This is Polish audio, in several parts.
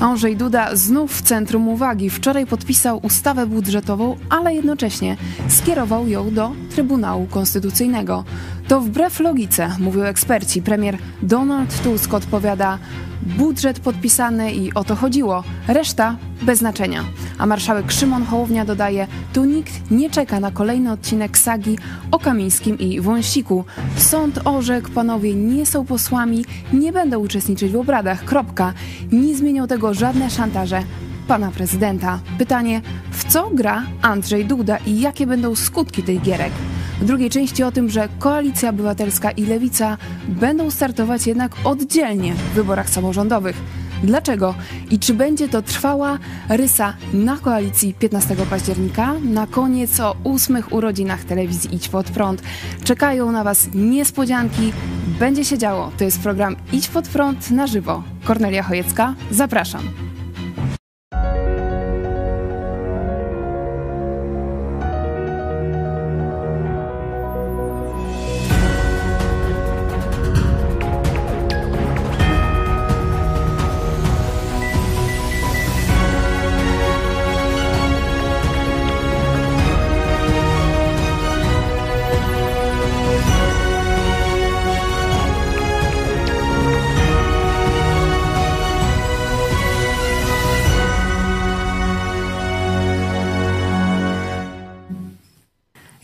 Andrzej Duda znów w centrum uwagi. Wczoraj podpisał ustawę budżetową, ale jednocześnie skierował ją do Trybunału Konstytucyjnego. To wbrew logice, mówią eksperci. Premier Donald Tusk odpowiada: budżet podpisany i o to chodziło. Reszta bez znaczenia. A marszałek Szymon Hołownia dodaje: Tu nikt nie czeka na kolejny odcinek sagi o Kamińskim i Wąsiku. Sąd orzekł, panowie nie są posłami, nie będą uczestniczyć w obradach. Kropka. Nie zmienią tego żadne szantaże pana prezydenta. Pytanie: w co gra Andrzej Duda i jakie będą skutki tej gierek? W drugiej części o tym, że Koalicja Obywatelska i Lewica będą startować jednak oddzielnie w wyborach samorządowych. Dlaczego? I czy będzie to trwała rysa na koalicji 15 października? Na koniec o ósmych urodzinach telewizji Idź Pod Prąd. Czekają na Was niespodzianki. Będzie się działo. To jest program Idź Pod Prąd na żywo. Kornelia Chojecka, zapraszam.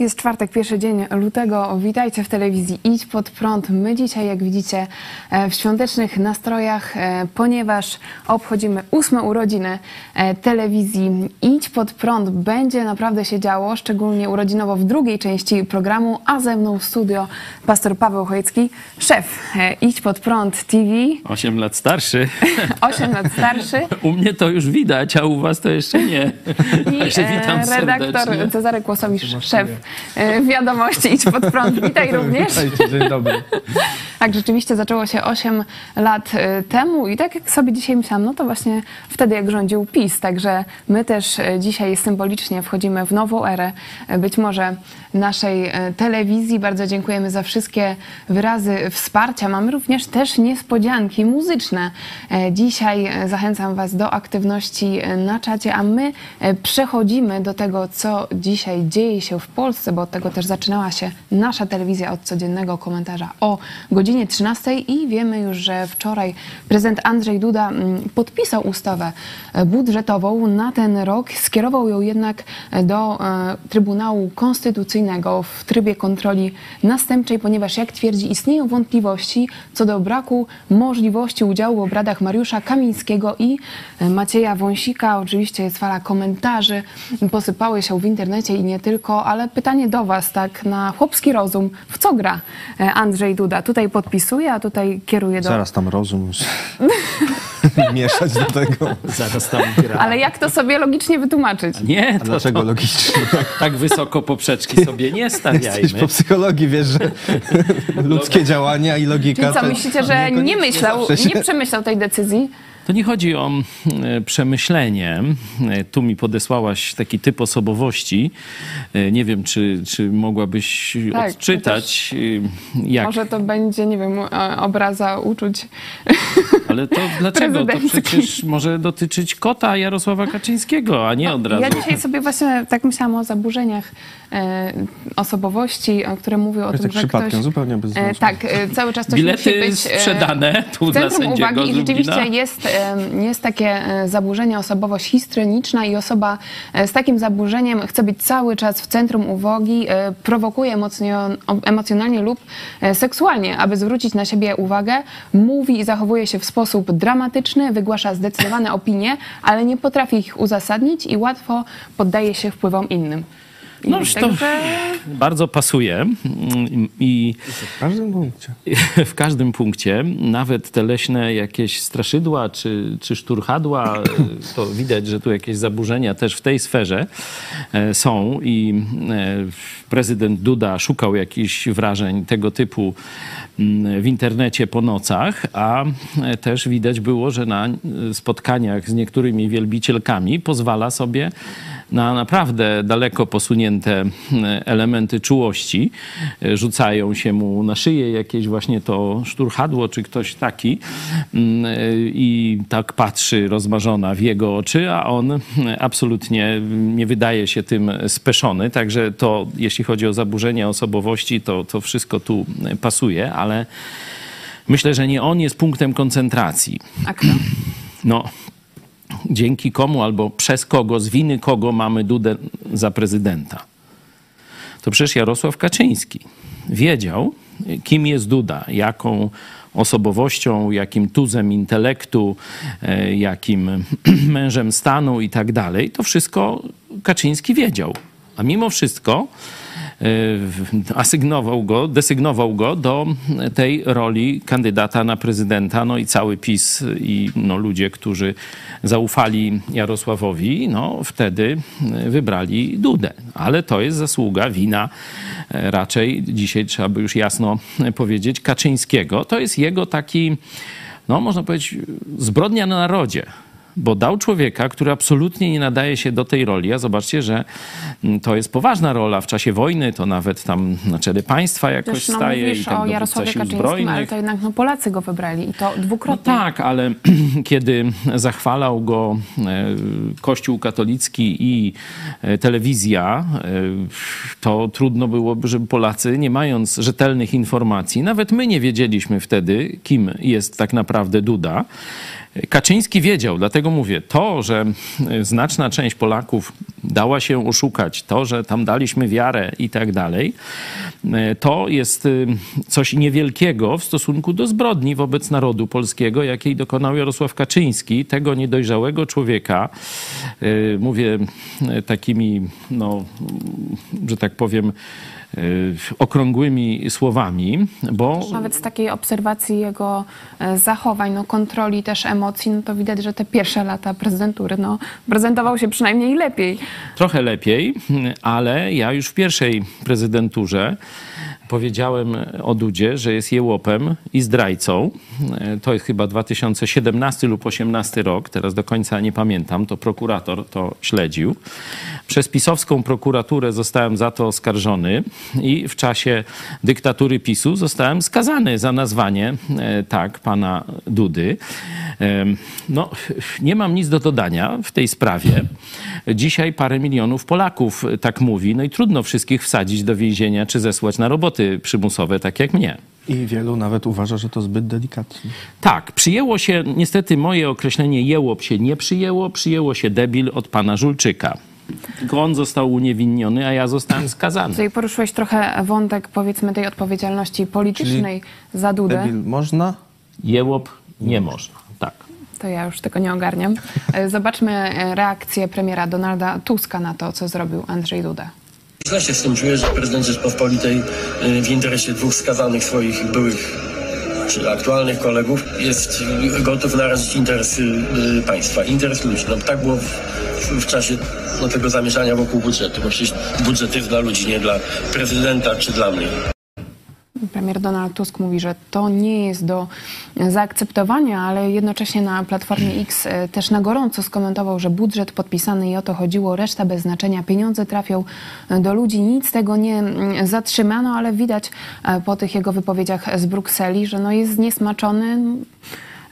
Jest czwartek, pierwszy dzień lutego. Witajcie w telewizji Idź Pod Prąd. My dzisiaj, jak widzicie, e, w świątecznych nastrojach, e, ponieważ obchodzimy ósme urodziny e, telewizji Idź Pod Prąd. Będzie naprawdę się działo, szczególnie urodzinowo w drugiej części programu, a ze mną w studio pastor Paweł Chojecki, szef Idź Pod Prąd TV. Osiem lat starszy. Osiem lat starszy. U mnie to już widać, a u was to jeszcze nie. I redaktor Cezary Kłosowicz, szef wiadomości Idź Pod Prąd. Witaj również. Witajcie, dzień dobry. Tak, rzeczywiście zaczęło się 8 lat e, temu i tak jak sobie dzisiaj myślałam, no to właśnie wtedy jak rządził PiS, także my też e, dzisiaj symbolicznie wchodzimy w nową erę, być może naszej telewizji. Bardzo dziękujemy za wszystkie wyrazy wsparcia. Mamy również też niespodzianki muzyczne. Dzisiaj zachęcam Was do aktywności na czacie, a my przechodzimy do tego, co dzisiaj dzieje się w Polsce Polsce, bo od tego też zaczynała się nasza telewizja od codziennego komentarza o godzinie 13 i wiemy już, że wczoraj prezydent Andrzej Duda mm, podpisał ustawę e, budżetową na ten rok, skierował ją jednak e, do e, Trybunału Konstytucyjnego w trybie kontroli następczej, ponieważ jak twierdzi istnieją wątpliwości co do braku możliwości udziału w obradach Mariusza Kamińskiego i Macieja Wąsika. Oczywiście jest fala komentarzy, posypały się w internecie i nie tylko, ale pytanie pytanie do Was, tak na chłopski rozum. W co gra e, Andrzej Duda? Tutaj podpisuje, a tutaj kieruje do... Zaraz tam rozum już mieszać do tego. Zaraz tam gra. Ale jak to sobie logicznie wytłumaczyć? Nie, to, dlaczego to, logicznie? Tak wysoko poprzeczki sobie nie stawiajmy. Jesteś po psychologii, wiesz, że ludzkie działania i logika... Czyli co, myślicie, że nie myślał, nie przemyślał tej decyzji? To nie chodzi o e, przemyślenie. E, tu mi podesłałaś taki typ osobowości. E, nie wiem, czy, czy mogłabyś tak, odczytać. Jak... Może to będzie, nie wiem, obraza uczuć. Ale to dlaczego? To przecież może dotyczyć kota Jarosława Kaczyńskiego, a nie od razu. Ja dzisiaj sobie właśnie tak myślałam o zaburzeniach osobowości, które mówią o tym, tak że przypadkiem, ktoś... zupełnie bez Tak, cały czas coś Bilety musi być... sprzedane tu w centrum dla sędziego uwagi i rzeczywiście jest jest takie e, zaburzenie, osobowość histrioniczna i osoba e, z takim zaburzeniem chce być cały czas w centrum uwagi, e, prowokuje emocjonalnie lub seksualnie, aby zwrócić na siebie uwagę, mówi i zachowuje się w sposób dramatyczny, wygłasza zdecydowane opinie, ale nie potrafi ich uzasadnić i łatwo poddaje się wpływom innym. No już to bardzo pasuje. I w każdym punkcie. W każdym punkcie, nawet te leśne jakieś straszydła czy, czy szturchadła, to widać, że tu jakieś zaburzenia też w tej sferze e, są i e, prezydent Duda szukał jakichś wrażeń tego typu mm, w internecie po nocach, a e, też widać było, że na spotkaniach z niektórymi wielbicielkami pozwala sobie na naprawdę daleko posunięte e, elementy czułości. E, Rzucają się mu na szyję jakieś właśnie to szturchadło, czy ktoś taki mm, e, i tak patrzy rozmarzona w jego oczy, a on e, absolutnie nie wydaje się tym speszony. Także to, jeśli chodzi o zaburzenia osobowości, to, to wszystko tu pasuje, ale myślę, że nie on jest punktem koncentracji. A kto? No, dzięki komu albo przez kogo, z winy kogo mamy Dudę za prezydenta? To przecież Jarosław Kaczyński wiedział, kim jest Duda, jaką osobowością, jakim tuzem intelektu, e, jakim mężem stanu i tak dalej. To wszystko Kaczyński wiedział. A mimo wszystko asygnował go, desygnował go do tej roli kandydata na prezydenta, no i cały PiS i no, ludzie, którzy zaufali Jarosławowi, no wtedy wybrali Dudę. Ale to jest zasługa, wina e, raczej, dzisiaj trzeba by już jasno powiedzieć, Kaczyńskiego. To jest jego taki, no można powiedzieć, zbrodnia na narodzie bo dał człowieka, który absolutnie nie nadaje się do tej roli. A zobaczcie, że mm, to jest poważna rola w czasie wojny, to nawet tam na czele państwa jakoś Też no, staje i tak o Jarosławie Kaczyńskim, ale to jednak no, Polacy go wybrali i to No dwukrotnie. tak, ale kiedy zachwalał go e, Kościół katolicki i e, telewizja, e, to trudno byłoby, żeby Polacy, nie mając rzetelnych informacji, nawet my nie wiedzieliśmy wtedy, kim jest tak naprawdę Duda. Kaczyński wiedział, dlatego mówię, to, że e, znaczna część Polaków dała się oszukać, to, że tam daliśmy wiarę i tak dalej, e, to jest e, coś niewielkiego w stosunku do zbrodni wobec narodu polskiego, jakiej dokonał Jarosław Kaczyński, tego niedojrzałego człowieka. Mówię takimi, no, że tak powiem, okrągłymi słowami, bo Nawet z takiej obserwacji jego e, zachowań, no, kontroli też emocji, no to widać, że te pierwsze lata prezydentury, no, prezentował się przynajmniej lepiej. trochę lepiej, ale ja już w pierwszej prezydenturze powiedziałem o Dudzie, że jest jełopem i zdrajcą. E, To jest chyba 2017 lub 18 rok, teraz do końca nie pamiętam, to prokurator to śledził. Przez pisowską prokuraturę zostałem za to oskarżony i w czasie dyktatury PiSu zostałem skazany za nazwanie e, tak pana Dudy. Em, No, nie mam nic do dodania w tej sprawie. Dzisiaj parę milionów Polaków tak mówi, no i trudno wszystkich wsadzić do więzienia czy zesłać na roboty przymusowe, tak jak mnie. I wielu nawet uważa, że to zbyt delikatnie. Tak, przyjęło się, niestety moje określenie jełop się nie przyjęło, przyjęło się debil od pana Żulczyka. Tylko on został uniewinniony, a ja zostałem skazany. Tutaj poruszyłeś trochę wątek, powiedzmy, tej odpowiedzialności politycznej za Dudę. Debil można? Jełop nie można, tak. To ja już tego nie ogarniam. E, Zobaczmy e, reakcję premiera Donalda Tuska na to, co zrobił Andrzej Duda. Źle się z tym czuję, że prezydent Rzeczpospolitej y, w interesie dwóch skazanych swoich byłych czy aktualnych kolegów jest gotów narazić interesy y, państwa, interes ludzi. No, tak było w, w czasie no, tego zamieszania wokół budżetu, bo przecież budżet jest dla ludzi, nie dla prezydenta czy dla mnie. Premier Donald Tusk mówi, że to nie jest do zaakceptowania, ale jednocześnie na Platformie X e, też na gorąco skomentował, że budżet podpisany i o to chodziło, reszta bez znaczenia, pieniądze trafią e, do ludzi, nic tego nie mm, zatrzymano, ale widać e, po tych jego wypowiedziach z Brukseli, że no jest zniesmaczony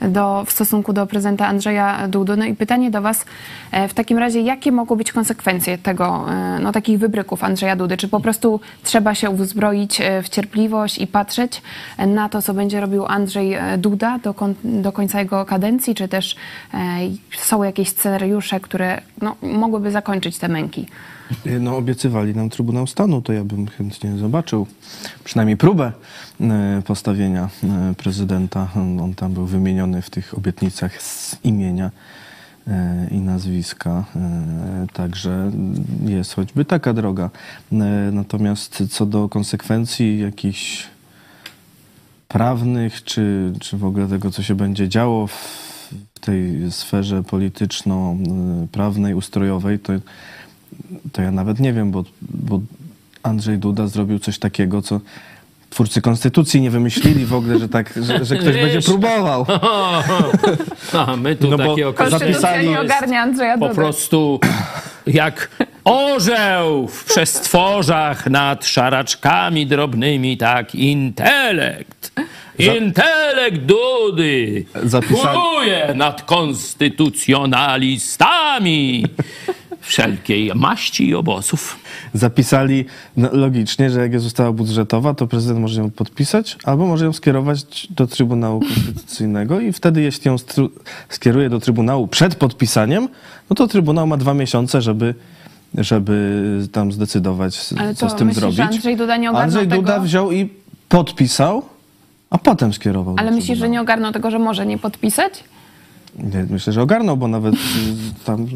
do, w stosunku do prezydenta Andrzeja Dudy. No i pytanie do Was e, w takim razie, jakie mogą być konsekwencje tego, e, no takich wybryków Andrzeja Dudy? Czy po prostu trzeba się uzbroić e, w cierpliwość i patrzeć na to, co będzie robił Andrzej Duda do, do końca jego kadencji, czy też są jakieś scenariusze, które no, mogłyby zakończyć te męki? No, obiecywali nam Trybunał Stanu, to ja bym chętnie zobaczył przynajmniej próbę postawienia e, prezydenta. On tam był wymieniony w tych obietnicach z imienia e, i nazwiska, e, także jest choćby taka droga. E, Natomiast co do konsekwencji jakichś prawnych, czy, czy w ogóle tego, co się będzie działo w tej sferze polityczno-prawnej, ustrojowej, to, to ja nawet nie wiem, bo, bo Andrzej Duda zrobił coś takiego, co twórcy konstytucji nie wymyślili w ogóle, że tak, że, że ktoś będzie próbował. A my tu No takie okazje Zapisali- nie ogarnia Andrzeja po prostu jak orzeł w przestworzach nad szaraczkami drobnymi, tak intelekt. Intelekt Dudy Zapisali- nad konstytucjonalistami wszelkiej maści i obozów. Zapisali no, logicznie, że jak jest ustawa budżetowa, to prezydent może ją podpisać albo może ją skierować do Trybunału Konstytucyjnego i wtedy, jeśli ją skieruje do Trybunału przed podpisaniem, no to Trybunał ma dwa miesiące, żeby, żeby tam zdecydować, Ale co to z tym myślisz, że zrobić. Andrzej Duda nie ogarnął Andrzej Duda tego? wziął i podpisał, a potem skierował. Ale myślisz, że nie ogarnął tego, że może nie podpisać? Myślę, że ogarnął, bo nawet y, tam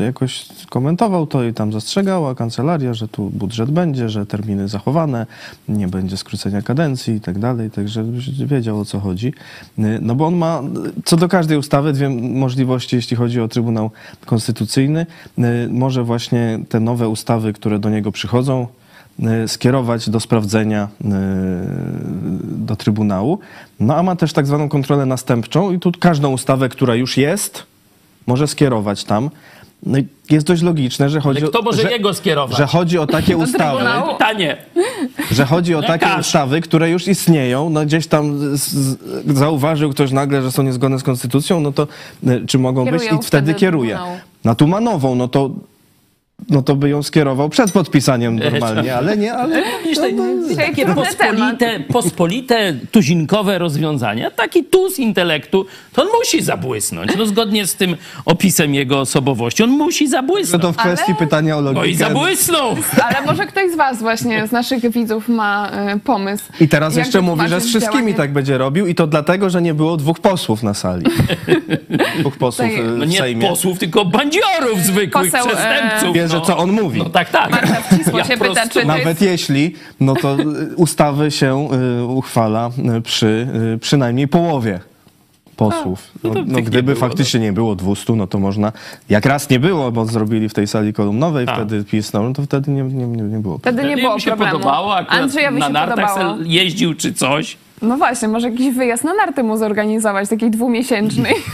jakoś komentował to i tam zastrzegała kancelaria, że tu budżet będzie, że terminy zachowane, nie będzie skrócenia kadencji i tak dalej, także wiedział o co chodzi. Y, No bo on ma co do każdej ustawy dwie możliwości, jeśli chodzi o Trybunał Konstytucyjny. Y, Może właśnie te nowe ustawy, które do niego przychodzą, skierować do sprawdzenia y, do Trybunału. No a ma też tak zwaną kontrolę następczą i tu każdą ustawę, która już jest, może skierować tam. No jest dość logiczne, że chodzi Ale kto o, może że, jego skierować? że chodzi o takie ustawy, Trybunału. Pytanie. że chodzi o takie Lekarz. ustawy, które już istnieją. No gdzieś tam z, z, zauważył ktoś nagle, że są niezgodne z konstytucją, no to y, czy mogą być Kierują i wtedy wtedy kieruje. Trybunału. No tu ma nową, no to no to by ją skierował przed podpisaniem normalnie, ale nie, ale Widzisz, te, Dzisiaj takie trudny pospolite, pospolite, tuzinkowe rozwiązania, taki tuz intelektu, to on musi zabłysnąć. No zgodnie z tym opisem jego osobowości, on musi zabłysnąć. to w kwestii pytania o logikę. No i zabłysnął. Ale może ktoś z was właśnie, z naszych widzów ma y, pomysł. I teraz jak jeszcze mówi, że z wszystkimi działanie- tak będzie robił i to dlatego, że nie było dwóch posłów na sali. dwóch posłów Tak, y, No w nie Sejmie. posłów, tylko bandziorów zwykłych, Poseł, e, przestępców. Wie, że no. co on mówi. No tak, tak. Marta Wcisło się pyta, czy to Nawet jest... jeśli, no to y, ustawy się y, uchwala y, przy y, przynajmniej połowie posłów. no No, no, nie gdyby było, faktycznie nie było 200, no to można, jak raz nie było, bo zrobili w tej sali kolumnowej, Tak. wtedy PiS, no to wtedy nie, nie, nie, nie było. Wtedy nie Mnie było mi się problemu. podobało, akurat Andrzejowi na się nartach jeździł czy coś. No właśnie, może jakiś wyjazd na narty mu zorganizować, takiej dwumiesięcznej.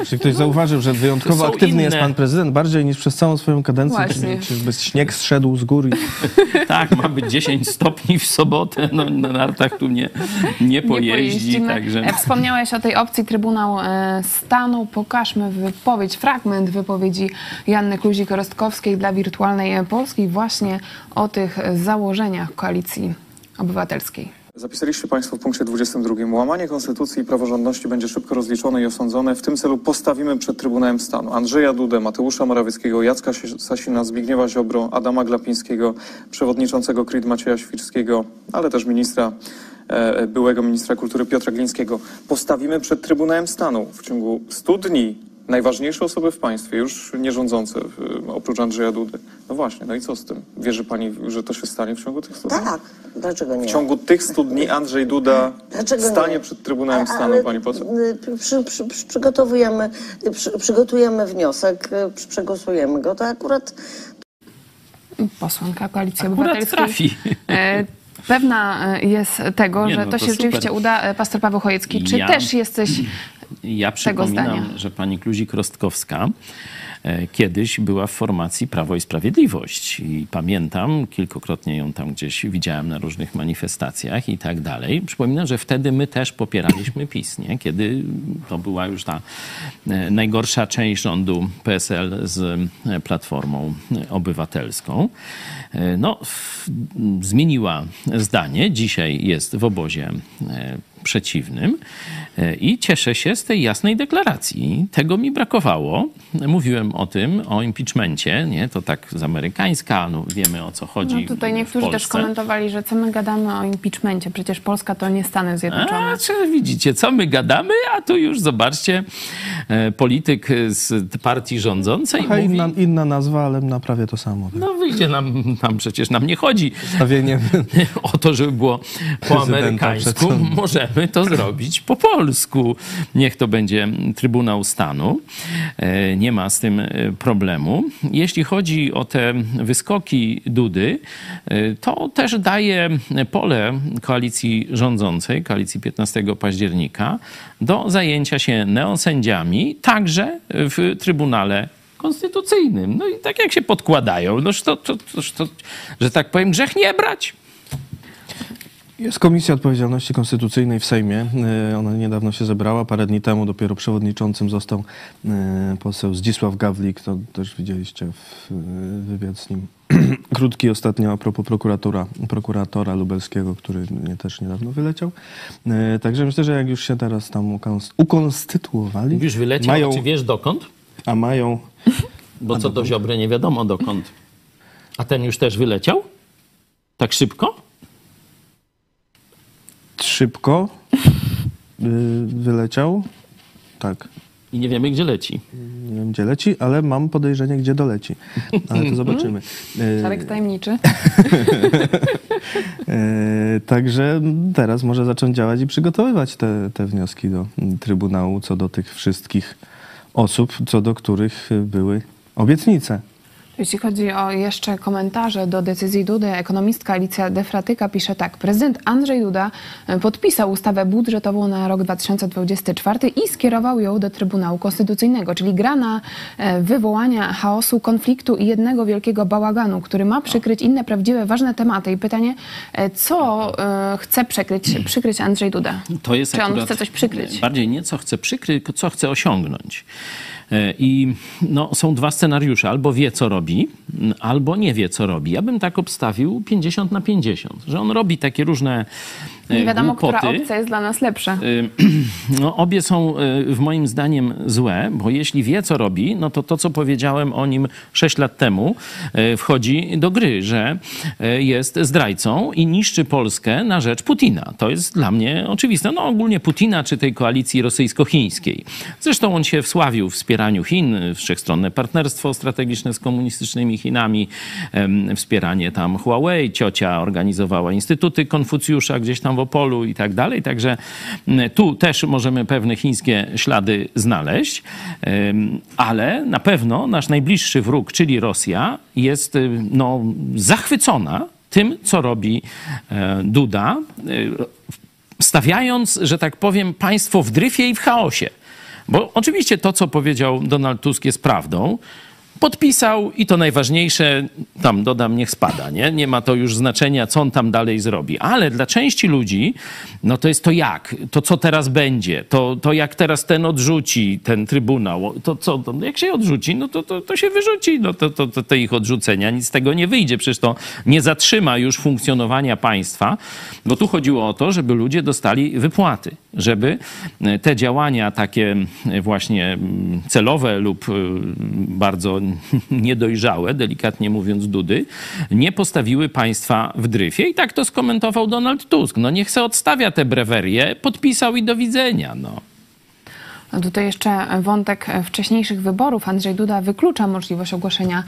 Jeśli ktoś zauważył, że wyjątkowo są aktywny jest inne. pan prezydent, bardziej niż przez całą swoją kadencję, Właśnie. czy, czy bez śnieg zszedł z góry. Tak, ma być 10 stopni w sobotę, no na nartach tu nie, nie pojeździ, pojeździmy. także... E, Wspomniałeś o tej opcji Trybunał e, Stanu. Pokażmy wypowiedź, fragment wypowiedzi Janny Kluzik-Rostkowskiej dla Wirtualnej Polski właśnie o tych założeniach Koalicji Obywatelskiej. Zapisaliście Państwo w punkcie 22. Łamanie konstytucji i praworządności będzie szybko rozliczone i osądzone. W tym celu postawimy przed Trybunałem Stanu Andrzeja Dudę, Mateusza Morawieckiego, Jacka Sasina, Zbigniewa Ziobro, Adama Glapińskiego, przewodniczącego KRIT Macieja Świrskiego, ale też ministra, e, byłego ministra kultury Piotra Glińskiego. Postawimy przed Trybunałem Stanu w ciągu 100 dni najważniejsze osoby w państwie, już nie rządzące, e, oprócz Andrzeja Dudy. No właśnie, no i co z tym? Wierzy Pani, że to się stanie w ciągu tych 100 dni? Tak, dlaczego nie? W ciągu tych 100 dni Andrzej Duda Dlaczego stanie nie? przed Trybunałem A- Stanu, ale, pani poseł. y, Przy, przy, przy, przygotowujemy, przy, przygotujemy wniosek, y, przy, przegłosujemy go. To akurat Posłanka Koalicji Akurat Obywatelskiej. trafi. E, Pewna e, jest tego, Nie, że no to to się rzeczywiście super. uda. E, Pastor Paweł Chojecki, czy Ja- też jesteś Ja przypominam, że pani Kluzik-Rostkowska e, kiedyś była w formacji Prawo i Sprawiedliwość i pamiętam, kilkukrotnie ją tam gdzieś widziałem na różnych manifestacjach i tak dalej. Przypominam, że wtedy my też popieraliśmy PiS, nie? kiedy to była już ta e, najgorsza część rządu PSL z e, Platformą Obywatelską. No, zmieniła zdanie, dzisiaj jest w obozie przeciwnym E, i cieszę się z tej jasnej deklaracji. Tego mi brakowało. Mówiłem o tym, o impeachmencie, nie? To tak z amerykańska, no wiemy o co chodzi No tutaj w niektórzy też komentowali, że co my gadamy o impeachmencie, przecież Polska to nie Stany Zjednoczone. A, czy widzicie, co my gadamy, a tu już zobaczcie, e, polityk z partii rządzącej mówi, inna, inna nazwa, ale na prawie to samo. no wyjdzie nam, nam przecież nam nie chodzi o to, żeby było po amerykańsku, możemy to zrobić po polsku. Niech to będzie Trybunał Stanu. E, Nie ma z tym e, problemu. Jeśli chodzi o te wyskoki Dudy, e, to też daje pole koalicji rządzącej, koalicji 15 października, do zajęcia się neosędziami, także w Trybunale konstytucyjnym. No i tak jak się podkładają, noż to, to, to, to że tak powiem, grzech nie brać. Jest Komisja Odpowiedzialności Konstytucyjnej w Sejmie. E, Ona niedawno się zebrała. Parę dni temu dopiero przewodniczącym został e, poseł Zdzisław Gawlik. To też widzieliście w, e, wywiad z nim. Krótki ostatnio a propos prokuratora, prokuratora lubelskiego, który nie, też niedawno wyleciał. Także myślę, że jak już się teraz tam ukons- ukonstytuowali, Już wyleciał, mają, czy wiesz dokąd? A mają Bo co do Ziobry nie wiadomo dokąd. A ten już też wyleciał? Tak szybko? szybko y, wyleciał. Tak. I nie wiemy, gdzie leci. Nie wiem, gdzie leci, ale mam podejrzenie, gdzie doleci. Ale to zobaczymy. E, Czarek tajemniczy. e, także teraz może zacząć działać i przygotowywać te, te wnioski do Trybunału co do tych wszystkich osób, co do których były obietnice. Jeśli chodzi o jeszcze komentarze do decyzji Dudy, ekonomistka Alicja Defratyka pisze tak. Prezydent Andrzej Duda e, podpisał ustawę budżetową na rok 2024 i skierował ją do Trybunału Konstytucyjnego, czyli gra na e, wywołania chaosu, konfliktu i jednego wielkiego bałaganu, który ma przykryć inne prawdziwe, ważne tematy. I pytanie, e, co chce przykryć, przykryć Andrzej Duda? To jest Czy on chce coś przykryć? Bardziej nie co chce przykryć, tylko co chce osiągnąć. E, I no, są dwa scenariusze. Albo wie, co robi, albo nie wie, co robi. Ja bym tak obstawił 50 na 50, że on robi takie różne Nie wiadomo, która głupoty. opcja jest dla nas lepsza. Y, No, obie są y, w moim zdaniem złe, bo jeśli wie, co robi, no to to, co powiedziałem o nim 6 lat temu, y, wchodzi do gry, że jest zdrajcą i niszczy Polskę na rzecz Putina. To jest dla mnie oczywiste. No ogólnie Putina czy tej koalicji rosyjsko-chińskiej. Zresztą on się wsławił w wspieraniu Chin, wszechstronne partnerstwo strategiczne z komunistycznymi Chinami, wspieranie tam Huawei, ciocia organizowała Instytuty Konfucjusza gdzieś tam w Opolu i tak dalej. Także mm, tu też możemy pewne chińskie ślady znaleźć, ale na pewno nasz najbliższy wróg, czyli Rosja, jest no, zachwycona tym, co robi e, Duda, y, stawiając, że tak powiem, państwo w dryfie i w chaosie. Bo oczywiście to, co powiedział Donald Tusk, jest prawdą. Podpisał i to najważniejsze, tam dodam, niech spada, nie? Nie ma to już znaczenia, co on tam dalej zrobi. Ale dla części ludzi, no to jest to jak, to co teraz będzie, to, to jak teraz ten odrzuci, ten trybunał, to co, to jak się odrzuci, no to, to, to się wyrzuci, no to, to, to te ich odrzucenia, nic z tego nie wyjdzie, przecież to nie zatrzyma już funkcjonowania państwa, bo tu chodziło o to, żeby ludzie dostali wypłaty, żeby e, te działania takie e, właśnie mm, celowe lub e, bardzo niedojrzałe, delikatnie mówiąc Dudy, nie postawiły państwa w dryfie. I tak to skomentował Donald Tusk. No niech se odstawia te brewerie, podpisał i do widzenia. No. A Tutaj jeszcze wątek wcześniejszych wyborów. Andrzej Duda wyklucza możliwość ogłoszenia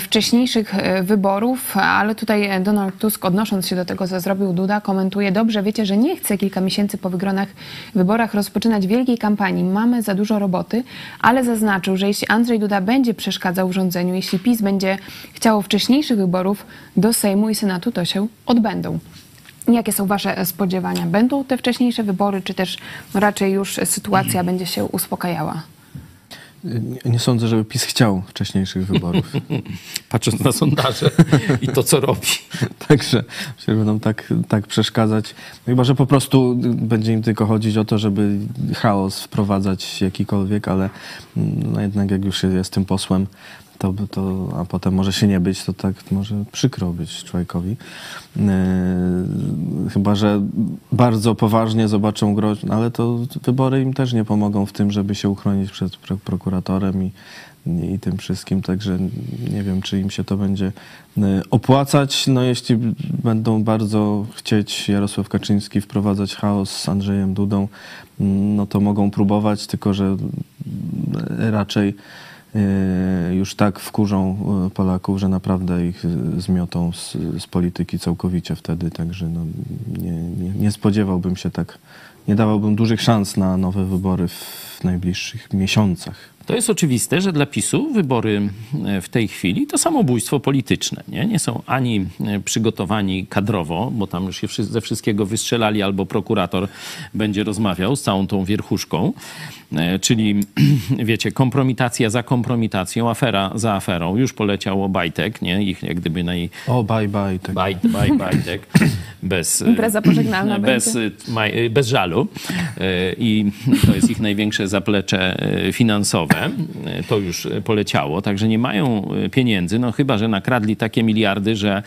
wcześniejszych wyborów, ale tutaj Donald Tusk, odnosząc się do tego, co zrobił Duda, komentuje: Dobrze, wiecie, że nie chce kilka miesięcy po wygranych wyborach rozpoczynać wielkiej kampanii. Mamy za dużo roboty, ale zaznaczył, że jeśli Andrzej Duda będzie przeszkadzał rządzeniu, jeśli PiS będzie chciało wcześniejszych wyborów do Sejmu i Senatu, to się odbędą. Jakie są Wasze spodziewania? Będą te wcześniejsze wybory, czy też raczej już sytuacja będzie się uspokajała? Nie, nie sądzę, żeby PiS chciał wcześniejszych wyborów. Patrząc na sondaże i to, co robi. Także się będą tak, tak przeszkadzać. No chyba, że po prostu będzie im tylko chodzić o to, żeby chaos wprowadzać jakikolwiek, ale mm, no jednak jak już jest tym posłem, to, to, a potem może się nie być, to tak może przykro być człowiekowi. Yy, chyba, że bardzo poważnie zobaczą groźb, ale to wybory im też nie pomogą w tym, żeby się uchronić przed pro, prokuratorem i, i tym wszystkim, także nie wiem, czy im się to będzie y, opłacać. No jeśli będą bardzo chcieć Jarosław Kaczyński wprowadzać chaos z Andrzejem Dudą, mm, no to mogą próbować, tylko że raczej już tak wkurzą y, Polaków, że naprawdę ich y, zmiotą z, z polityki całkowicie wtedy, także no, nie, nie, nie spodziewałbym się tak, nie dawałbym dużych szans na nowe wybory w najbliższych miesiącach. To jest oczywiste, że dla PiSu wybory e, w tej chwili to samobójstwo polityczne. Nie, nie są ani e, przygotowani kadrowo, bo tam już się ze wszystkiego wystrzelali, albo prokurator będzie rozmawiał z całą tą wierchuszką. E, Czyli, wiecie, kompromitacja za kompromitacją, afera za aferą. Już poleciał Obajtek, nie? Ich jak gdyby naj, O, bye, bye. Tak. Baj, baj, bajtek. Bez, Impreza pożegnalna bez, będzie. bez żalu. I to jest ich największe zaplecze e, finansowe. E, To już e, poleciało, także nie mają pieniędzy, no chyba, że nakradli takie miliardy, że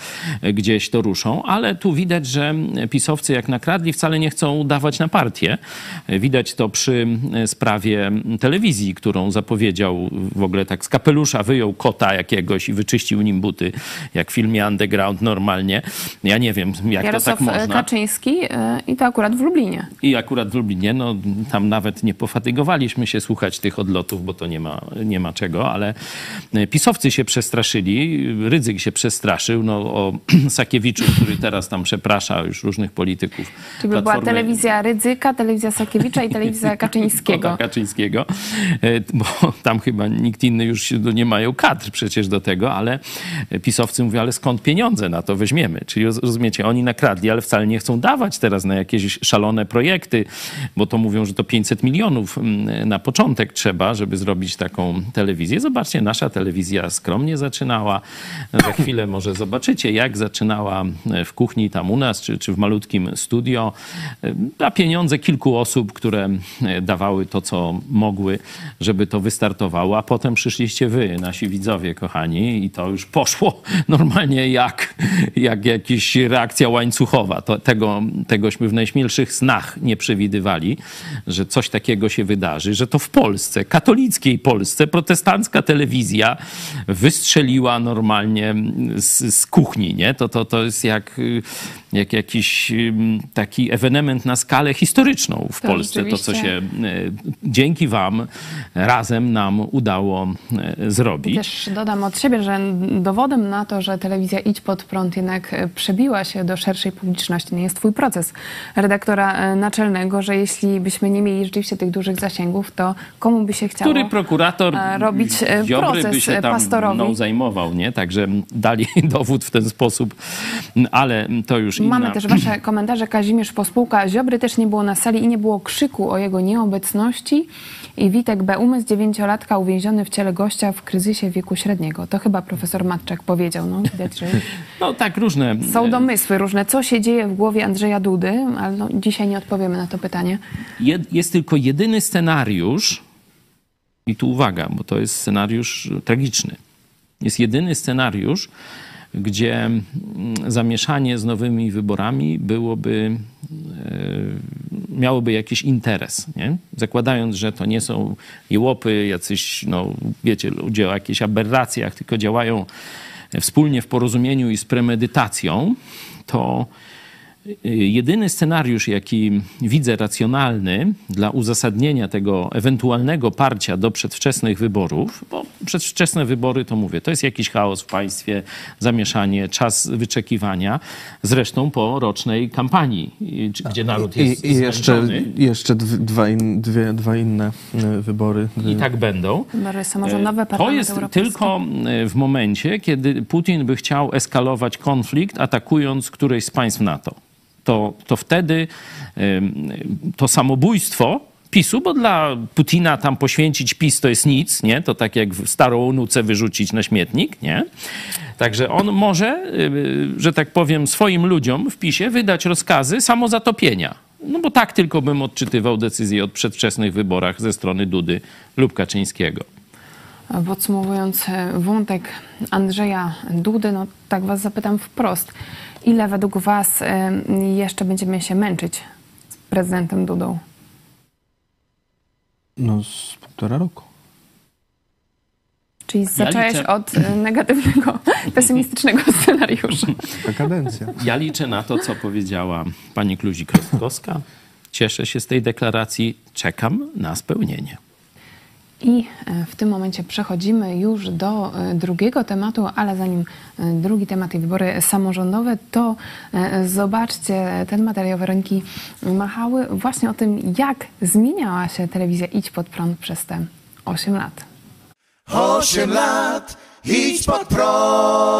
gdzieś to ruszą, ale tu widać, że pisowcy jak nakradli wcale nie chcą dawać na partię. Widać to przy sprawie telewizji, którą zapowiedział w ogóle tak z kapelusza, wyjął kota jakiegoś i wyczyścił nim buty, jak w filmie Underground normalnie. Ja nie wiem, jak Jarosław to tak można. Kaczyński i to akurat w Lublinie. I akurat w Lublinie, no tam nawet nie pofatygowaliśmy się słuchać tych odlotów, bo to nie ma, nie ma czego, ale e, pisowcy się przestraszyli, Rydzyk się przestraszył, no o Sakiewiczu, który teraz tam przeprasza już różnych polityków. Czyli by była telewizja Rydzyka, telewizja Sakiewicza i telewizja Kaczyńskiego. Kaczyńskiego, e, bo tam chyba nikt inny już nie mają kadr przecież do tego, ale pisowcy mówią, ale skąd pieniądze na to weźmiemy? Czyli roz- rozumiecie, oni nakradli, ale wcale nie chcą dawać teraz na jakieś szalone projekty, bo to mówią, że to 500 milionów mm, na początek trzeba, żeby zrobić taką telewizję. Zobaczcie, nasza telewizja skromnie zaczynała. Za chwilę może zobaczycie, jak zaczynała w kuchni tam u nas, czy, czy w malutkim studio. Za pieniądze kilku osób, które e, dawały to, co mogły, żeby to wystartowało, a potem przyszliście wy, nasi widzowie kochani, i to już poszło normalnie jak, jak jakaś reakcja łańcuchowa. To, tego, tegośmy w najśmielszych snach nie przewidywali, że coś takiego się wydarzy, że to w Polsce, katolickiej Polsce, protestancka telewizja wystrzeliła normalnie z, z kuchni, nie? To, to, to jest jak, y, jak jakiś taki ewenement na skalę historyczną w To Polsce. To, co się y, dzięki wam razem nam udało y, zrobić. Też dodam od siebie, że dowodem na to, że telewizja Idź Pod Prąd jednak e, przebiła się do szerszej publiczności, nie jest twój proces redaktora naczelnego, że jeśli byśmy nie mieli rzeczywiście tych dużych zasięgów, to komu by się chciało... Który prokurator e, robić, e, Ziobry proces, by się e, tam pastorowi? mną zajmował, nie? Także dali dowód w ten sposób, ale to już inna... Mamy też wasze komentarze. Kazimierz Pospółka. Ziobry też nie było na sali i nie było krzyku o jego nieobecności. I Witek B. Umysł dziewięciolatka uwięziony w ciele gościa w kryzysie wieku średniego. To chyba profesor Matczak powiedział. No, widać, że No tak, różne... są domysły różne. Co się dzieje w głowie Andrzeja Dudy? Ale no, dzisiaj nie odpowiemy na to pytanie. Jest tylko jedyny scenariusz, i tu uwaga, bo to jest scenariusz tragiczny. Jest jedyny scenariusz, gdzie mm, zamieszanie z nowymi wyborami byłoby, e, miałoby jakiś interes. Nie? Zakładając, że to nie są jełopy, jacyś, no wiecie, ludzie o jakichś aberracjach, tylko działają wspólnie w porozumieniu i z premedytacją, to Jedyny scenariusz, jaki widzę racjonalny dla uzasadnienia tego ewentualnego parcia do przedwczesnych wyborów, bo przedwczesne wybory, to mówię, to jest jakiś chaos w państwie, zamieszanie, czas wyczekiwania, zresztą po rocznej kampanii, gdzie naród jest I, i jeszcze, jeszcze dw- dwa, in, dwie, dwa inne y, wybory. I tak będą. Wybory samorządowe, E, To jest Europejski. tylko e, w momencie, kiedy Putin by chciał eskalować konflikt, atakując któreś z państw NATO. To, to wtedy to samobójstwo PiSu, bo dla Putina tam poświęcić PiS to jest nic, nie? To tak jak w starą onucę wyrzucić na śmietnik, nie? Także on może, że tak powiem, swoim ludziom w PiSie wydać rozkazy samozatopienia. No bo tak tylko bym odczytywał decyzję o przedwczesnych wyborach ze strony Dudy lub Kaczyńskiego. Podsumowując e, wątek Andrzeja Dudy, no tak was zapytam wprost. Ile według was e, jeszcze będziemy się męczyć z prezydentem Dudą? No z półtora roku. Czyli zacząłeś liczę- od e, negatywnego, pesymistycznego scenariusza. Ta kadencja. Ja liczę na to, co powiedziała pani Kluzik-Rostkowska. Cieszę się z tej deklaracji. Czekam na spełnienie. I e, w tym momencie przechodzimy już do e, drugiego tematu, ale zanim e, drugi temat i wybory samorządowe, to zobaczcie ten materiał Weroniki Machały właśnie o tym, jak zmieniała się telewizja Idź Pod Prąd przez te 8 lat. 8 lat, idź pod prąd.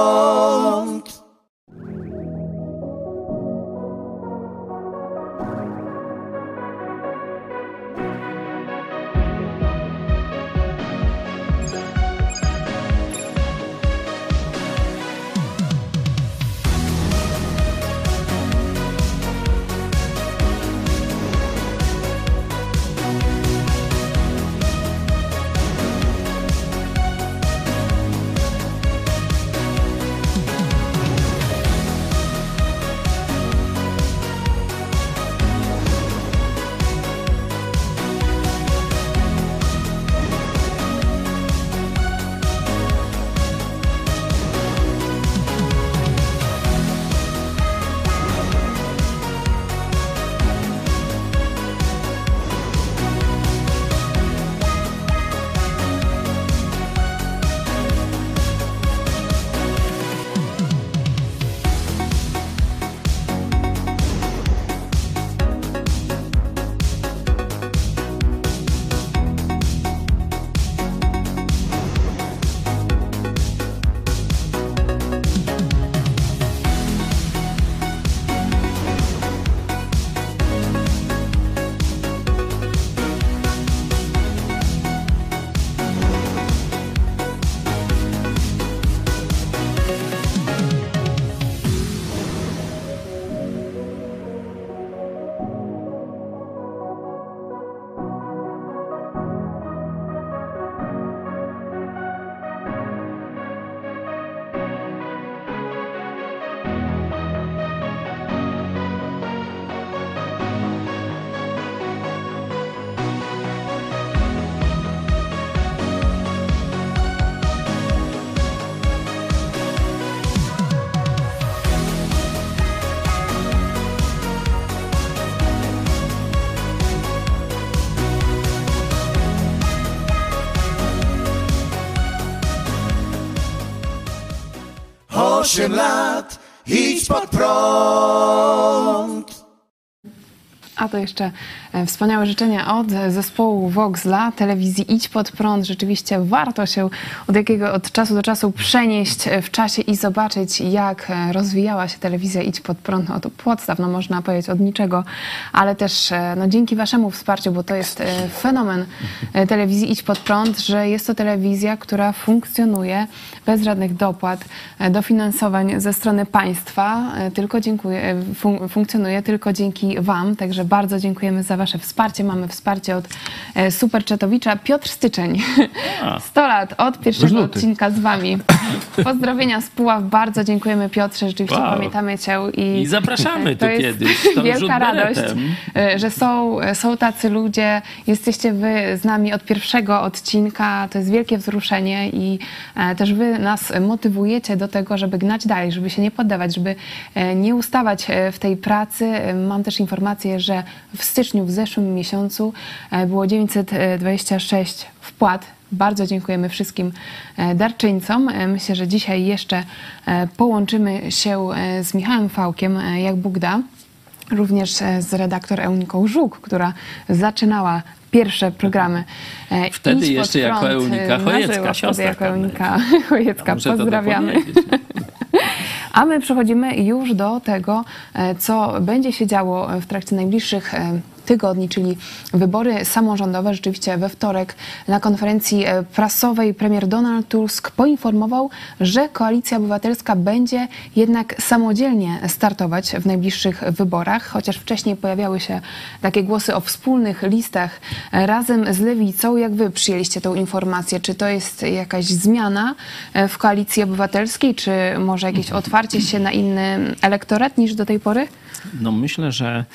Osiem lat, idź pod prąd. A to jeszcze wspaniałe życzenia od zespołu Vox dla telewizji Idź Pod Prąd. Rzeczywiście warto się od, jakiego, od czasu do czasu przenieść e, w czasie i zobaczyć, jak e, rozwijała się telewizja Idź Pod Prąd. Od podstaw, no można powiedzieć, od niczego, ale też no, dzięki waszemu wsparciu, bo to jest fenomen telewizji Idź Pod Prąd, że jest to telewizja, która funkcjonuje bez żadnych dopłat, dofinansowań ze strony państwa, tylko dziękuję, fun funkcjonuje tylko dzięki wam, także bardzo dziękujemy za Wasze wsparcie. Mamy wsparcie od e, Superchatowicza. Piotr Styczeń, 100 lat od pierwszego odcinka z Wami. Pozdrowienia z Puław. Bardzo dziękujemy Piotrze, rzeczywiście Wow. pamiętamy Cię. I, I zapraszamy to tu jest kiedyś, tą wielka radość, e, że są, są tacy ludzie. Jesteście Wy z nami od pierwszego odcinka. To jest wielkie wzruszenie i e, też Wy nas motywujecie do tego, żeby gnać dalej, żeby się nie poddawać, żeby e, nie ustawać e, w tej pracy. E, Mam też informację, że w styczniu, w zeszłym miesiącu e, było 926 wpłat. Bardzo dziękujemy wszystkim e, darczyńcom. E, Myślę, że dzisiaj jeszcze połączymy się z Michałem Fałkiem, jak Bóg da również z redaktor Euniką Żuk, która zaczynała pierwsze programy. e, Wtedy Idź jeszcze jako Eunika Chojecka, siostra jako. Eunika Chojecka. Pozdrawiamy. A my przechodzimy już do tego, co będzie się działo w trakcie najbliższych tygodni, czyli wybory samorządowe. Rzeczywiście we wtorek na konferencji e, prasowej premier Donald Tusk poinformował, że Koalicja Obywatelska będzie jednak samodzielnie startować w najbliższych wyborach, chociaż wcześniej pojawiały się takie głosy o wspólnych listach razem z Lewicą. Jak wy przyjęliście tą informację? Czy to jest jakaś zmiana e, w Koalicji Obywatelskiej, czy może jakieś otwarcie się na inny elektorat niż do tej pory? No myślę, że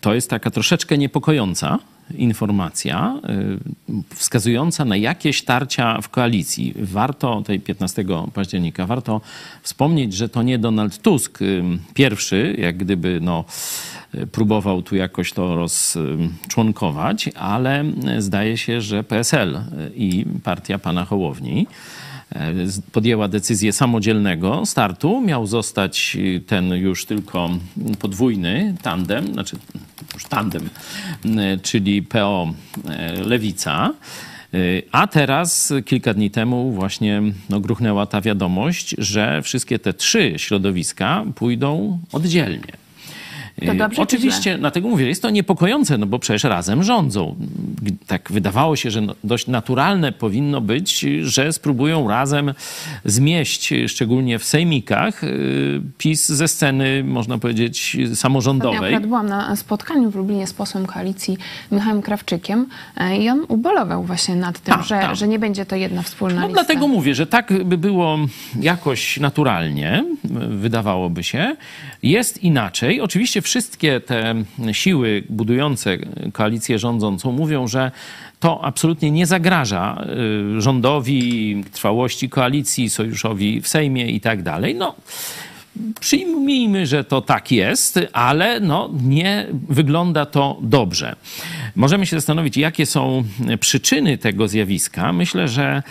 to jest taka troszeczkę niepokojąca informacja, e, wskazująca na jakieś tarcia w koalicji. Warto, tej 15 października, warto wspomnieć, że to nie Donald Tusk e, pierwszy, jak gdyby no, e, próbował tu jakoś to rozczłonkować, ale e, zdaje się, że PSL i partia pana Hołowni e, podjęła decyzję samodzielnego startu. Miał zostać y, ten już tylko podwójny tandem, znaczy już tandem, y, czyli PO e, Lewica. Y, A teraz, kilka dni temu, właśnie no, gruchnęła ta wiadomość, że wszystkie te trzy środowiska pójdą oddzielnie. To dobrze czy Oczywiście, dlatego mówię, jest to niepokojące, no bo przecież razem rządzą. Tak wydawało się, że no, dość naturalne powinno być, że spróbują razem zmieść, szczególnie w sejmikach, y, PiS ze sceny, można powiedzieć, samorządowej. akurat byłam na spotkaniu w Lublinie z posłem koalicji Michałem Krawczykiem e, i on ubolował właśnie nad tym, Tak, że, tak. że nie będzie to jedna wspólna No lista. dlatego mówię, że tak by było jakoś naturalnie, wydawałoby się. Jest inaczej. Oczywiście wszystkie te siły budujące koalicję rządzącą mówią, że to absolutnie nie zagraża y, rządowi, trwałości koalicji, sojuszowi w Sejmie i tak dalej. No, Przyjmijmy, że to tak jest, ale no, nie wygląda to dobrze. Możemy się zastanowić, jakie są przyczyny tego zjawiska. Myślę, że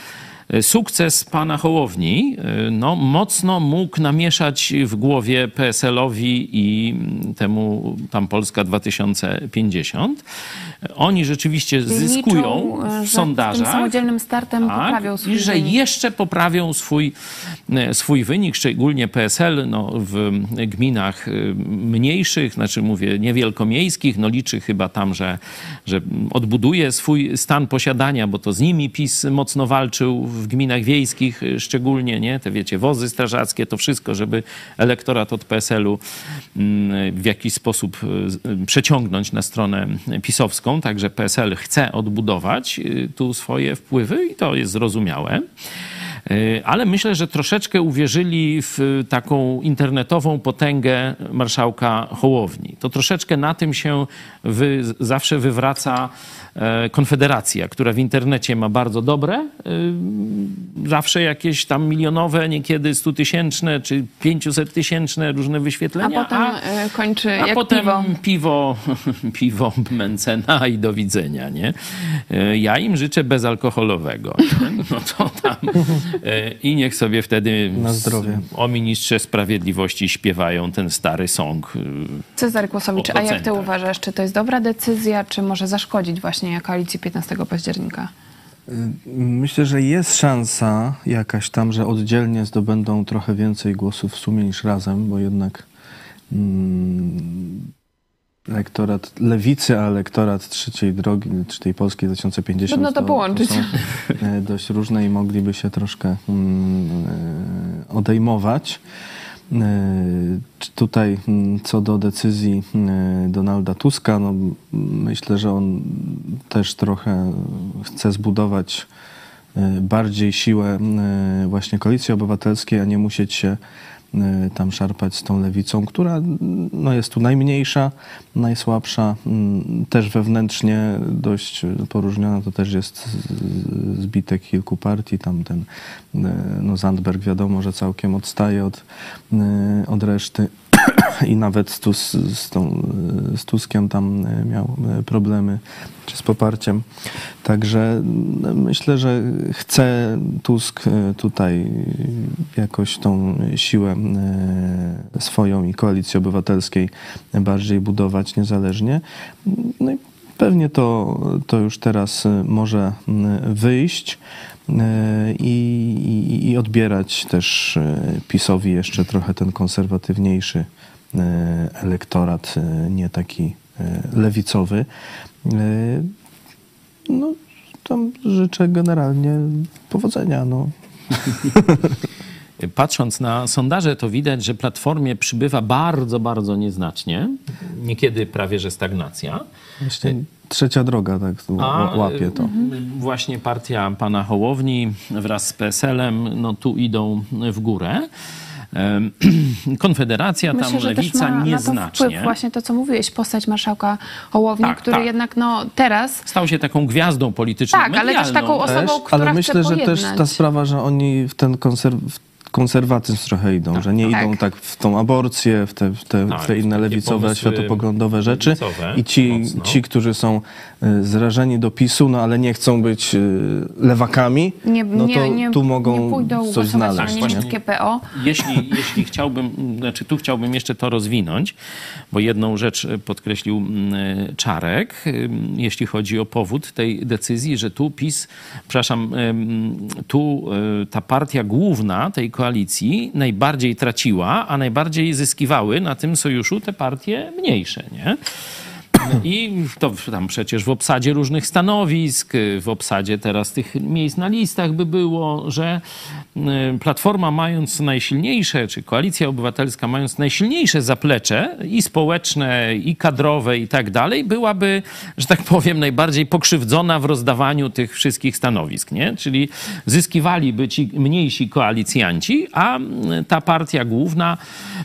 sukces pana Hołowni no, mocno mógł namieszać w głowie PSL-owi i temu tam Polska 2050. Oni rzeczywiście zyskują Liczą, e, w sondażach. Tym samodzielnym startem Tak, poprawią swój I że wynik. jeszcze poprawią swój, e, swój wynik, szczególnie PSL no, w gminach e, mniejszych, znaczy mówię niewielkomiejskich, no liczy chyba tam, że, że odbuduje swój stan posiadania, bo to z nimi PiS mocno walczył w gminach wiejskich szczególnie, nie? Te wiecie, wozy strażackie, to wszystko, żeby elektorat od PSL-u mm, w jakiś sposób przeciągnąć na stronę pisowską, także PSL chce odbudować y, tu swoje wpływy i to jest zrozumiałe. Y, Ale myślę, że troszeczkę uwierzyli w y, taką internetową potęgę marszałka Hołowni. To troszeczkę na tym się wy, zawsze wywraca Konfederacja, która w internecie ma bardzo dobre, y, zawsze jakieś tam milionowe, niekiedy stutysięczne czy pięciuset-tysięczne różne A wyświetlenia. potem e, kończy A jak potem piwo. piwo, piwo Mencena i do widzenia, nie? E, Ja im życzę bezalkoholowego. No to tam. e, I niech sobie wtedy Na zdrowie. o ministrze sprawiedliwości śpiewają ten stary song. e, Cezary Kłosowicz, a jak ty uważasz, czy to jest dobra decyzja, czy może zaszkodzić właśnie koalicji 15 października? Myślę, że jest szansa jakaś tam, że oddzielnie zdobędą trochę więcej głosów w sumie niż razem, bo jednak mm, elektorat lewicy, a elektorat trzeciej drogi, czy tej polskiej 2050 Trudno to połączyć. są e, dość różne i mogliby się troszkę mm, e, odejmować. Tutaj mm, co do decyzji e, Donalda Tuska, no, myślę, że on też trochę chce zbudować e, bardziej siłę e, właśnie koalicji obywatelskiej, a nie musieć się tam szarpać z tą lewicą, która mm, no, jest tu najmniejsza, najsłabsza, mm, też wewnętrznie dość poróżniona. To też jest zbitek kilku partii. Tam ten e, no, Zandberg wiadomo, że całkiem odstaje od, e, od reszty. I nawet z, z, tą, z Tuskiem tam e, miał e, problemy, czy z poparciem. Także no, myślę, że chce Tusk e, tutaj jakoś tą siłę swoją i koalicji obywatelskiej bardziej budować niezależnie. No i pewnie to, to już teraz może wyjść i, i, i odbierać też e, PiSowi jeszcze trochę ten konserwatywniejszy e, elektorat, e, nie taki e, lewicowy. E, No, tam życzę generalnie powodzenia. No. Patrząc na sondaże, to widać, że Platformie przybywa bardzo, bardzo nieznacznie. Niekiedy prawie, że stagnacja. Właśnie trzecia droga tak A łapie to. właśnie partia pana Hołowni wraz z PSL-em, no tu idą w górę. Konfederacja, tam Myślę, że też lewica ma na to nieznacznie. wpływ właśnie to, co mówiłeś, postać marszałka Hołowni, Tak, który tak. jednak no teraz... Stał się taką gwiazdą polityczną. Tak, ale też medialną. taką osobą, Też, która ale chce myślę, że też ta sprawa, że oni w ten konserw- w konserwatyzm trochę idą, że nie Tak. idą tak w tą aborcję, w te, w te, Tak, w te inne lewicowe, światopoglądowe rzeczy. lewicowe I ci, mocno. ci, którzy są zrażeni do PiSu, no ale nie chcą być y, lewakami, Nie, no nie, to nie, tu mogą nie pójdą coś głosować znaleźć. na nie? niemieckie PO. Jeśli, jeśli chciałbym, znaczy tu chciałbym jeszcze to rozwinąć, bo jedną rzecz podkreślił mm, Czarek, ym, jeśli chodzi o powód tej decyzji, że tu PiS, przepraszam, tu ta partia główna tej koalicji najbardziej traciła, a najbardziej zyskiwały na tym sojuszu te partie mniejsze, nie? I to tam przecież w obsadzie różnych stanowisk, w obsadzie teraz tych miejsc na listach by było, że y, Platforma mając najsilniejsze, czy Koalicja Obywatelska mając najsilniejsze zaplecze i społeczne, i kadrowe i tak dalej, byłaby, że tak powiem, najbardziej pokrzywdzona w rozdawaniu tych wszystkich stanowisk, nie? Czyli zyskiwaliby ci mniejsi koalicjanci, a mm, ta partia główna,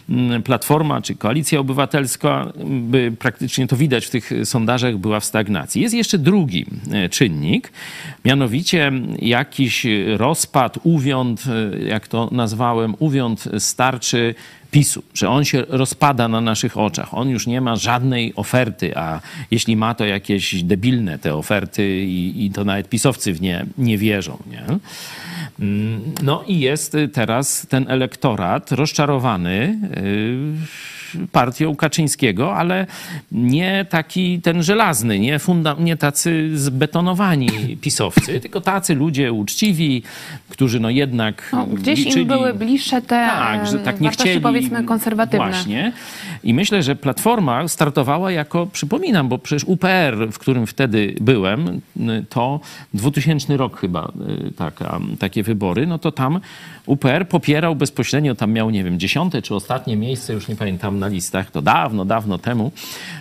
mm, Platforma czy Koalicja Obywatelska, by praktycznie to widać w tych sondażach, była w stagnacji. Jest jeszcze drugi e, czynnik, mianowicie jakiś rozpad, uwiąd, e, jak to nazwałem, uwiąd starczy PiSu, że on się rozpada na naszych oczach. On już nie ma żadnej oferty, a jeśli ma, to jakieś debilne te oferty i, i to nawet pisowcy w nie nie wierzą. Nie? Mm, No i jest teraz ten elektorat rozczarowany y, partią Kaczyńskiego, ale nie taki ten żelazny, nie, funda, nie tacy zbetonowani pisowcy, tylko tacy ludzie uczciwi, którzy no jednak No, gdzieś liczyli... im były bliższe te Tak, że tak nie wartości chcieli. powiedzmy konserwatywne. Właśnie. I myślę, że Platforma startowała jako, przypominam, bo przecież UPR, w którym wtedy byłem, to 2000 rok chyba, taka, takie wybory, no to tam UPR popierał bezpośrednio, tam miał, nie wiem, dziesiąte czy ostatnie miejsce, już nie pamiętam, na listach, to dawno, dawno temu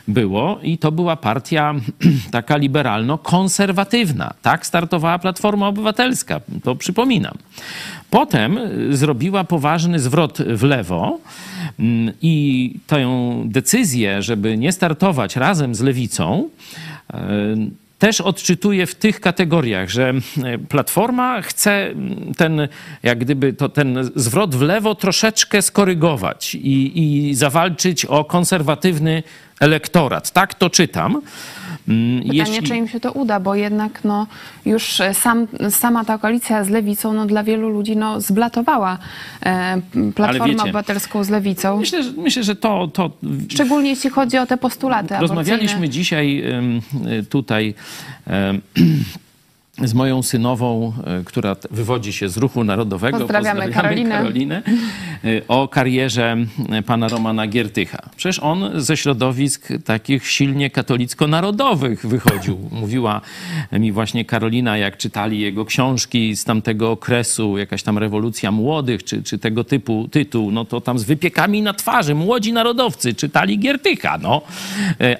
było i to była partia taka liberalno-konserwatywna. Tak startowała Platforma Obywatelska, to przypominam. Potem y, zrobiła poważny zwrot w lewo mm, i tę decyzję, żeby nie startować razem z lewicą, y, też odczytuje w tych kategoriach, że y, Platforma chce mm, ten, jak gdyby to, ten zwrot w lewo troszeczkę skorygować i, i zawalczyć o konserwatywny elektorat. Tak to czytam. Mm, Pytanie, jeśli- czy im się to uda, bo jednak no, już e, sam, sama ta koalicja z lewicą no, dla wielu ludzi no, zblatowała e, Platformę wiecie- Obywatelską z lewicą. Myślę, że, myślę, że to, to Szczególnie jeśli chodzi o te postulaty Rozmawialiśmy aborcyjne. dzisiaj tutaj z moją synową, y, która wywodzi się z ruchu narodowego. Pozdrawiamy Karolinę. Karolinę, y, o karierze y, pana Romana Giertycha. Przecież on ze środowisk takich silnie katolicko-narodowych wychodził. Mówiła mi właśnie Karolina, jak czytali jego książki z tamtego okresu, jakaś tam rewolucja młodych, czy, czy tego typu tytuł, no to tam z wypiekami na twarzy, młodzi narodowcy czytali Giertycha, no.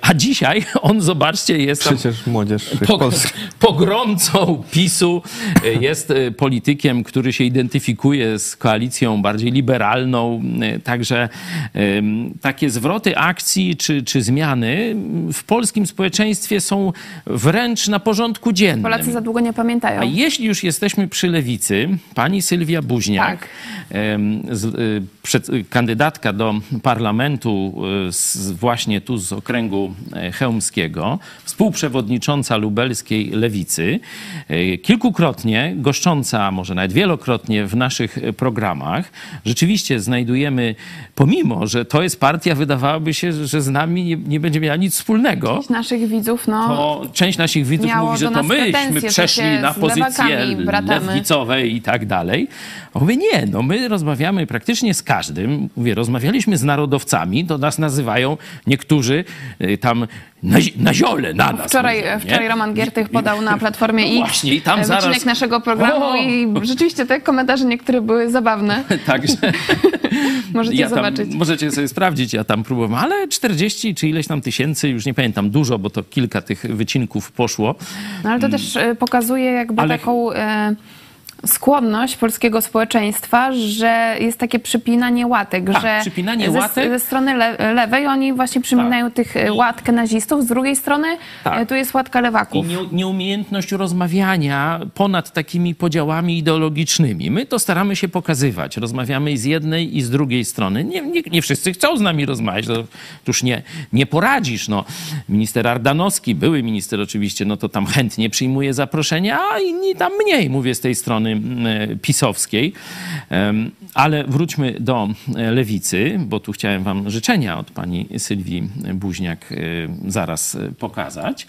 A dzisiaj on, zobaczcie, jest tam Przecież młodzież Pog- polska. pogromcą PiSu, y, jest y, politykiem, który się identyfikuje z koalicją bardziej liberalną. y, Także takie zwroty akcji czy, czy zmiany w polskim społeczeństwie są wręcz na porządku dziennym. Polacy za długo nie pamiętają. A jeśli już jesteśmy przy lewicy, pani Sylwia Buźniak, Tak. kandydatka do parlamentu z, właśnie tu z okręgu e, chełmskiego, współprzewodnicząca lubelskiej lewicy, kilkukrotnie goszcząca, może nawet wielokrotnie w naszych e, programach, rzeczywiście znajdujemy, pomimo, że to jest partia, wydawałoby się, że z nami nie, nie będzie miała nic wspólnego, Część naszych widzów, no, część naszych widzów mówi, że to myśmy przeszli na z pozycje lewakami bratamy. lewicowe i tak dalej. A mówię, nie, no my rozmawiamy praktycznie z każdym. Mówię, rozmawialiśmy z narodowcami, to nas nazywają niektórzy y, tam na, na ziole, na nas. Wczoraj, mówią, wczoraj Roman Giertych podał na Platformie No X właśnie, i tam e, zaraz- naszego programu O! i rzeczywiście te komentarze niektóre były zabawne. Także Możecie ja tam, zobaczyć. możecie sobie sprawdzić, ja tam próbowałem, ale 40 czy ileś tam tysięcy, już nie pamiętam, dużo, bo to kilka tych wycinków poszło. No ale to też e, pokazuje jakby Ale- taką e, skłonność polskiego społeczeństwa, że jest takie przypinanie łatek, Tak, że przypinanie ze, łatek. ze strony le, lewej oni właśnie przyminają tych e, łatkę nazistów, z drugiej strony Tak. e, tu jest łatka I lewaków. nie, nieumiejętność rozmawiania ponad takimi podziałami ideologicznymi. My to staramy się pokazywać. Rozmawiamy i z jednej, i z drugiej strony. Nie, nie, nie wszyscy chcą z nami rozmawiać. To już nie, nie poradzisz. No. Minister Ardanowski, były minister oczywiście, no to tam chętnie przyjmuje zaproszenia, a inni tam mniej, mówię z tej strony mm, e, pisowskiej. Ale wróćmy do e, lewicy, bo tu chciałem wam życzenia od pani Sylwii Buźniak e, zaraz pokazać.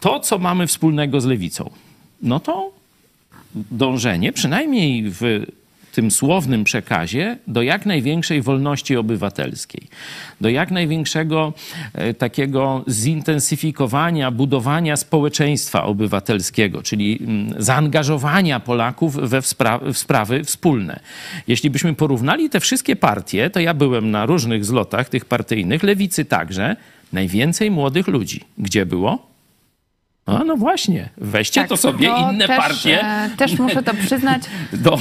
To, co mamy wspólnego z lewicą, no to dążenie, przynajmniej w tym słownym przekazie, do jak największej wolności obywatelskiej, do jak największego e, takiego zintensyfikowania, budowania społeczeństwa obywatelskiego, czyli mm, zaangażowania Polaków we w sprawy wspólne. Jeśli byśmy porównali te wszystkie partie, to ja byłem na różnych zlotach tych partyjnych, lewicy także, najwięcej młodych ludzi. Gdzie było? A no właśnie, weźcie to sobie to inne też, partie e, Też muszę to przyznać. do,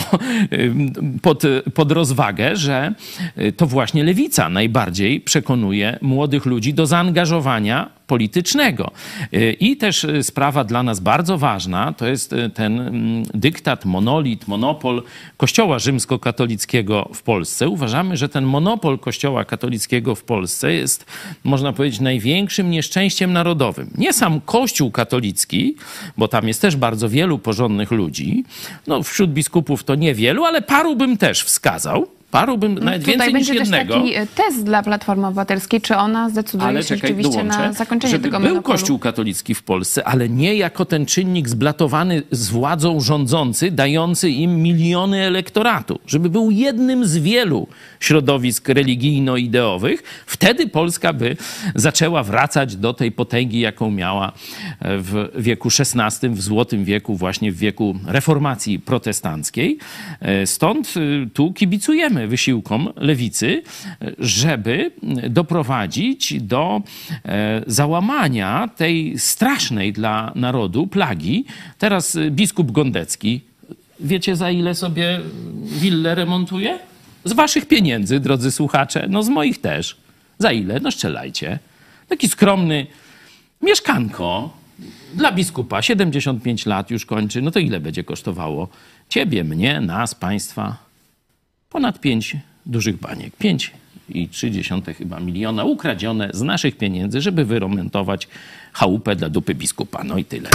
pod, pod rozwagę, że y, to właśnie lewica najbardziej przekonuje młodych ludzi do zaangażowania politycznego. Y, I też y, sprawa dla nas bardzo ważna, to jest y, ten mm, dyktat, monolit, monopol Kościoła rzymskokatolickiego w Polsce. Uważamy, że ten monopol Kościoła katolickiego w Polsce jest, można powiedzieć, największym nieszczęściem narodowym. Nie sam Kościół katolicki, bo tam jest też bardzo wielu porządnych ludzi. No, wśród biskupów to niewielu, ale paru bym też wskazał. Paru bym nawet Tutaj więcej niż będzie też jednego. taki e, test dla Platformy Obywatelskiej, czy ona zdecyduje Ale się czekaj, rzeczywiście na dołączę, zakończenie żeby tego był monopolu. Kościół katolicki w Polsce, ale nie jako ten czynnik zblatowany z władzą rządzący, dający im miliony elektoratu. Żeby był jednym z wielu środowisk religijno-ideowych. Wtedy Polska by zaczęła wracać do tej potęgi, jaką miała w wieku XVI, w złotym wieku, właśnie w wieku reformacji protestanckiej. E, Stąd tu kibicujemy wysiłkom lewicy, e, żeby doprowadzić do e, załamania tej strasznej dla narodu plagi. Teraz y, biskup Gondecki, wiecie za ile sobie willę remontuje? Z waszych pieniędzy, drodzy słuchacze, no z moich też. Za ile? No strzelajcie. Taki skromny mieszkanko dla biskupa, 75 lat już kończy, no to ile będzie kosztowało? Ciebie, mnie, nas, państwa? Ponad 5 dużych baniek. 5 i 3 chyba miliona ukradzione z naszych pieniędzy, żeby wyremontować chałupę dla dupy biskupa. No i tyle.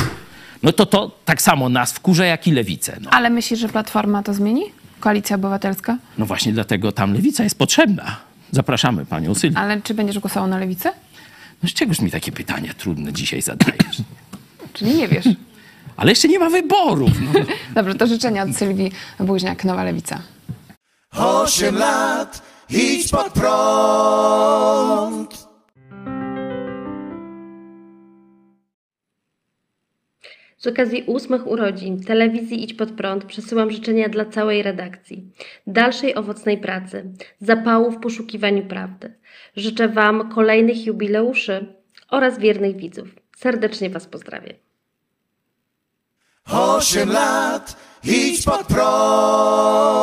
No to to tak samo nas wkurza, jak i lewicę. No, Ale myślisz, że Platforma to zmieni? Koalicja Obywatelska? no właśnie dlatego tam lewica jest potrzebna. Zapraszamy panią Sylwię. Ale czy będziesz głosował na lewicę? No z czegoż mi takie pytania trudne dzisiaj zadajesz? Czyli nie wiesz. Ale jeszcze nie ma wyborów. No. Dobrze, to życzenia od Sylwii Buźniak, Nowa Lewica. Osiem lat, idź pod prąd. Z okazji ósmych urodzin telewizji Idź Pod Prąd przesyłam życzenia dla całej redakcji. Dalszej owocnej pracy, zapału w poszukiwaniu prawdy. Życzę Wam kolejnych jubileuszy oraz wiernych widzów. Serdecznie Was pozdrawiam. Osiem lat, idź pod prąd.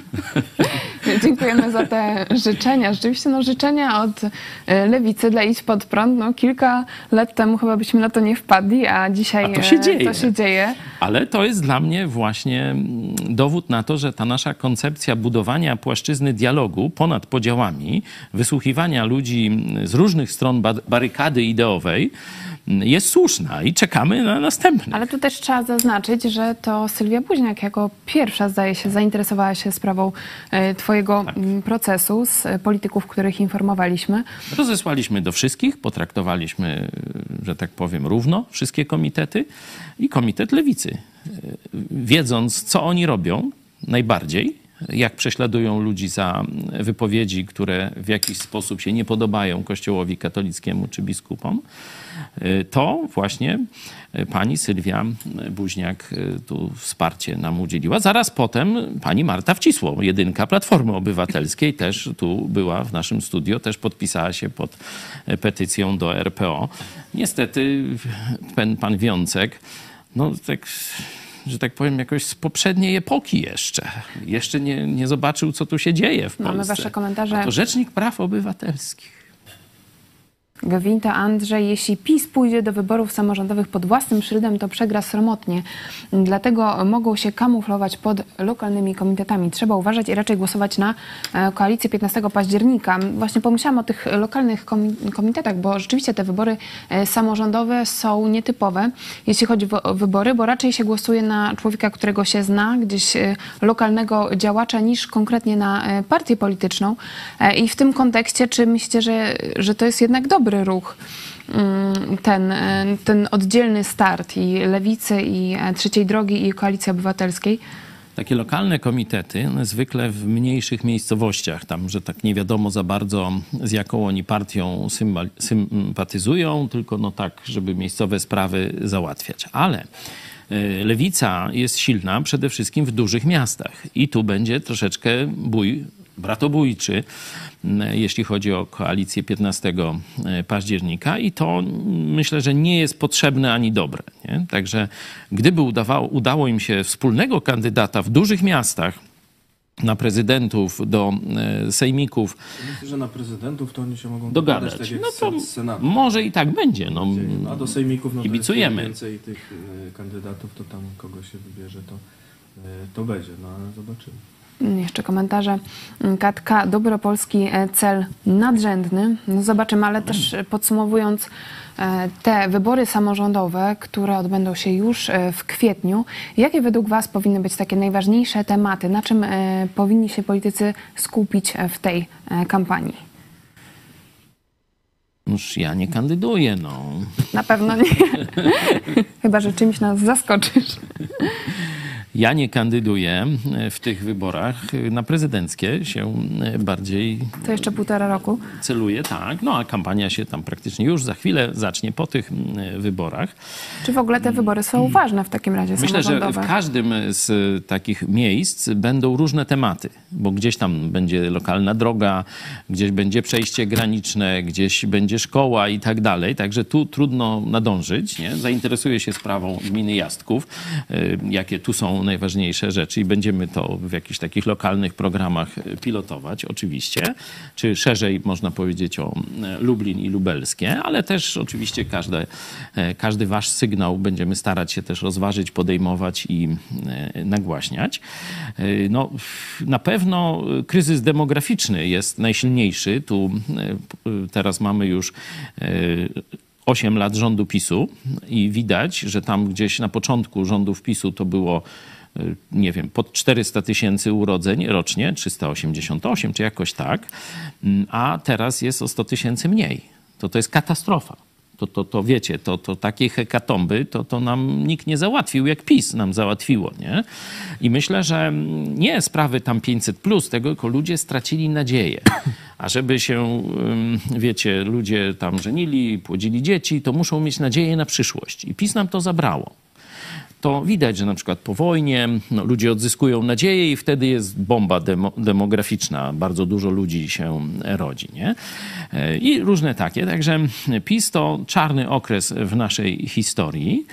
Dziękujemy za te życzenia. Rzeczywiście no, życzenia od e, Lewicy dla Idź Pod Prąd. No, kilka lat temu chyba byśmy na to nie wpadli, a dzisiaj A to się e, dzieje. To się dzieje. Ale to jest dla mnie właśnie mm, dowód na to, że ta nasza koncepcja budowania płaszczyzny dialogu ponad podziałami, wysłuchiwania ludzi mm, z różnych stron ba- barykady ideowej jest słuszna i czekamy na następne. Ale tu też trzeba zaznaczyć, że to Sylwia Buźniak jako pierwsza, zdaje się, zainteresowała się sprawą e, twojego Tak. procesu z e, polityków, których informowaliśmy. Rozesłaliśmy do wszystkich, potraktowaliśmy, y, że tak powiem, równo wszystkie komitety i komitet lewicy. Wiedząc, co oni robią najbardziej, jak prześladują ludzi za wypowiedzi, które w jakiś sposób się nie podobają Kościołowi katolickiemu czy biskupom, y, to właśnie y, pani Sylwia Buźniak y, tu wsparcie nam udzieliła. Zaraz potem pani Marta Wcisło, jedynka Platformy Obywatelskiej, też tu była w naszym studio, też podpisała się pod petycją do RPO. Niestety pan, pan Wiącek, no tak że tak powiem, jakoś z poprzedniej epoki jeszcze. Jeszcze nie, nie zobaczył, co tu się dzieje w Mamy Polsce. wasze komentarze. A to Rzecznik Praw Obywatelskich. Gwinta Andrzej, jeśli PiS pójdzie do wyborów samorządowych pod własnym szyldem, to przegra sromotnie. Dlatego mogą się kamuflować pod lokalnymi komitetami. Trzeba uważać i raczej głosować na e, koalicję 15 października. Właśnie pomyślałam o tych lokalnych komi- komitetach, bo rzeczywiście te wybory e, samorządowe są nietypowe, jeśli chodzi o wybory, bo raczej się głosuje na człowieka, którego się zna, gdzieś e, lokalnego działacza, niż konkretnie na partię polityczną. I w tym kontekście, czy myślicie, że, że to jest jednak dobry ruch, mm, ten, e, ten oddzielny start i Lewicy, i e, Trzeciej Drogi, i Koalicji Obywatelskiej? Takie lokalne komitety, zwykle w mniejszych miejscowościach, tam, że tak nie wiadomo za bardzo, z jaką oni partią sympatyzują, tylko no tak, żeby miejscowe sprawy załatwiać. Ale y, lewica jest silna przede wszystkim w dużych miastach i tu będzie troszeczkę bój bratobójczy, jeśli chodzi o koalicję 15 października i to mm, myślę, że nie jest potrzebne ani dobre. Nie? Także gdyby udawało, udało im się wspólnego kandydata w dużych miastach na prezydentów do e, sejmików Myślę, że na prezydentów to oni się mogą dogadać, tak no to Senatu. może i tak będzie. No, A do sejmików no Kibicujemy. więcej tych y, kandydatów, to tam kogo się wybierze, to, to będzie, no ale zobaczymy. Mm, Jeszcze komentarze. Mm, Katka, Dobropolski e, cel nadrzędny. No zobaczymy, ale też e, podsumowując e, te wybory samorządowe, które odbędą się już w kwietniu, jakie według Was powinny być takie najważniejsze tematy? Na czym powinni się politycy skupić w tej kampanii? Już ja nie kandyduję, no. Na pewno nie. Chyba, że czymś nas zaskoczysz. Ja nie kandyduję e, w tych wyborach e, na prezydenckie, się e, bardziej To jeszcze półtora roku. celuję, tak. No a kampania się tam praktycznie już za chwilę zacznie po tych mm, wyborach. Czy w ogóle te wybory są ważne w takim razie Myślę, że w każdym z takich miejsc będą różne tematy, bo gdzieś tam będzie lokalna droga, gdzieś będzie przejście graniczne, gdzieś będzie szkoła i tak dalej. Także tu trudno nadążyć. Nie? Zainteresuję się sprawą gminy Jastków, jakie tu są najważniejsze rzeczy i będziemy to w jakichś takich lokalnych programach e, pilotować, oczywiście. Czy szerzej można powiedzieć o e, Lublin i Lubelskie, ale też oczywiście każde, e, każdy wasz sygnał będziemy starać się też rozważyć, podejmować i nagłaśniać. No, na pewno kryzys demograficzny jest najsilniejszy. Tu teraz mamy już 8 lat rządu PiSu i widać, że tam gdzieś na początku rządów PiSu to było y, nie wiem, pod 400 tysięcy urodzeń rocznie, 388 czy jakoś tak, Mm, a teraz jest o 100 tysięcy mniej. To to jest katastrofa. To, to, to wiecie, to, to takiej hekatomby to, to nam nikt nie załatwił, jak PiS nam załatwiło, nie? I myślę, że nie sprawy tam 500 plus tego, tylko ludzie stracili nadzieję. A żeby się, wiecie, ludzie tam żenili, płodzili dzieci, to muszą mieć nadzieję na przyszłość. I PiS nam to zabrało to widać, że na przykład po wojnie no, ludzie odzyskują nadzieję i wtedy jest bomba demo, demograficzna. Bardzo dużo ludzi się rodzi. Nie? E, I różne takie. Także PiS to czarny okres w naszej historii.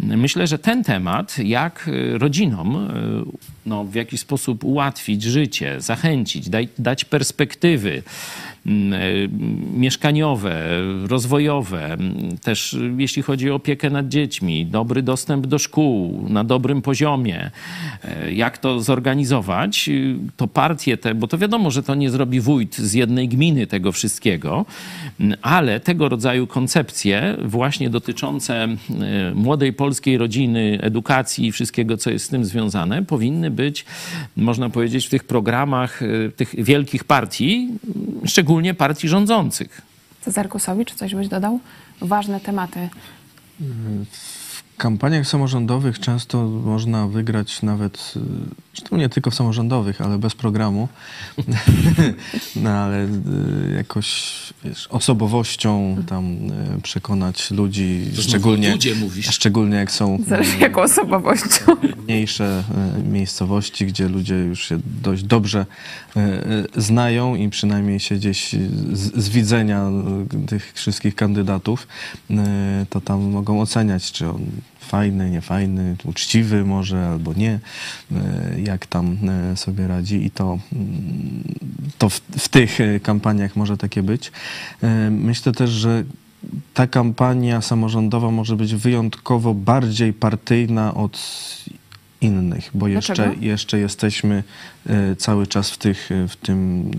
Myślę, że ten temat, jak e, rodzinom e, no, w jakiś sposób ułatwić życie, zachęcić, dać perspektywy, mieszkaniowe, rozwojowe, mm, też y, jeśli chodzi o opiekę nad dziećmi, dobry dostęp do szkół na dobrym poziomie, e, jak to zorganizować, to partie te, bo to wiadomo, że to nie zrobi wójt z jednej gminy tego wszystkiego, mm, ale tego rodzaju koncepcje właśnie dotyczące e, młodej polskiej rodziny, edukacji i wszystkiego, co jest z tym związane, powinny być, można powiedzieć, w tych programach e, tych wielkich partii, m, szczególnie partii rządzących. Cezar Kusowicz, coś byś dodał? Ważne tematy. W kampaniach samorządowych często można wygrać nawet, y, zresztą nie tylko w samorządowych, ale bez programu, no ale y, jakoś wiesz, osobowością tam y, przekonać ludzi, szczególnie, ludzie mówisz. szczególnie jak są Zależy jaką osobowością. mniejsze e, miejscowości, gdzie ludzie już się dość dobrze znają i przynajmniej się gdzieś z, z widzenia tych wszystkich kandydatów, to tam mogą oceniać, czy on fajny, niefajny, uczciwy może albo nie, e, jak tam e, sobie radzi i to, mm, to w, w tych e, kampaniach może takie być. Myślę też, że ta kampania samorządowa może być wyjątkowo bardziej partyjna od innych, bo jeszcze, Dlaczego? jeszcze jesteśmy cały czas w, tych, w tym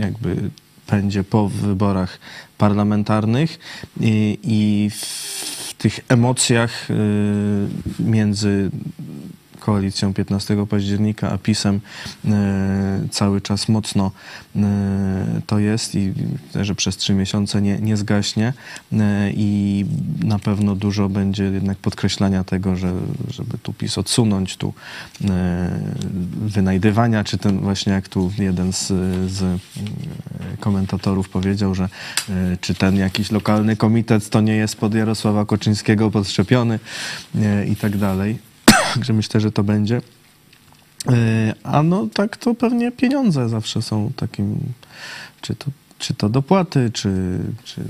jakby pędzie po wyborach parlamentarnych i, i w tych emocjach e, między koalicją 15 października, a PiSem e, cały czas mocno e, to jest i że przez trzy miesiące nie, nie zgaśnie e, i na pewno dużo będzie jednak podkreślania tego, że, żeby tu PiS odsunąć, tu wynajdywania, czy ten właśnie jak tu jeden z, z komentatorów powiedział, że czy ten jakiś lokalny komitet to nie jest pod Jarosława Koczyńskiego podszczepiony i tak dalej. Także myślę, że to będzie. E, A no tak to pewnie pieniądze zawsze są takim, czy to, czy to dopłaty, czy, czy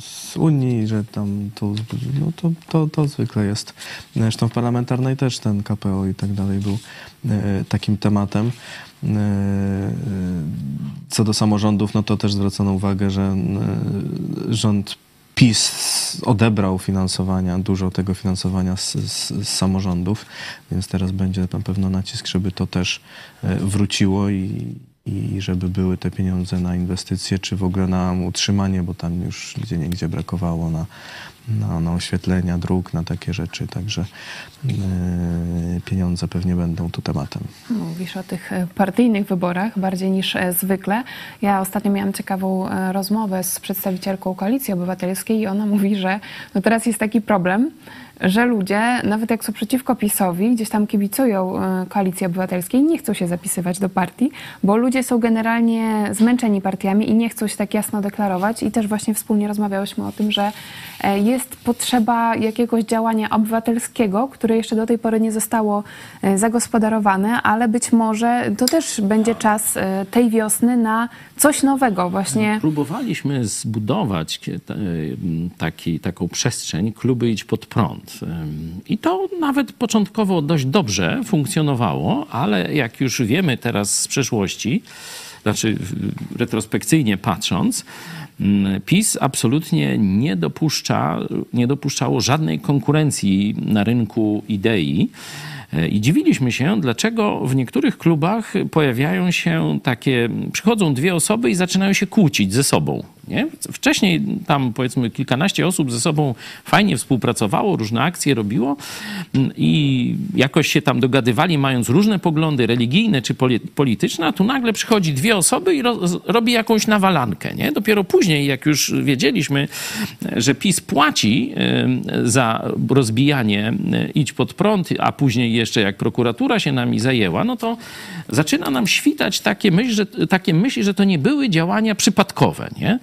z Unii, że tam to, no to, to, to zwykle jest. Zresztą w parlamentarnej też ten KPO i tak dalej był e, takim tematem. E, Co do samorządów, no to też zwracono uwagę, że rząd PiS odebrał finansowania, dużo tego finansowania z, z, z samorządów, więc teraz będzie na pewno nacisk, żeby to też e, wróciło i, i żeby były te pieniądze na inwestycje, czy w ogóle na utrzymanie, bo tam już gdzie niegdzie brakowało na, na, na oświetlenia dróg, na takie rzeczy, także e, pieniądze pewnie będą tu tematem. Mówisz o tych e, partyjnych wyborach bardziej niż e, zwykle. Ja ostatnio miałam ciekawą rozmowę z przedstawicielką Koalicji Obywatelskiej i ona mówi, że no teraz jest taki problem, że ludzie, nawet jak są przeciwko PiSowi, gdzieś tam kibicują e, Koalicji Obywatelskiej, nie chcą się zapisywać do partii, bo ludzie są generalnie zmęczeni partiami i nie chcą się tak jasno deklarować. I też właśnie wspólnie rozmawiałyśmy o tym, że e, jest potrzeba jakiegoś działania obywatelskiego, które jeszcze do tej pory nie zostało e, zagospodarowane, ale być może to też będzie czas tej wiosny na coś nowego właśnie. Próbowaliśmy zbudować taki, taką przestrzeń kluby Idź Pod Prąd. I to nawet początkowo dość dobrze funkcjonowało, ale jak już wiemy teraz z przeszłości, znaczy retrospekcyjnie patrząc, PiS absolutnie nie dopuszcza, nie dopuszczało żadnej konkurencji na rynku idei. I dziwiliśmy się, dlaczego w niektórych klubach pojawiają się takie, przychodzą dwie osoby i zaczynają się kłócić ze sobą. Nie? Wcześniej tam powiedzmy kilkanaście osób ze sobą fajnie współpracowało, różne akcje robiło mm, i jakoś się tam dogadywali, mając różne poglądy religijne czy poli- polityczne, a tu nagle przychodzi dwie osoby i roz, robi jakąś nawalankę. Nie? Dopiero później, jak już wiedzieliśmy, że PiS płaci za rozbijanie idź pod prąd, a później jeszcze jak prokuratura się nami zajęła, no to zaczyna nam świtać takie myśli, że, takie myśli, że to nie były działania przypadkowe. Nie?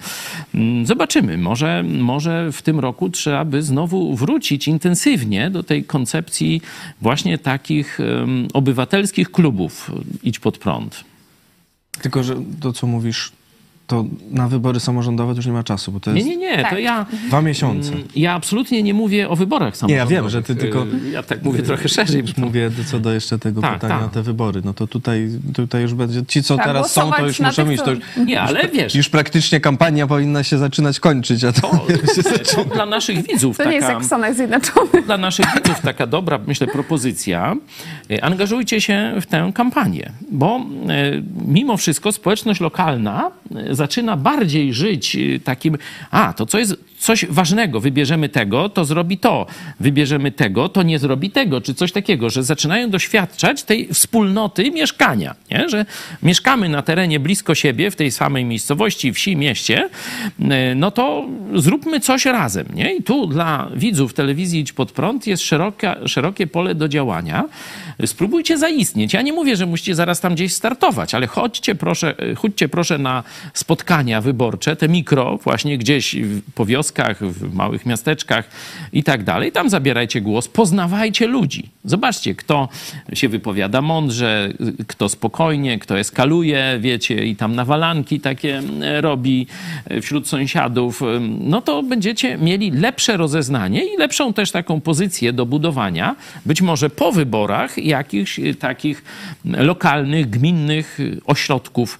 Mm, Zobaczymy. Może, może w tym roku trzeba by znowu wrócić intensywnie do tej koncepcji właśnie takich obywatelskich klubów idź pod prąd. Tylko, że to, co mówisz, to na wybory samorządowe to już nie ma czasu, bo to Nie, jest nie, nie, to Tak. ja... dwa miesiące. Mm, Ja absolutnie nie mówię o wyborach samorządowych. wiem, że ty tylko- Y, Ja tak mówię trochę szerzej. Już mówię co do jeszcze tego Tak, pytania tak. o te wybory. No to tutaj, tutaj już będzie. Ci, co Tak, teraz są, to już na muszą tych, iść. To już, Nie, ale wiesz, już praktycznie kampania powinna się zaczynać kończyć, a to, to dla naszych widzów To nie jest taka... jak w Stanach Zjednoczonych. dla naszych widzów taka dobra, myślę, propozycja. E, Angażujcie się w tę kampanię, bo e, mimo wszystko społeczność lokalna zaczyna bardziej żyć e, takim, a to co jest coś ważnego, wybierzemy tego, to zrobi to, wybierzemy tego, to nie zrobi tego, czy coś takiego, że zaczynają doświadczać tej wspólnoty mieszkania, nie? że mieszkamy na terenie blisko siebie, w tej samej miejscowości, wsi, mieście, e, no to zróbmy coś razem. Nie? I tu dla widzów telewizji Idź Pod Prąd jest szeroka, szerokie pole do działania. Spróbujcie zaistnieć. Ja nie mówię, że musicie zaraz tam gdzieś startować, ale chodźcie proszę, chodźcie proszę na spotkania wyborcze, te mikro właśnie gdzieś po wioskach, w małych miasteczkach i tak dalej. Tam zabierajcie głos, poznawajcie ludzi. Zobaczcie, kto się wypowiada mądrze, kto spokojnie, kto eskaluje, wiecie, i tam nawalanki takie e, robi e, wśród sąsiadów. E, No to będziecie mieli lepsze rozeznanie i lepszą też taką pozycję do budowania, być może po wyborach jakichś e, takich lokalnych, gminnych e, ośrodków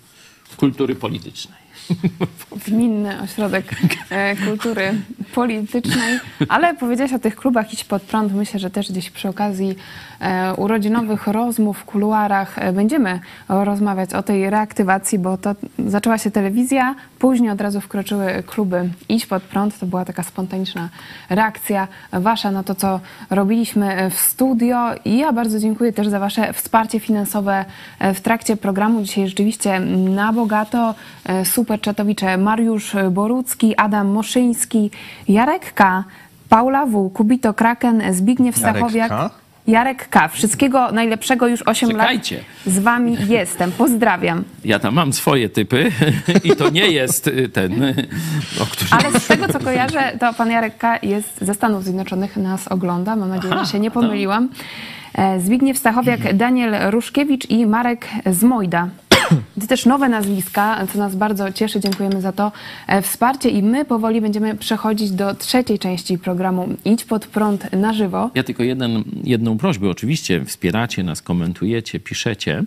kultury politycznej. Gminny Ośrodek e, Kultury Politycznej, ale powiedziałaś o tych klubach Idź Pod Prąd. Myślę, że też gdzieś przy okazji e, urodzinowych rozmów w kuluarach e, będziemy rozmawiać o tej reaktywacji, bo to zaczęła się telewizja, później od razu wkroczyły kluby Idź Pod Prąd. To była taka spontaniczna reakcja wasza na to, co robiliśmy w studio i ja bardzo dziękuję też za wasze wsparcie finansowe e, w trakcie programu. Dzisiaj rzeczywiście na bogato e, super czatowicze Mariusz Borucki, Adam Moszyński, Jarek K., Paula W., Kubito Kraken, Zbigniew Jarek Stachowiak. K.? Jarek K. Wszystkiego najlepszego już 8 Czekajcie. lat. Z wami jestem. Pozdrawiam. Ja tam mam swoje typy i to nie jest y, ten, y, o którym... Ale z tego, co kojarzę, to pan Jarek K. jest ze Stanów Zjednoczonych, nas ogląda. Mam nadzieję, że się nie pomyliłam. E, Zbigniew Stachowiak, Daniel Ruszkiewicz i Marek Zmojda. To też nowe nazwiska, co nas bardzo cieszy. Dziękujemy za to e, wsparcie i my powoli będziemy przechodzić do trzeciej części programu Idź pod prąd na żywo. Ja tylko jeden, jedną prośbę. Oczywiście wspieracie nas, komentujecie, piszecie.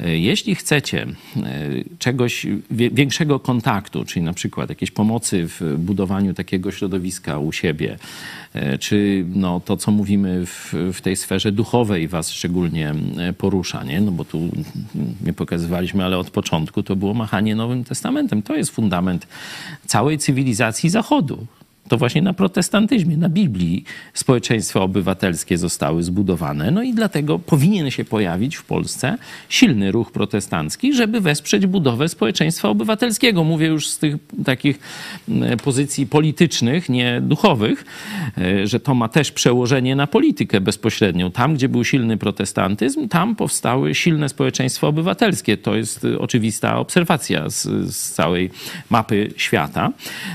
E, Jeśli chcecie e, czegoś, większego kontaktu, czyli na przykład jakiejś pomocy w budowaniu takiego środowiska u siebie, czy no, to, co mówimy w, w tej sferze duchowej was szczególnie porusza, nie? No bo tu nie pokazywaliśmy, ale od początku to było machanie Nowym Testamentem. To jest fundament całej cywilizacji Zachodu. To właśnie na protestantyzmie, na Biblii społeczeństwa obywatelskie zostały zbudowane. No i dlatego powinien się pojawić w Polsce silny ruch protestancki, żeby wesprzeć budowę społeczeństwa obywatelskiego. Mówię już z tych takich mm, pozycji politycznych, nie duchowych, e, że to ma też przełożenie na politykę bezpośrednią. Tam, gdzie był silny protestantyzm, tam powstały silne społeczeństwa obywatelskie. To jest e, oczywista obserwacja z, z całej mapy świata.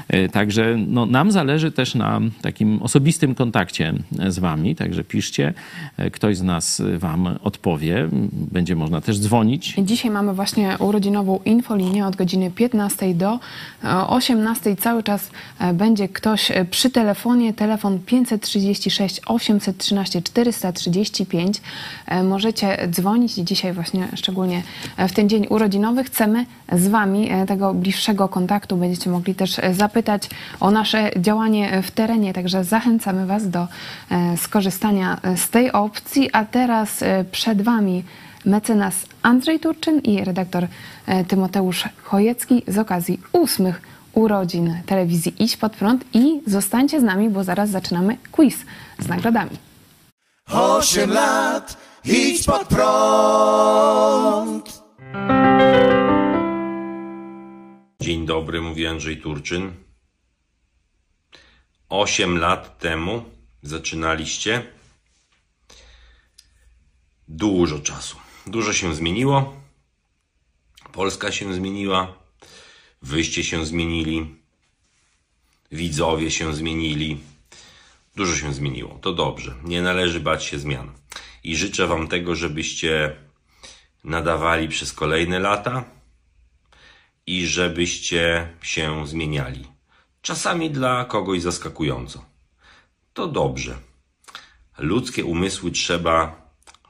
E, Także no, nam zależy też na takim osobistym kontakcie z wami, także piszcie, E, ktoś z nas wam odpowie. Będzie można też dzwonić. Dzisiaj mamy właśnie urodzinową infolinię od godziny 15 do e, 18. Cały czas e, będzie ktoś e, przy telefonie. Telefon 536 813 435. E, Możecie dzwonić dzisiaj właśnie szczególnie e, w ten dzień urodzinowy chcemy z Wami e, tego bliższego kontaktu. Będziecie mogli też e, zapytać o nasze działanie w terenie, także zachęcamy Was do e, skorzystania e, z tej opcji. A teraz e, przed Wami mecenas Andrzej Turczyn i redaktor Tymoteusz Chojecki z okazji ósmych urodzin telewizji Idź Pod Prąd i zostańcie z nami, bo zaraz zaczynamy quiz z nagrodami. Osiem lat, idź pod prąd. Dzień dobry, mówi Andrzej Turczyn. Osiem lat temu zaczynaliście. Dużo czasu. Dużo się zmieniło. Polska się zmieniła. Wyście się zmienili. Widzowie się zmienili. Dużo się zmieniło. To dobrze. Nie należy bać się zmian. I życzę Wam tego, żebyście nadawali przez kolejne lata i żebyście się zmieniali. Czasami dla kogoś zaskakująco. To dobrze. Ludzkie umysły trzeba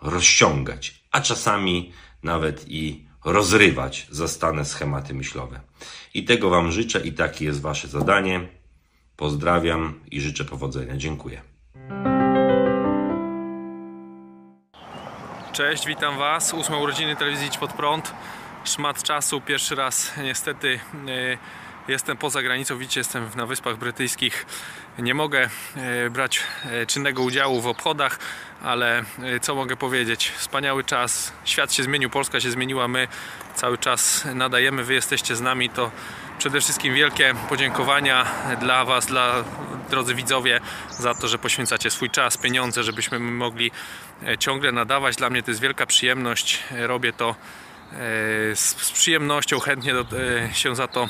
rozciągać, a czasami nawet i rozrywać zastane schematy myślowe. I tego Wam życzę i takie jest Wasze zadanie. Pozdrawiam i życzę powodzenia. Dziękuję. Cześć, witam Was. Ósme urodziny telewizji Pod Prąd. Szmat czasu, pierwszy raz niestety e, jestem poza granicą, widzicie, jestem na Wyspach Brytyjskich. Nie mogę e, brać e, czynnego udziału w obchodach, ale e, co mogę powiedzieć? Wspaniały czas, świat się zmienił, Polska się zmieniła, my cały czas nadajemy, Wy jesteście z nami, to przede wszystkim wielkie podziękowania dla Was, dla drodzy widzowie, za to, że poświęcacie swój czas, pieniądze, żebyśmy mogli ciągle nadawać. Dla mnie to jest wielka przyjemność. Robię to z, z przyjemnością, chętnie do, e, się za to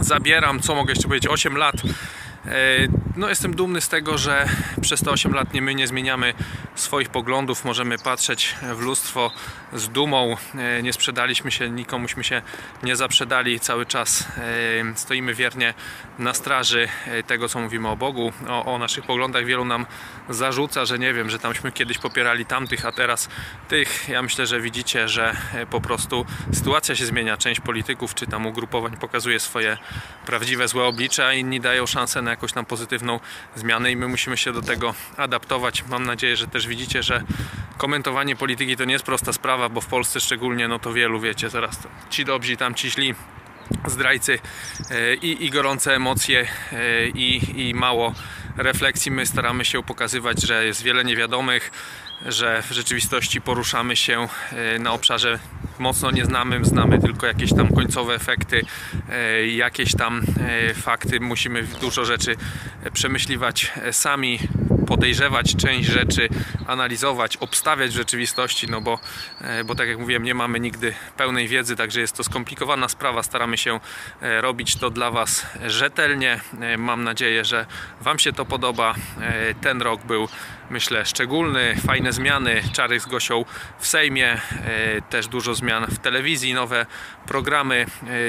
zabieram. Co mogę jeszcze powiedzieć? 8 lat E, No, jestem dumny z tego, że przez te 8 lat nie my nie zmieniamy swoich poglądów. Możemy patrzeć w lustro z dumą. E, Nie sprzedaliśmy się, nikomuśmy się nie zaprzedali. Cały czas e, stoimy wiernie na straży e, tego, co mówimy o Bogu, o, o naszych poglądach. Wielu nam zarzuca, że nie wiem, że tamśmy kiedyś popierali tamtych, a teraz tych. Ja myślę, że widzicie, że e, po prostu sytuacja się zmienia. Część polityków czy tam ugrupowań pokazuje swoje prawdziwe złe oblicze, a inni dają szansę na jakąś tam pozytywną zmianę i my musimy się do tego adaptować. Mam nadzieję, że też widzicie, że komentowanie polityki to nie jest prosta sprawa, bo w Polsce szczególnie, no to wielu wiecie, zaraz ci dobrzy, tam ci źli zdrajcy e, i, i gorące emocje e, i, i mało refleksji. My staramy się pokazywać, że jest wiele niewiadomych, że w rzeczywistości poruszamy się e, na obszarze mocno nieznanym, znamy tylko jakieś tam końcowe efekty, e, jakieś tam e, fakty. Musimy dużo rzeczy e, przemyśliwać sami, podejrzewać część rzeczy, analizować, obstawiać w rzeczywistości, no bo, bo tak jak mówiłem, nie mamy nigdy pełnej wiedzy, także jest to skomplikowana sprawa. Staramy się robić to dla Was rzetelnie. Mam nadzieję, że Wam się to podoba. Ten rok był, myślę, szczególny, fajne zmiany. Czary z Gosią w Sejmie, też dużo zmian w telewizji, nowe programy.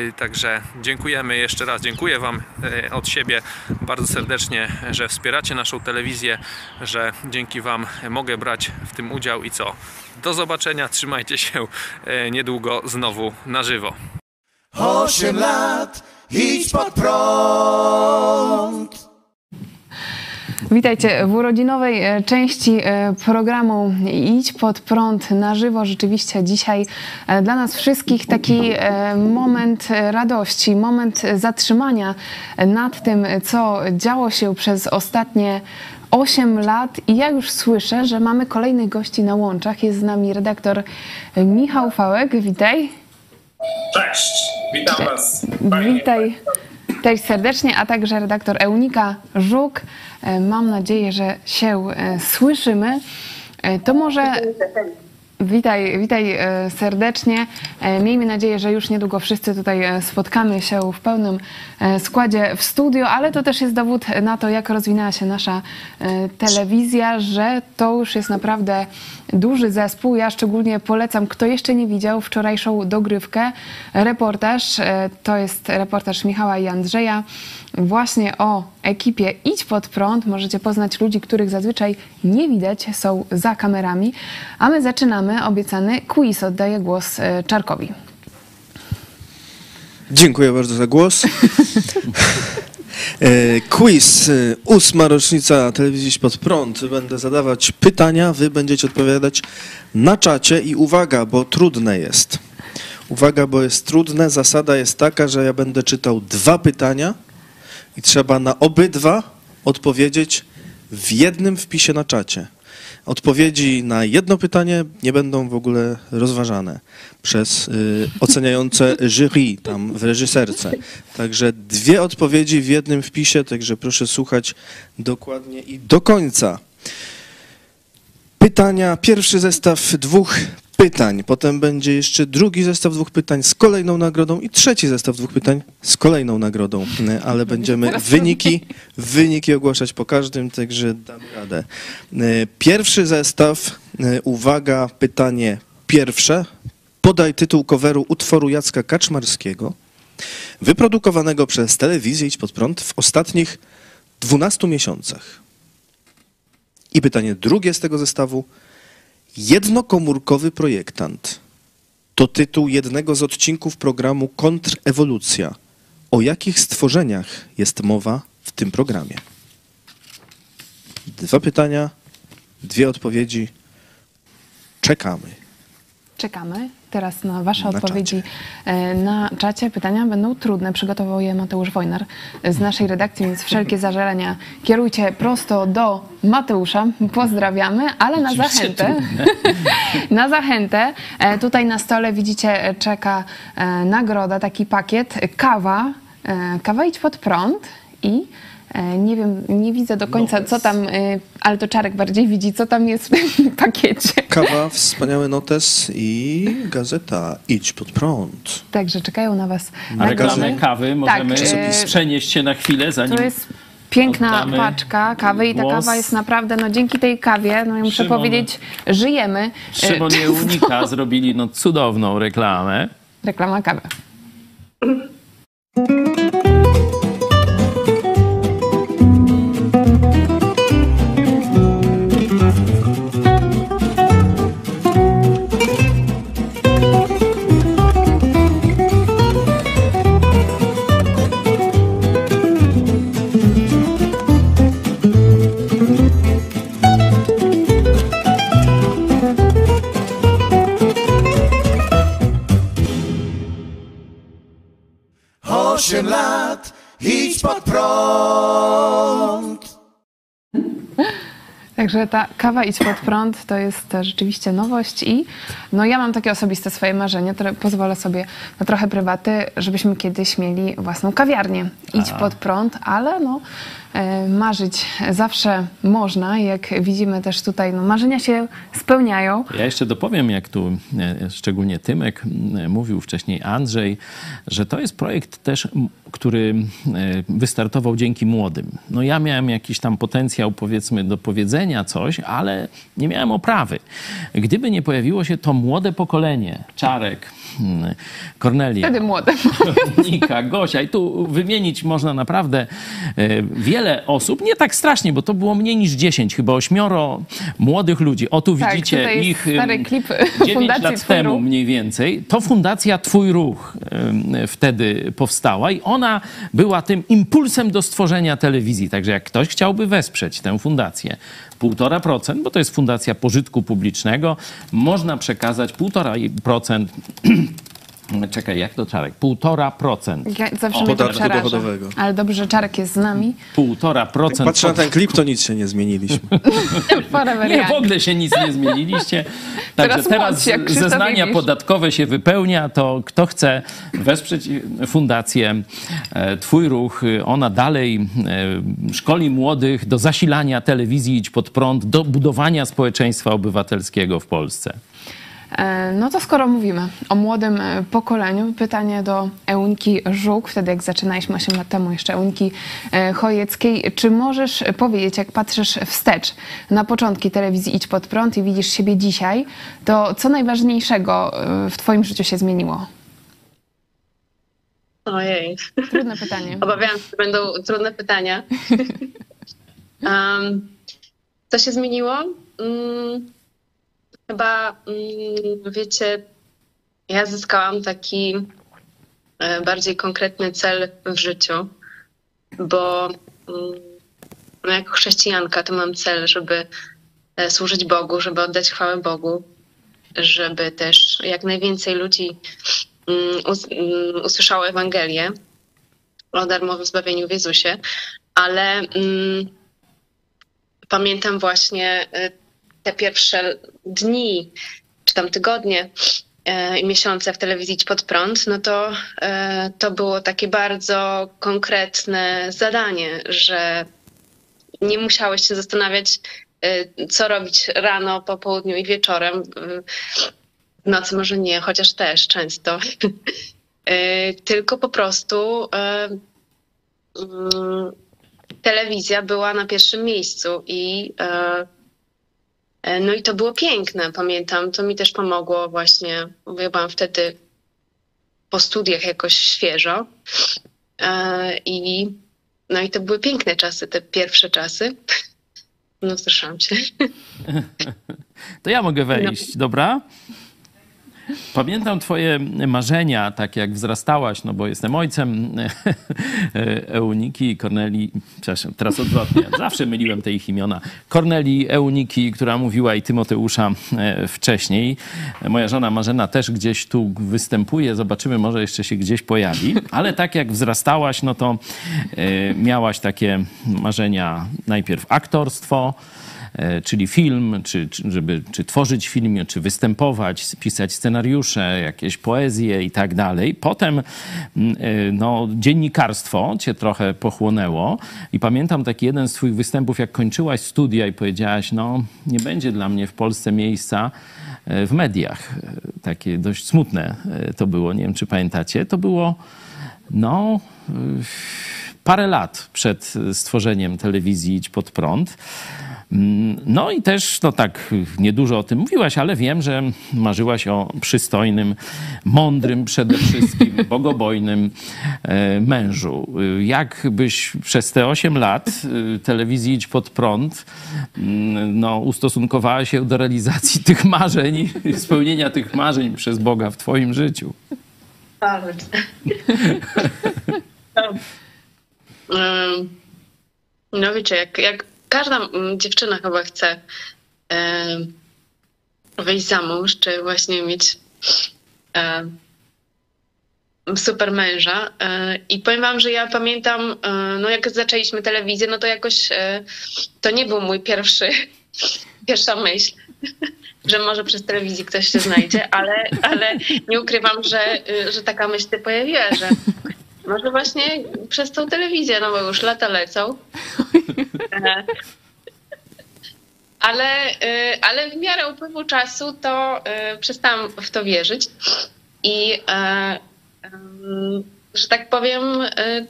E, Także dziękujemy jeszcze raz. Dziękuję Wam e, od siebie bardzo serdecznie, że wspieracie naszą telewizję, że dzięki Wam mogę brać w tym udział i co? Do zobaczenia, trzymajcie się e, niedługo znowu na żywo. Osiem lat, idź pod prąd. Witajcie w urodzinowej e, części e, programu Idź pod prąd na żywo. Rzeczywiście dzisiaj e, dla nas wszystkich taki moment radości, moment zatrzymania nad tym, co działo się przez ostatnie 8 lat i ja już słyszę, że mamy kolejnych gości na łączach. Jest z nami redaktor Michał Fałek. Witaj. Cześć, witam Was. Witaj. Cześć serdecznie, a także redaktor Eunika Żuk. E, Mam nadzieję, że się e, słyszymy. E, To może witaj, witaj e, serdecznie. E, Miejmy nadzieję, że już niedługo wszyscy tutaj e, spotkamy się w pełnym składzie w studio, ale to też jest dowód na to, jak rozwinęła się nasza telewizja, że to już jest naprawdę duży zespół. Ja szczególnie polecam, kto jeszcze nie widział wczorajszą dogrywkę, reportaż. To jest reportaż Michała i Andrzeja właśnie o ekipie Idź pod prąd. Możecie poznać ludzi, których zazwyczaj nie widać, są za kamerami. A my zaczynamy obiecany quiz. Oddaję głos e, Czarkowi. Dziękuję bardzo za głos. E, Quiz, e, ósma rocznica telewizji pod prąd. Będę zadawać pytania, wy będziecie odpowiadać na czacie i uwaga, bo trudne jest. Uwaga, bo jest trudne. Zasada jest taka, że ja będę czytał dwa pytania i trzeba na obydwa odpowiedzieć w jednym wpisie na czacie. Odpowiedzi na jedno pytanie nie będą w ogóle rozważane przez y, oceniające jury tam w reżyserce. Także dwie odpowiedzi w jednym wpisie, także proszę słuchać dokładnie i do końca. Pytania, pierwszy zestaw dwóch pytań, potem będzie jeszcze drugi zestaw dwóch pytań z kolejną nagrodą i trzeci zestaw dwóch pytań z kolejną nagrodą, Y, ale będziemy wyniki, wyniki ogłaszać po każdym, także dam radę. Y, Pierwszy zestaw, y, uwaga, pytanie pierwsze. Podaj tytuł coveru utworu Jacka Kaczmarskiego, wyprodukowanego przez telewizję Idź Pod Prąd w ostatnich 12 miesiącach. I pytanie drugie z tego zestawu. Jednokomórkowy projektant. To tytuł jednego z odcinków programu Kontrewolucja. O jakich stworzeniach jest mowa w tym programie? Dwa pytania, dwie odpowiedzi. Czekamy. Czekamy teraz na Wasze Na odpowiedzi e, na czacie. Pytania będą trudne. Przygotował je Mateusz Wojnar z naszej redakcji, więc wszelkie zażalenia kierujcie prosto do Mateusza. Pozdrawiamy, ale na zachętę. na zachętę. e, Tutaj na stole widzicie e, czeka e, nagroda, taki pakiet. Kawa. Kawa idź pod prąd i nie wiem, nie widzę do końca, co tam, e, ale to Czarek bardziej widzi, co tam jest w tym pakiecie. Kawa, wspaniały notes i gazeta Idź pod prąd. Także czekają na Was A reklamę kawy możemy Tak, e, przenieść się na chwilę, zanim... To jest Piękna Oddamy paczka kawy i ta głos. kawa jest naprawdę, no dzięki tej kawie, no ja muszę Szymon. powiedzieć, żyjemy. Szymon E, i Eunika zrobili no, cudowną reklamę. Reklama kawy. Pod prąd. Także ta kawa idź pod prąd to jest rzeczywiście nowość i no ja mam takie osobiste swoje marzenie, które pozwolę sobie na trochę prywaty, żebyśmy kiedyś mieli własną kawiarnię. Idź pod prąd, ale no marzyć zawsze można, jak widzimy też tutaj, no marzenia się spełniają. Ja jeszcze dopowiem, jak tu e, szczególnie Tymek mówił wcześniej, Andrzej, że to jest projekt też, który e, wystartował dzięki młodym. No ja miałem jakiś tam potencjał, powiedzmy, do powiedzenia coś, ale nie miałem oprawy. Gdyby nie pojawiło się to młode pokolenie, Czarek, Kornelia, Wtedy młode. Nika, Gosia i tu wymienić można naprawdę e, wiele osób, nie tak strasznie, bo to było mniej niż 10, chyba ośmioro młodych ludzi. O tu Tak, widzicie ich stary klip 9 Fundacji lat Twój temu Ruch. mniej więcej. To fundacja Twój Ruch wtedy powstała i ona była tym impulsem do stworzenia telewizji. Także jak ktoś chciałby wesprzeć tę fundację, 1,5%, bo to jest fundacja pożytku publicznego, można przekazać 1,5% Czekaj, jak to Czarek? 1,5%. Ja zawsze O, mnie to podatku przeraża. dochodowego. Ale dobrze, że Czarek jest z nami. 1,5%. Patrzę na ten klip, to nic się nie zmieniliśmy. Forever Nie, young. w ogóle się nic nie zmieniliście. Także Teraz teraz młodsi, jak Krzysztof zeznania podatkowe się wypełnia, to kto chce wesprzeć fundację e, Twój Ruch, e, ona dalej e, szkoli młodych do zasilania telewizji Idź Pod Prąd, do budowania społeczeństwa obywatelskiego w Polsce. E, No to skoro mówimy o młodym e, pokoleniu, pytanie do Euniki Żuk, wtedy jak zaczynaliśmy 8 lat temu jeszcze Euniki e, Chojeckiej. Czy możesz powiedzieć, jak patrzysz wstecz na początki telewizji Idź Pod Prąd i widzisz siebie dzisiaj, to co najważniejszego w twoim życiu się zmieniło? Ojej, Trudne pytanie. obawiałam się, że będą trudne pytania. um, co się zmieniło? Mm, chyba, mm, wiecie, ja zyskałam taki e, bardziej konkretny cel w życiu, bo mm, no jako chrześcijanka to mam cel, żeby e, służyć Bogu, żeby oddać chwałę Bogu, żeby też jak najwięcej ludzi mm, us- usłyszało Ewangelię o darmowym zbawieniu w Jezusie, ale pamiętam właśnie y, te pierwsze dni, czy tam tygodnie e, i miesiące w telewizji Pod Prąd, no to e, to było takie bardzo konkretne zadanie, że nie musiałeś się zastanawiać, y, co robić rano, po południu i wieczorem. W nocy może nie, chociaż też często. Tylko po prostu mm, telewizja była na pierwszym miejscu i e, e, no i to było piękne, pamiętam. To mi też pomogło właśnie, bo ja byłam wtedy po studiach jakoś świeżo E, i no i to były piękne czasy, te pierwsze czasy. No słyszałam się. To ja mogę wejść, dobra? Pamiętam twoje marzenia, tak jak wzrastałaś, no bo jestem ojcem Euniki i Kornelii, przepraszam, teraz odwrotnie, zawsze myliłem te ich imiona. Kornelii Euniki, która mówiła i Tymoteusza e, wcześniej. Moja żona Marzena też gdzieś tu występuje, zobaczymy, może jeszcze się gdzieś pojawi. Ale tak jak wzrastałaś, no to e, miałaś takie marzenia, najpierw aktorstwo, czyli film, czy, czy, żeby, czy tworzyć film, czy występować, pisać scenariusze, jakieś poezje i tak dalej. Potem mm, e, no, dziennikarstwo cię trochę pochłonęło i pamiętam taki jeden z twoich występów, jak kończyłaś studia i powiedziałaś, no nie będzie dla mnie w Polsce miejsca e, w mediach. E, Takie dość smutne e, to było, nie wiem czy pamiętacie. To było, no... parę lat przed stworzeniem telewizji Idź Pod Prąd. Mm, No i też, no tak, niedużo o tym mówiłaś, ale wiem, że marzyłaś o przystojnym, mądrym przede wszystkim, bogobojnym e, mężu. Jak byś przez te 8 lat e, telewizji Idź Pod Prąd mm, no, ustosunkowała się do realizacji tych marzeń, spełnienia tych marzeń przez Boga w twoim życiu? Bardzo. No wiecie, jak, jak każda mm, dziewczyna chyba chce wyjść za mąż, czy właśnie mieć super męża. E, I powiem wam, że ja pamiętam, e, no jak zaczęliśmy telewizję, no to jakoś e, to nie był mój pierwszy, pierwsza myśl, że może przez telewizję ktoś się znajdzie, ale, ale nie ukrywam, że, że taka myśl się pojawiła, że może właśnie przez tą telewizję, no bo już lata lecą. E, Ale, y, ale w miarę upływu czasu to y, przestałam w to wierzyć i e, że tak powiem, y,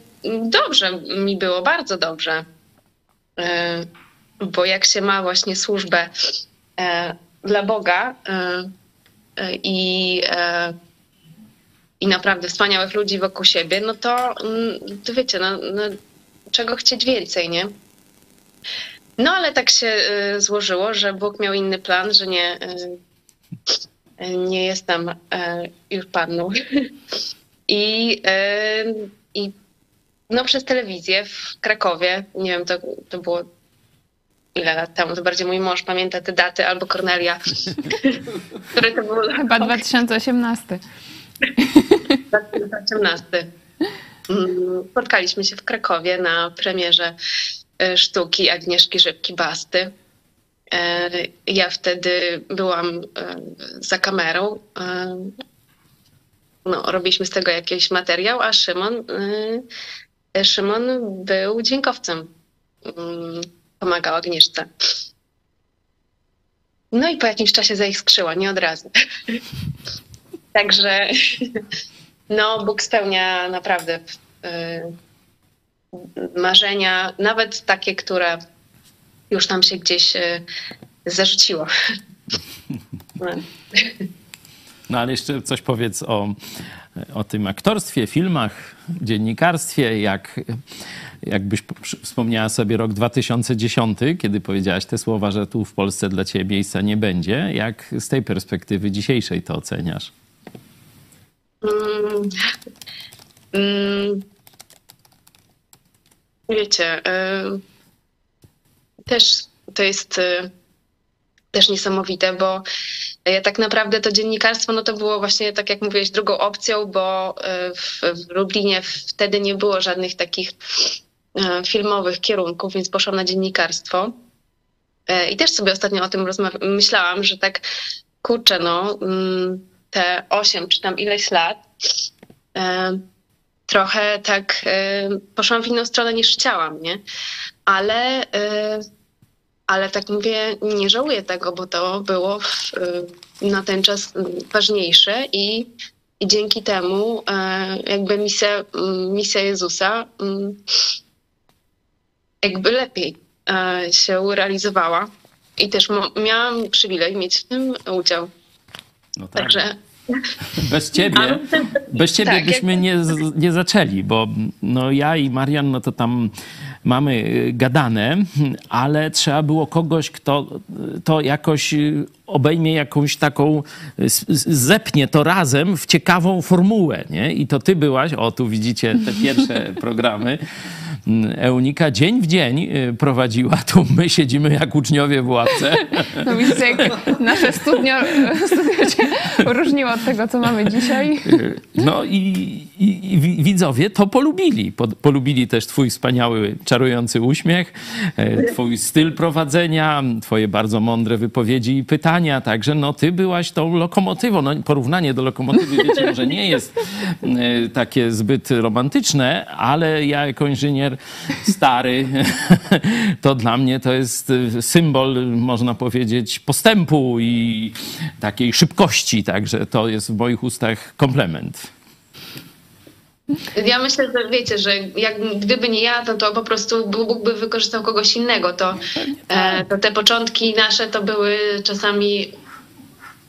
dobrze mi było, bardzo dobrze. E, Bo jak się ma właśnie służbę dla Boga i, i naprawdę wspaniałych ludzi wokół siebie, no to, mm, to wiecie, no, no, czego chcieć więcej, nie? No ale tak się y, złożyło, że Bóg miał inny plan, że nie, y, y, nie jestem już panną. I, I no przez telewizję w Krakowie, nie wiem, to, to było ile lat temu, to bardziej mój mąż pamięta te daty, albo Kornelia, który to był Chyba 2018. 2018. Mm, Spotkaliśmy się w Krakowie na premierze e, sztuki Agnieszki Rzepki-Basty. E, Ja wtedy byłam e, za kamerą. No, robiliśmy z tego jakiś materiał, a Szymon, Szymon był dźwiękowcem. Mm, Pomagał Agnieszce. No i po jakimś czasie zaiskrzyła, nie od razu. Także no, Bóg spełnia naprawdę y, marzenia, nawet takie, które już tam się gdzieś y, zarzuciło. No. No ale jeszcze coś powiedz o, o tym aktorstwie, filmach, dziennikarstwie, jak, jakbyś wspomniała sobie rok 2010, kiedy powiedziałaś te słowa, że tu w Polsce dla ciebie miejsca nie będzie. Jak z tej perspektywy dzisiejszej to oceniasz? Mm, mm, Wiecie, y, też to jest y, też niesamowite, bo ja tak naprawdę to dziennikarstwo, no to było właśnie, tak jak mówiłeś, drugą opcją, bo y, w, w Lublinie wtedy nie było żadnych takich filmowych kierunków, więc poszłam na dziennikarstwo. I też sobie ostatnio o tym rozmawia- myślałam, że tak kurczę, no mm, te 8 czy tam ileś lat e, trochę tak e, poszłam w inną stronę niż chciałam, nie? Ale, e, ale tak mówię, nie żałuję tego, bo to było na ten czas ważniejsze i, i dzięki temu jakby misja, misja Jezusa mm, jakby lepiej się realizowała. I też miałam przywilej mieć w tym udział. No tak. Także Bez ciebie, bez ciebie Tak, byśmy nie, z- nie zaczęli, bo no ja i Marian, no to tam mamy y, gadane, ale trzeba było kogoś, kto to jakoś y, obejmie jakąś taką, y, zepnie to razem w ciekawą formułę, nie? I to ty byłaś, o tu widzicie te pierwsze programy, Eunika dzień w dzień y, prowadziła, tu my siedzimy jak uczniowie w ławce. No widzicie, jak nasze studio się różniło od tego, co mamy dzisiaj. No i, i, i wi- widzowie to polubili. Po, polubili też twój wspaniały, czarujący uśmiech, e, twój styl prowadzenia, twoje bardzo mądre wypowiedzi i pytania. Także no ty byłaś tą lokomotywą. No porównanie do lokomotywy, wiecie, może nie jest takie zbyt romantyczne, ale ja jako inżynier stary, to dla mnie to jest e, symbol, można powiedzieć, postępu i takiej szybkości. Także to jest w moich ustach komplement. Ja myślę, że wiecie, że jak gdyby nie ja, to, to po prostu Bóg by wykorzystał kogoś innego. To, e, to te początki nasze to były czasami.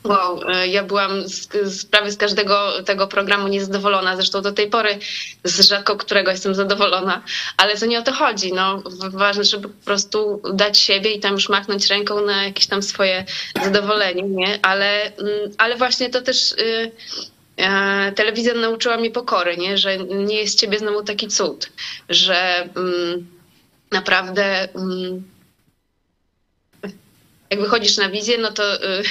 Wow, e, ja byłam z, z, prawie z każdego tego programu niezadowolona. Zresztą do tej pory z rzadko którego jestem zadowolona, ale to nie o to chodzi. No, ważne, żeby po prostu dać siebie i tam już machnąć ręką na jakieś tam swoje zadowolenie, nie? Ale, mm, ale właśnie to też. Y, E, telewizja nauczyła mnie pokory, nie? że nie jest ciebie znowu taki cud, że mm, naprawdę mm, jak wychodzisz na wizję, no to, y,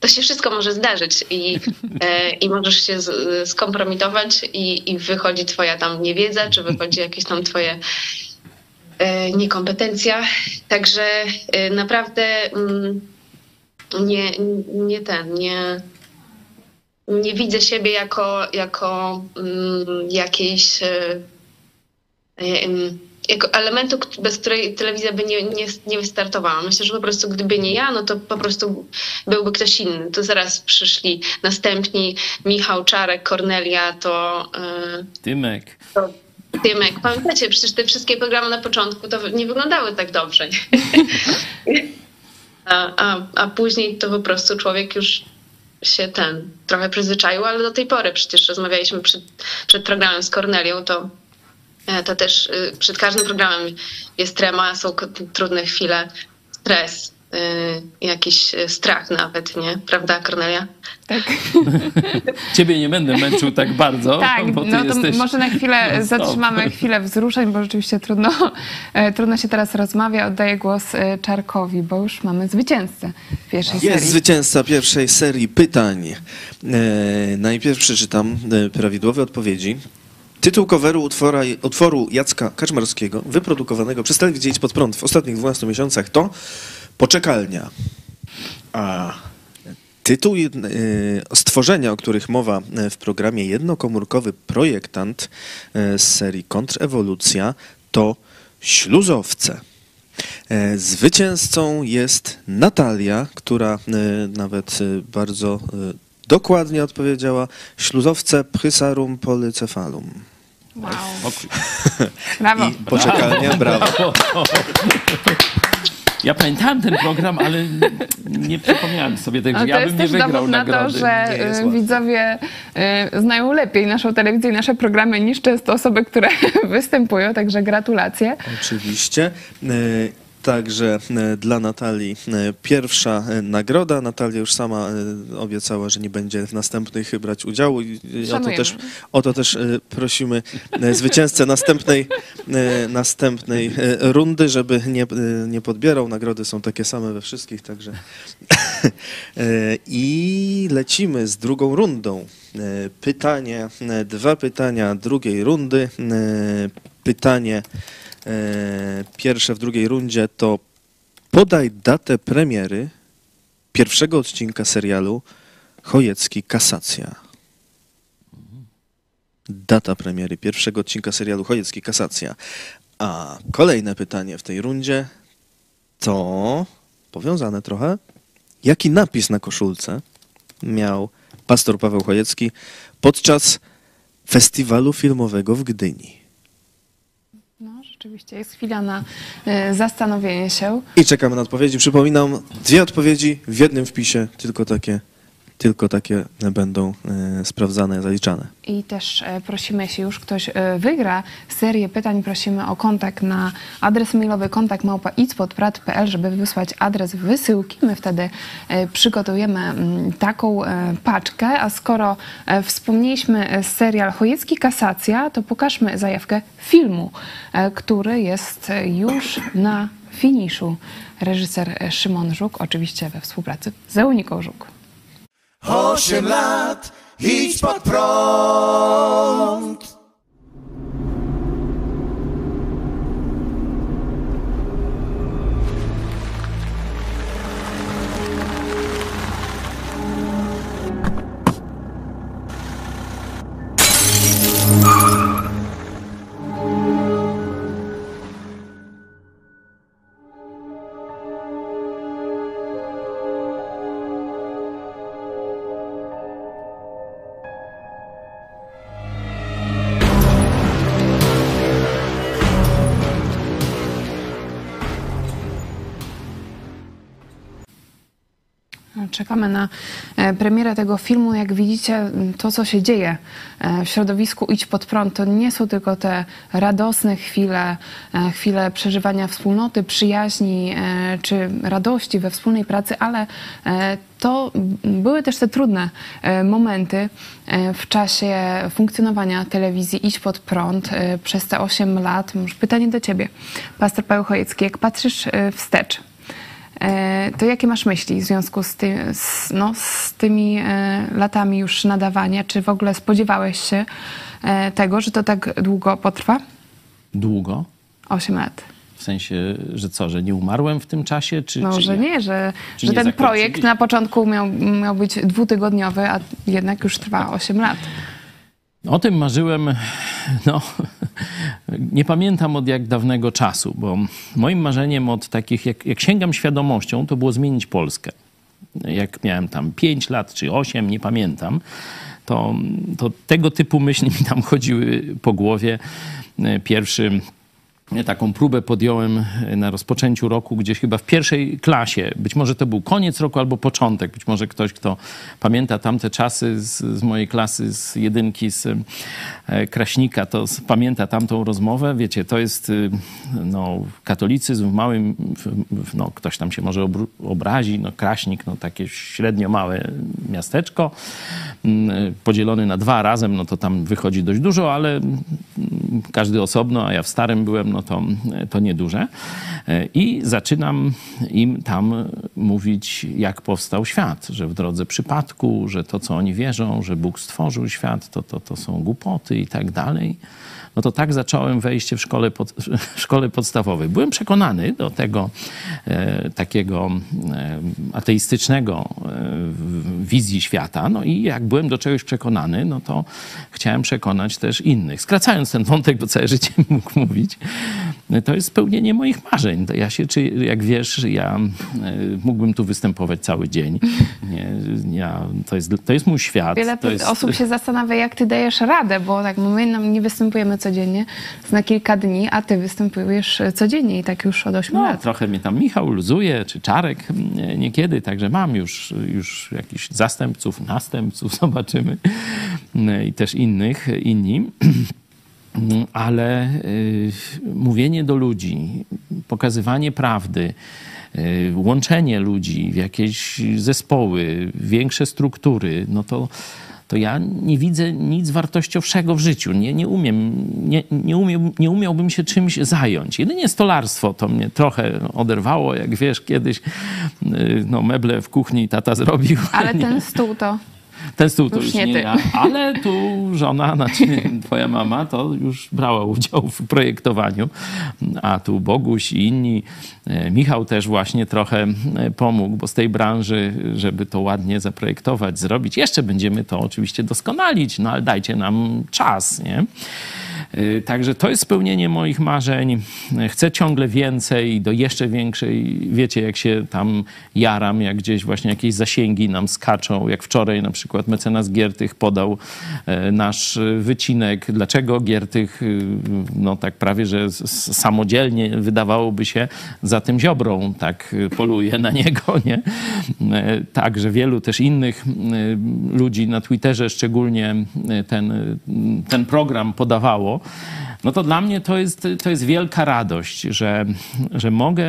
to się wszystko może zdarzyć i, e, i możesz się skompromitować i, i wychodzi twoja tam niewiedza, czy wychodzi jakieś tam twoje e, niekompetencja. Także y, naprawdę mm, nie, nie ten, nie nie widzę siebie jako, jako um, jakiejś jako elementu, bez której telewizja by nie, nie, nie wystartowała. Myślę, że po prostu gdyby nie ja, no to po prostu byłby ktoś inny. To zaraz przyszli następni Michał Czarek, Kornelia, to... Yy, Tymek. To, Tymek. Pamiętacie, przecież te wszystkie programy na początku to nie wyglądały tak dobrze. a, a, a później to po prostu człowiek już się ten trochę przyzwyczaił, ale do tej pory przecież rozmawialiśmy przed, przed programem z Kornelią, to, e, to też y, przed każdym programem jest trema, są trudne chwile, stres, y, jakiś y, strach nawet, nie? Prawda, Kornelia? Tak. Ciebie nie będę męczył tak bardzo. Tak, bo no to jesteś... może na chwilę zatrzymamy chwilę wzruszeń, bo rzeczywiście trudno, e, trudno się teraz rozmawia. Oddaję głos e, Czarkowi, bo już mamy zwycięzcę pierwszej Jest serii. Jest zwycięzca pierwszej serii pytań. E, najpierw przeczytam e, prawidłowe odpowiedzi. Tytuł coveru utwora, utworu Jacka Kaczmarskiego, wyprodukowanego przez telewizję Idź Pod Prąd w ostatnich 12 miesiącach to Poczekalnia. A tytuł y, stworzenia, o których mowa e, w programie Jednokomórkowy projektant e, z serii Kontrewolucja to Śluzowce. E, zwycięzcą jest Natalia, która nawet bardzo dokładnie odpowiedziała śluzowce Physarum polycephalum. Wow. Brawo. I poczekalnia, brawo. Ja pamiętałem ten program, ale nie przypomniałem sobie tego, że ja bym nie wygrał dowód na nagrody. to, że y, widzowie y, znają lepiej naszą telewizję i nasze programy niż często osoby, które występują, także gratulacje. Oczywiście. Także e, dla Natalii e, pierwsza e, nagroda. Natalia już sama obiecała, że nie będzie w następnych brać udziału. I o to też, o to też prosimy zwycięzcę następnej, następnej rundy, żeby nie, nie podbierał. Nagrody są takie same we wszystkich, także. I lecimy z drugą rundą. Pytanie, dwa pytania drugiej rundy. Pytanie pierwsze w drugiej rundzie to podaj datę premiery pierwszego odcinka serialu Chojecki Kasacja. Data premiery pierwszego odcinka serialu Chojecki Kasacja. A kolejne pytanie w tej rundzie to powiązane trochę. Jaki napis na koszulce miał pastor Paweł Chojecki podczas festiwalu filmowego w Gdyni? Rzeczywiście jest chwila na y, zastanowienie się. I czekamy na odpowiedzi. Przypominam, dwie odpowiedzi w jednym wpisie, tylko takie tylko takie będą e, sprawdzane, zaliczane. I też e, prosimy, jeśli już ktoś e, wygra serię pytań, prosimy o kontakt na adres mailowy kontakt żeby wysłać adres wysyłki. My wtedy przygotujemy taką paczkę, a skoro wspomnieliśmy serial Chojecki Kasacja, to pokażmy zajawkę filmu, który jest już na finiszu. Reżyser Szymon Żuk, oczywiście we współpracy z Euniką Żuk. Osiem lat, idź pod prąd. Czekamy na e, premierę tego filmu. Jak widzicie, to co się dzieje e, w środowisku Idź Pod Prąd, to nie są tylko te radosne chwile, e, chwile przeżywania wspólnoty, przyjaźni czy radości we wspólnej pracy, ale to były też te trudne momenty w czasie funkcjonowania telewizji Idź Pod Prąd przez te 8 lat. Pytanie do ciebie, pastor Paweł Chojecki, jak patrzysz wstecz, to jakie masz myśli w związku z, ty, z, no, z tymi e, latami już nadawania? Czy w ogóle spodziewałeś się e, tego, że to tak długo potrwa? Długo? Osiem lat. W sensie, że co, że nie umarłem w tym czasie? Czy, no, czy że nie, że, że nie ten projekt na początku miał, miał być dwutygodniowy, a jednak już trwa 8 lat. O tym marzyłem, no, nie pamiętam od jak dawnego czasu, bo moim marzeniem od takich, jak, jak sięgam świadomością, to było zmienić Polskę. Jak miałem tam 5 lat czy 8, nie pamiętam, to, to tego typu myśli mi tam chodziły po głowie. Pierwszy taką próbę podjąłem na rozpoczęciu roku, gdzieś chyba w pierwszej klasie. Być może to był koniec roku albo początek. Być może ktoś, kto pamięta tamte czasy z, z mojej klasy, z jedynki, z e, Kraśnika, to z, pamięta tamtą rozmowę. Wiecie, to jest y, no, katolicyzm w małym, no, ktoś tam się może obrazi, no Kraśnik, no takie średnio małe miasteczko, mm, podzielony na dwa razem, no to tam wychodzi dość dużo, ale mm, każdy osobno, a ja w starym byłem, no to, to nieduże. I zaczynam im tam mówić, jak powstał świat, że w drodze przypadku, że to, co oni wierzą, że Bóg stworzył świat, to, to, to są głupoty i tak dalej no to tak zacząłem wejście w szkole, pod, w szkole podstawowej. Byłem przekonany do tego e, takiego e, ateistycznego e, wizji świata. No i jak byłem do czegoś przekonany, no to chciałem przekonać też innych. Skracając ten wątek, bo całe życie mógł mówić, to jest spełnienie moich marzeń. Ja się, czy jak wiesz, ja e, mógłbym tu występować cały dzień. Nie, ja, to, jest, to jest mój świat. Wiele jest... osób się zastanawia, jak ty dajesz radę, bo tak my nie występujemy codziennie, na kilka dni, a ty występujesz codziennie i tak już od 8 no, lat. Trochę mnie tam Michał luzuje, czy Czarek niekiedy, także mam już, już jakichś zastępców, następców, zobaczymy i też innych, inni. Ale mówienie do ludzi, pokazywanie prawdy, łączenie ludzi w jakieś zespoły, większe struktury, no to to ja nie widzę nic wartościowszego w życiu. Nie, nie umiem, nie, nie, umiem, nie umiałbym się czymś zająć. Jedynie stolarstwo to mnie trochę oderwało, jak wiesz, kiedyś y, no, meble w kuchni tata zrobił. Ale ten stół to... Ten stół to już, już nie, nie ja, ale tu żona, znaczy twoja mama, to już brała udział w projektowaniu, a tu Boguś i inni. E, Michał też właśnie trochę e, pomógł, bo z tej branży, żeby to ładnie zaprojektować, zrobić, jeszcze będziemy to oczywiście doskonalić, no ale dajcie nam czas, nie? Y, także to jest spełnienie moich marzeń. Chcę ciągle więcej, do jeszcze większej. Wiecie, jak się tam jaram, jak gdzieś właśnie jakieś zasięgi nam skaczą, jak wczoraj na przykład mecenas Giertych podał e, nasz wycinek. Dlaczego Giertych, y, no tak prawie, że samodzielnie wydawałoby się za tym ziobrą, tak poluje na niego, nie? E, także wielu też innych y, ludzi na Twitterze szczególnie ten, ten program podawało no to dla mnie to jest, to jest wielka radość, że, że mogę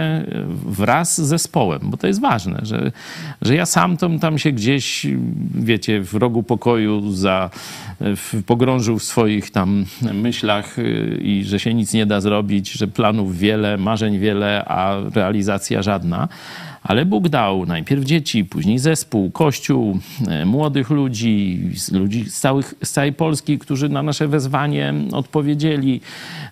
wraz z zespołem, bo to jest ważne, że, że ja sam tam, tam się gdzieś, wiecie, w rogu pokoju za, w, pogrążył w swoich tam myślach y, i że się nic nie da zrobić, że planów wiele, marzeń wiele, a realizacja żadna. Ale Bóg dał najpierw dzieci, później zespół, kościół, e, młodych ludzi, ludzi z, całych, z całej Polski, którzy na nasze wezwanie odpowiedzieli.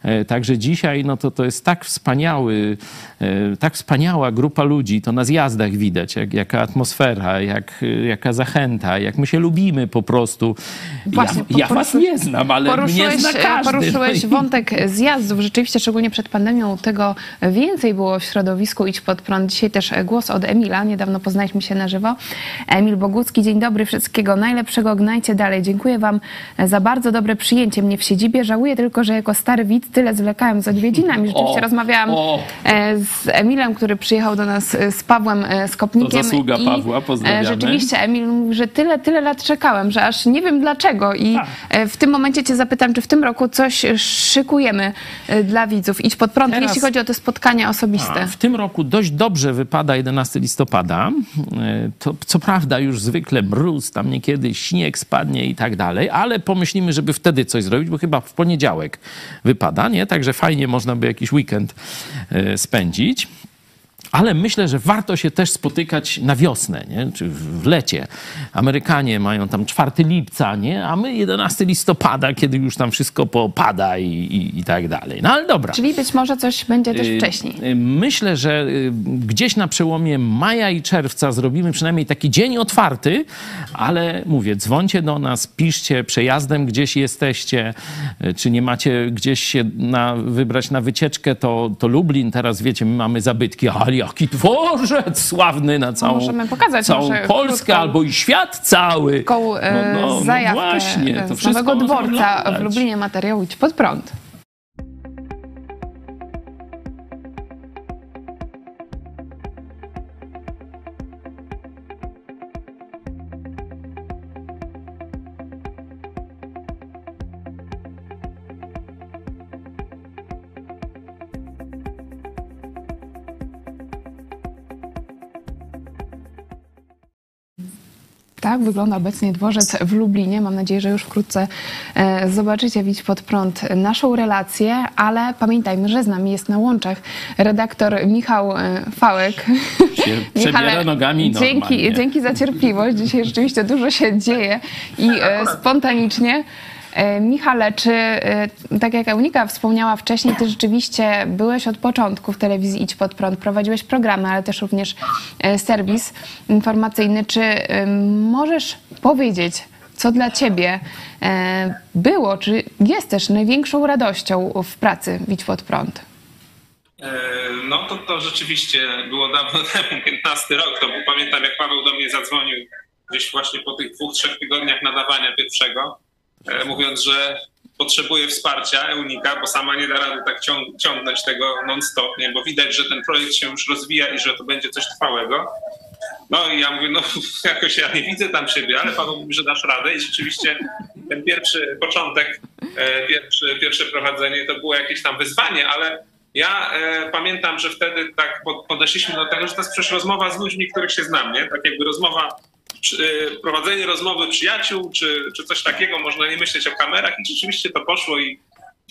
E, także dzisiaj no to, to jest tak wspaniały, e, tak wspaniała grupa ludzi, to na zjazdach widać, jak, jaka atmosfera, jak, jaka zachęta, jak my się lubimy po prostu. Właśnie, ja, ja was nie znam, ale mnie zna każdy. Poruszyłeś wątek zjazdów. Rzeczywiście, szczególnie przed pandemią, tego więcej było w środowisku Idź Pod Prąd. Dzisiaj też głos głos od Emila. Niedawno poznaliśmy się na żywo. Emil Bogucki, dzień dobry, wszystkiego najlepszego, gnajcie dalej. Dziękuję Wam za bardzo dobre przyjęcie mnie w siedzibie. Żałuję tylko, że jako stary widz tyle zwlekałem z odwiedzinami. Rzeczywiście O, rozmawiałam o. e, z Emilem, który przyjechał do nas e, z Pawłem e, Skopnikiem. To zasługa i, Pawła, pozdrawiamy. e, Rzeczywiście Emil mówi, że tyle, tyle lat czekałem, że aż nie wiem dlaczego. I Tak. e, w tym momencie Cię zapytam, czy w tym roku coś szykujemy e, dla widzów? Idź pod prąd, Teraz- jeśli chodzi o te spotkania osobiste. A, w tym roku dość dobrze wypada 11 listopada. E, To, co prawda już zwykle mróz, tam niekiedy śnieg spadnie i tak dalej, ale pomyślimy, żeby wtedy coś zrobić, bo chyba w poniedziałek wypada, nie? Także fajnie można by jakiś weekend e, spędzić. Ale myślę, że warto się też spotykać na wiosnę, nie? czy w lecie. Amerykanie mają tam 4 lipca, nie? a my 11 listopada, kiedy już tam wszystko popada i, i, i tak dalej. No ale dobra. Czyli być może coś będzie też Y, wcześniej. y, Myślę, że y, gdzieś na przełomie maja i czerwca zrobimy przynajmniej taki dzień otwarty, ale mówię, dzwońcie do nas, piszcie przejazdem gdzieś jesteście, czy nie macie gdzieś się na, wybrać na wycieczkę, to, to Lublin, teraz wiecie, my mamy zabytki, ale jaki dworzec sławny na całą, możemy pokazać całą Polskę krótką- albo i świat cały. Taką e, zajawkę właśnie, e, to z wszystko nowego dworca w. Lublinie materiał Idź pod prąd. Tak wygląda obecnie dworzec w Lublinie. Mam nadzieję, że już wkrótce e, zobaczycie Widź pod prąd naszą relację, ale pamiętajmy, że z nami jest na łączach redaktor Michał e, Fałek. Przebiera nogami dzięki, normalnie. dzięki za cierpliwość. Dzisiaj rzeczywiście dużo się dzieje i e, spontanicznie. E, Michale, czy e, tak jak Eunika wspomniała wcześniej, ty rzeczywiście byłeś od początku w telewizji Idź Pod Prąd, prowadziłeś programy, ale też również e, serwis informacyjny. Czy możesz powiedzieć, co dla ciebie było, czy jest też największą radością w pracy w Idź Pod Prąd? No to, to rzeczywiście było dawno temu, 15 rok. To pamiętam, jak Paweł do mnie zadzwonił gdzieś właśnie po tych dwóch, trzech tygodniach nadawania pierwszego, mówiąc, że potrzebuje wsparcia Eunika, bo sama nie da rady tak ciąg- ciągnąć tego non-stop, nie? bo widać, że ten projekt się już rozwija i że to będzie coś trwałego. No i ja mówię, no jakoś ja nie widzę tam siebie, ale Paweł mówi, że dasz radę i rzeczywiście ten pierwszy początek, e, pierwszy, pierwsze prowadzenie to było jakieś tam wyzwanie, ale ja e, pamiętam, że wtedy tak pod- podeszliśmy do tego, że to jest przecież rozmowa z ludźmi, których się znam, nie? Tak jakby rozmowa, e, prowadzenie rozmowy przyjaciół, czy, czy coś takiego, można nie myśleć o kamerach i rzeczywiście to poszło i,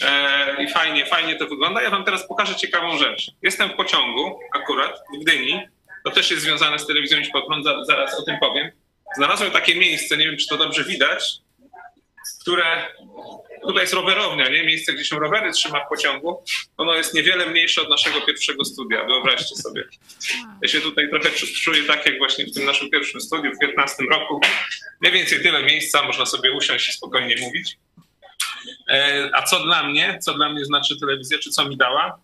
e, i fajnie, fajnie to wygląda. Ja wam teraz pokażę ciekawą rzecz. Jestem w pociągu akurat w Gdyni, to też jest związane z telewizją Idź Pod Prąd, za- zaraz o tym powiem. Znalazłem takie miejsce, nie wiem czy to dobrze widać, które tutaj jest rowerownia, nie? Miejsce, gdzie się rowery trzyma w pociągu. Ono jest niewiele mniejsze od naszego pierwszego studia, wyobraźcie sobie. Ja się tutaj trochę czu- czuję tak, jak właśnie w tym naszym pierwszym studiu w 15 roku. Mniej więcej tyle miejsca, można sobie usiąść i spokojnie mówić. E, A co dla mnie, co dla mnie znaczy telewizja, czy co mi dała?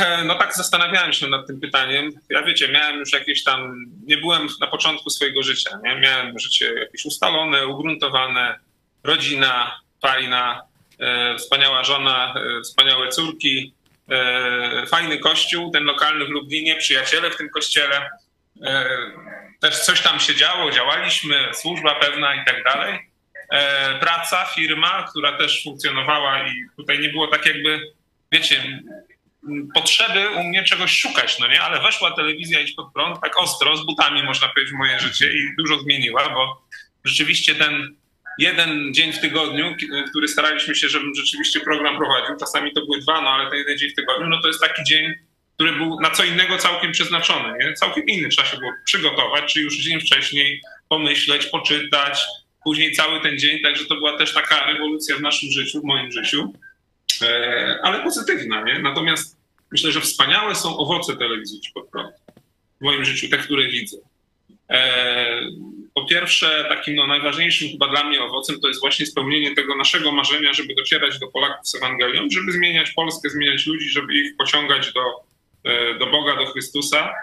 E, No tak zastanawiałem się nad tym pytaniem. Ja wiecie, miałem już jakieś tam, nie byłem na początku swojego życia, nie? Miałem życie jakieś ustalone, ugruntowane, rodzina fajna, e, wspaniała żona, e, wspaniałe córki, e, fajny kościół, ten lokalny w Lublinie, przyjaciele w tym kościele. Też coś tam się działo, działaliśmy, służba pewna i tak dalej. Praca, firma, która też funkcjonowała i tutaj nie było tak jakby, wiecie, potrzeby u mnie czegoś szukać, no nie? Ale weszła telewizja Idź Pod Prąd tak ostro, z butami można powiedzieć w moje życie i dużo zmieniła, bo rzeczywiście ten jeden dzień w tygodniu, ki- który staraliśmy się, żebym rzeczywiście program prowadził, czasami to były dwa, no ale ten jeden dzień w tygodniu, no to jest taki dzień, który był na co innego całkiem przeznaczony, nie? Całkiem inny trzeba się było przygotować, czy już dzień wcześniej pomyśleć, poczytać, później cały ten dzień, także to była też taka rewolucja w naszym życiu, w moim życiu, e, ale pozytywna, nie? Natomiast myślę, że wspaniałe są owoce telewizji Idź pod w moim życiu, te, które widzę. E, Po pierwsze, takim no, najważniejszym chyba dla mnie owocem to jest właśnie spełnienie tego naszego marzenia, żeby docierać do Polaków z Ewangelią, żeby zmieniać Polskę, zmieniać ludzi, żeby ich pociągać do, e, do Boga, do Chrystusa.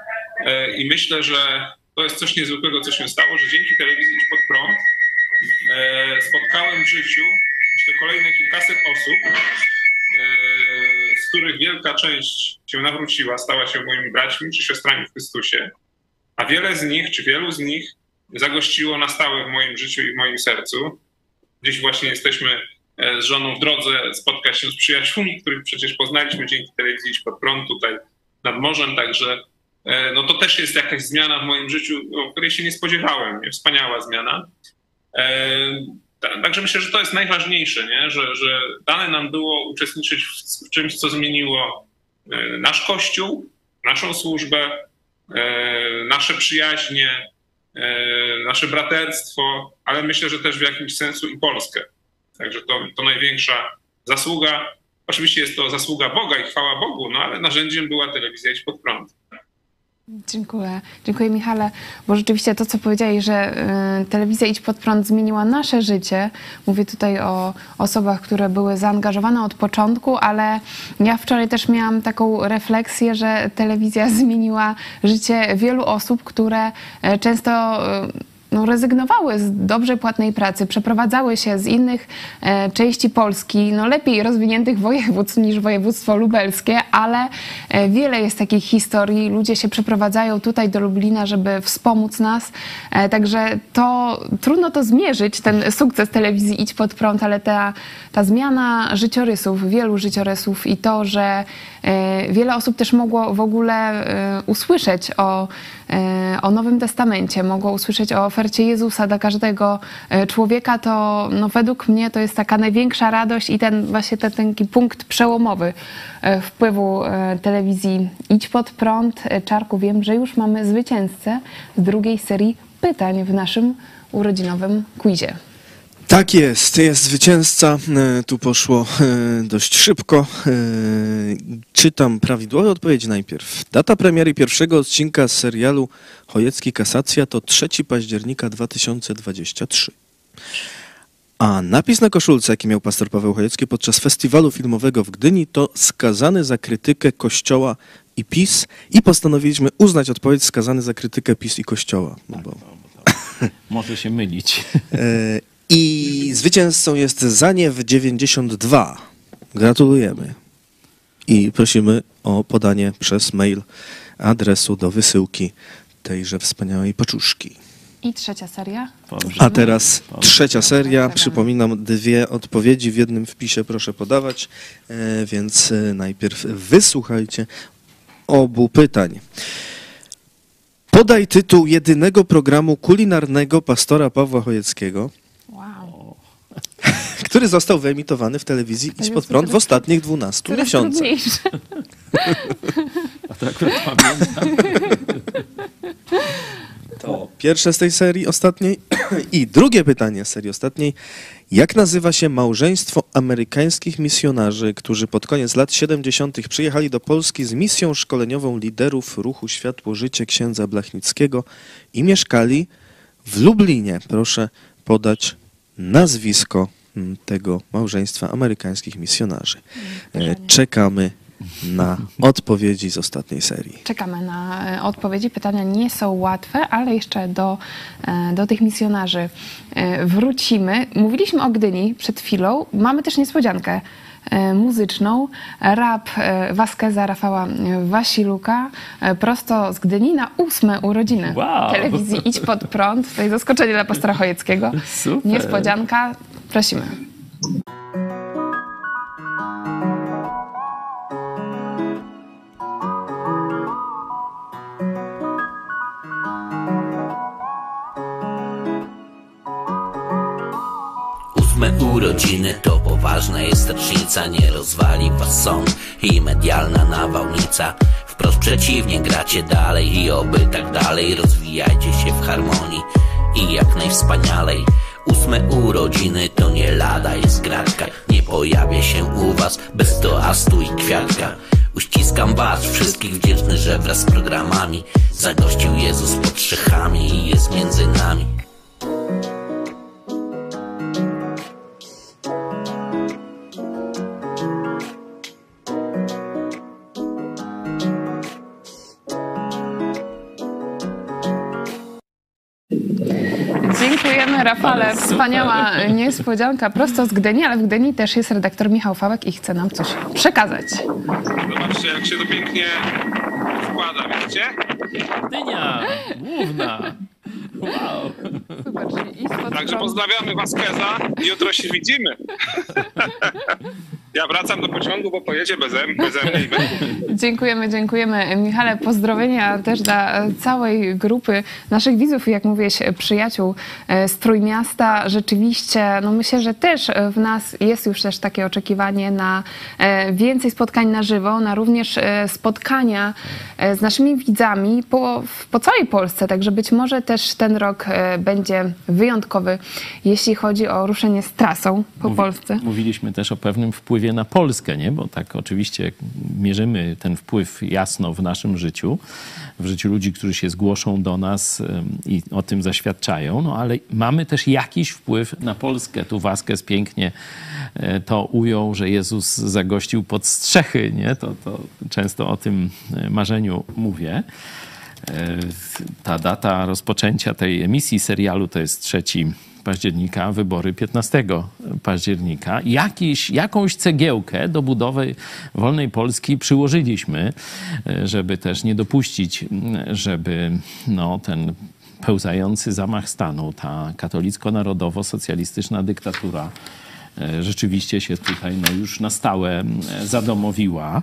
E, I myślę, że to jest coś niezwykłego, co się stało, że dzięki telewizji Pod Prąd spotkałem w życiu myślę, kolejne kilkaset osób, z których wielka część się nawróciła, stała się moimi braćmi czy siostrami w Chrystusie, a wiele z nich, czy wielu z nich zagościło na stałe w moim życiu i w moim sercu. Dziś właśnie jesteśmy e, z żoną w drodze spotkać się z przyjaciółmi, których przecież poznaliśmy dzięki telewizji Pod Prąd tutaj nad morzem, także e, no to też jest jakaś zmiana w moim życiu, o której się nie spodziewałem. Wspaniała zmiana. E, ta- Także myślę, że to jest najważniejsze, nie? Że, że dane nam było uczestniczyć w, czymś, co zmieniło nasz kościół, naszą służbę, nasze przyjaźnie, e, nasze braterstwo, ale myślę, że też w jakimś sensu i Polskę. Także to, to największa zasługa. Oczywiście jest to zasługa Boga i chwała Bogu, no ale narzędziem była telewizja Idź Pod Prąd. Dziękuję. Dziękuję Michale, bo rzeczywiście to, co powiedziałeś, że y, telewizja Idź Pod Prąd zmieniła nasze życie. Mówię tutaj o osobach, które były zaangażowane od początku, ale ja wczoraj też miałam taką refleksję, że telewizja zmieniła życie wielu osób, które e, często y, no, rezygnowały z dobrze płatnej pracy, przeprowadzały się z innych e, części Polski, no lepiej rozwiniętych województw niż województwo lubelskie, ale e, wiele jest takich historii. Ludzie się przeprowadzają tutaj do Lublina, żeby wspomóc nas. E, także to trudno to zmierzyć, ten sukces telewizji Idź Pod Prąd, ale ta, ta zmiana życiorysów, wielu życiorysów i to, że e, wiele osób też mogło w ogóle e, usłyszeć o, o Nowym Testamencie, mogło usłyszeć o ofercie Jezusa dla każdego e, człowieka, to no, według mnie to jest taka największa radość i ten właśnie ten, ten punkt przełomowy e, wpływu e, telewizji Idź Pod Prąd. E, Czarku, wiem, że już mamy zwycięzcę z drugiej serii pytań w naszym urodzinowym quizie. Tak jest, jest zwycięzca. E, Tu poszło e, dość szybko. E, Czytam prawidłowe odpowiedzi najpierw. Data premiery pierwszego odcinka z serialu Chojecki Kasacja to 3 października 2023. A napis na koszulce, jaki miał pastor Paweł Chojecki podczas festiwalu filmowego w Gdyni, to skazany za krytykę Kościoła i PiS i postanowiliśmy uznać odpowiedź skazany za krytykę PiS i Kościoła. No bo Może się mylić. Zwycięzcą jest Zaniew 92. Gratulujemy. I prosimy o podanie przez mail adresu do wysyłki tejże wspaniałej paczuszki. I trzecia seria. A teraz trzecia seria. Przypominam, dwie odpowiedzi w jednym wpisie proszę podawać, e, więc e, najpierw wysłuchajcie obu pytań. Podaj tytuł jedynego programu kulinarnego pastora Pawła Chojeckiego. który został wyemitowany w telewizji Idź Pod Prąd w ostatnich 12 Coraz miesiącach. A to akurat pamiętam. To pierwsze z tej serii ostatniej. I drugie pytanie z serii ostatniej. Jak nazywa się małżeństwo amerykańskich misjonarzy, którzy pod koniec lat 70. przyjechali do Polski z misją szkoleniową liderów ruchu Światło Życie księdza Blachnickiego i mieszkali w Lublinie? Proszę podać nazwisko mm, tego małżeństwa amerykańskich misjonarzy. E, Czekamy na odpowiedzi z ostatniej serii. Czekamy na e, odpowiedzi. Pytania nie są łatwe, ale jeszcze do, e, do tych misjonarzy wrócimy. Mówiliśmy o Gdyni przed chwilą. Mamy też niespodziankę muzyczną. Rap e, Vasqueza Rafała e, Wasiluka e, prosto z Gdyni na ósme urodziny Wow. telewizji Idź Pod Prąd. To jest zaskoczenie dla pastora Chojeckiego. Super. Niespodzianka. Prosimy. Urodziny to poważna jest rocznica Nie rozwali was sąd i medialna nawałnica. Wprost przeciwnie, gracie dalej i oby tak dalej Rozwijajcie się w harmonii i jak najwspanialej. Ósme urodziny to nie lada jest gratka Nie pojawię się u was bez toastu i kwiatka. Uściskam was wszystkich wdzięczny, że wraz z programami Zagościł Jezus pod szychami i jest między nami Rafale. Wspaniała niespodzianka prosto z Gdyni, ale w Gdyni też jest redaktor Michał Fałek i chce nam coś przekazać. Zobaczcie, jak się to pięknie wkłada, widzicie? Dynia główna. Wow. Super, czyli Także pozdrawiamy Vaskeza i jutro się widzimy. Ja wracam do pociągu, bo pojedzie beze, beze mnie Dziękujemy, dziękujemy. Michale, pozdrowienia też dla e, całej grupy naszych widzów i jak mówiłeś, e, przyjaciół e, z Trójmiasta. Rzeczywiście, no myślę, że też e, w nas jest już też takie oczekiwanie na e, więcej spotkań na żywo, na również e, spotkania e, z naszymi widzami po, po całej Polsce. Także być może też ten rok e, będzie wyjątkowy, jeśli chodzi o ruszenie z trasą po Mówi- Polsce. Mówiliśmy też o pewnym wpływie na Polskę, nie? bo tak oczywiście mierzymy ten wpływ jasno w naszym życiu, w życiu ludzi, którzy się zgłoszą do nas i o tym zaświadczają, no ale mamy też jakiś wpływ na Polskę. Tu Vasquez pięknie e, to ujął, że Jezus zagościł pod strzechy, nie? To, to często o tym e, marzeniu mówię. E, Ta data rozpoczęcia tej emisji serialu to jest 3 października, wybory 15 października. Jakiś, jakąś cegiełkę do budowy wolnej Polski przyłożyliśmy, e, żeby też nie dopuścić, żeby no, ten pełzający zamach stanu, ta katolicko-narodowo-socjalistyczna dyktatura e, rzeczywiście się tutaj no, już na stałe m, zadomowiła.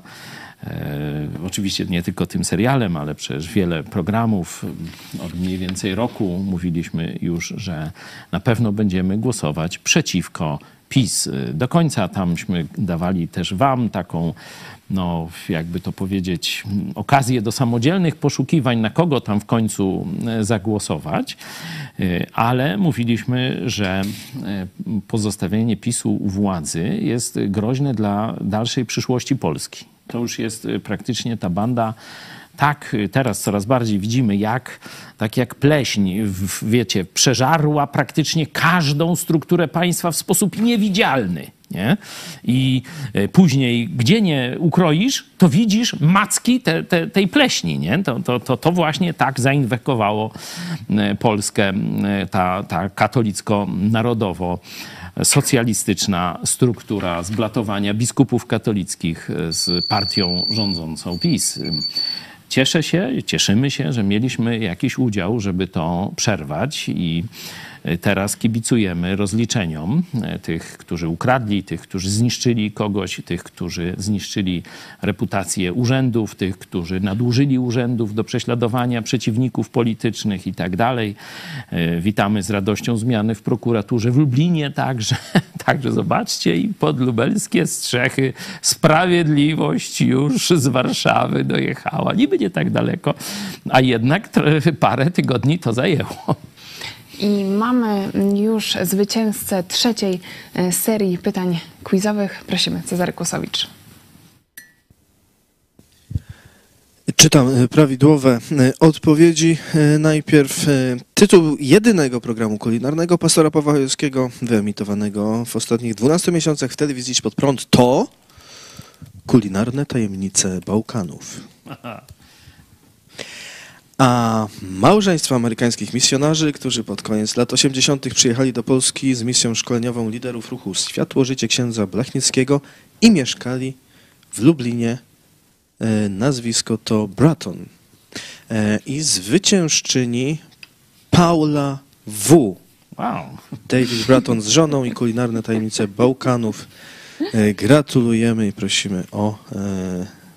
E, oczywiście nie tylko tym serialem, ale przecież wiele programów. Od mniej więcej roku mówiliśmy już, że na pewno będziemy głosować przeciwko PiS. E, Do końca tamśmy dawali też Wam taką, no jakby to powiedzieć, okazję do samodzielnych poszukiwań, na kogo tam w końcu e, zagłosować, ale mówiliśmy, że pozostawienie PiSu u władzy jest groźne dla dalszej przyszłości Polski. To już jest y, praktycznie ta banda. Tak, y, teraz coraz bardziej widzimy, jak tak jak pleśń, wiecie, przeżarła praktycznie każdą strukturę państwa w sposób niewidzialny. Nie? I y, później, gdzie nie ukroisz, to widzisz macki te, te, tej pleśni. Nie? To, to, to, to właśnie tak zainwekowało Polskę ta, ta katolicko-narodowo socjalistyczna struktura zblatowania biskupów katolickich z partią rządzącą PiS. Cieszę się, cieszymy się, że mieliśmy jakiś udział, żeby to przerwać i teraz kibicujemy rozliczeniom e, tych, którzy ukradli, tych, którzy zniszczyli kogoś, tych, którzy zniszczyli reputację urzędów, tych, którzy nadużyli urzędów do prześladowania przeciwników politycznych i tak dalej. E, Witamy z radością zmiany w prokuraturze w Lublinie także. Także zobaczcie i podlubelskie strzechy. Sprawiedliwość już z Warszawy dojechała. Niby nie tak daleko, a jednak parę tygodni to zajęło. I mamy już zwycięzcę trzeciej e, serii pytań quizowych. Prosimy, Cezary Kłosowicz. Czytam e, prawidłowe e, odpowiedzi. Najpierw tytuł jedynego programu kulinarnego pastora Pawła Chojeckiego, wyemitowanego w ostatnich 12 miesiącach w telewizji pod prąd to Kulinarne tajemnice Bałkanów. A małżeństwo amerykańskich misjonarzy, którzy pod koniec lat 80. przyjechali do Polski z misją szkoleniową liderów ruchu Światło Życie księdza Blachnickiego i mieszkali w Lublinie. E, Nazwisko to Bratton. E, I zwyciężczyni Paula W. Wow. David Bratton z żoną i kulinarne tajemnice Bałkanów. E, Gratulujemy i prosimy o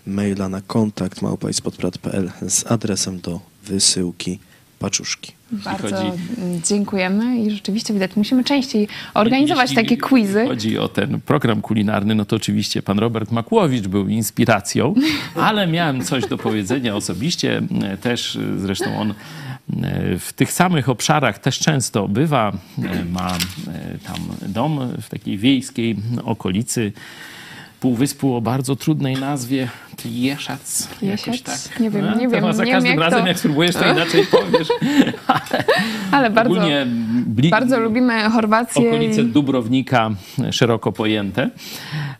maila na kontakt małpajspodprat.pl z adresem do wysyłki paczuszki. Bardzo chodzi- dziękujemy i rzeczywiście widać, musimy częściej organizować Jeśli takie quizy. chodzi o ten program kulinarny, no to oczywiście pan Robert Makłowicz był inspiracją, ale miałem coś do powiedzenia osobiście. Też zresztą on e, w tych samych obszarach też często bywa. E, Ma e, tam dom w takiej wiejskiej okolicy. Półwyspu o bardzo trudnej nazwie Jeszac. Jakoś tak. Nie wiem, No, nie wiem, Za nie każdym wiem, razem, to- jak spróbujesz, to inaczej powiesz. Ale bardzo, Ogólnie bli- bardzo lubimy Chorwację. okolice i- Dubrownika szeroko pojęte.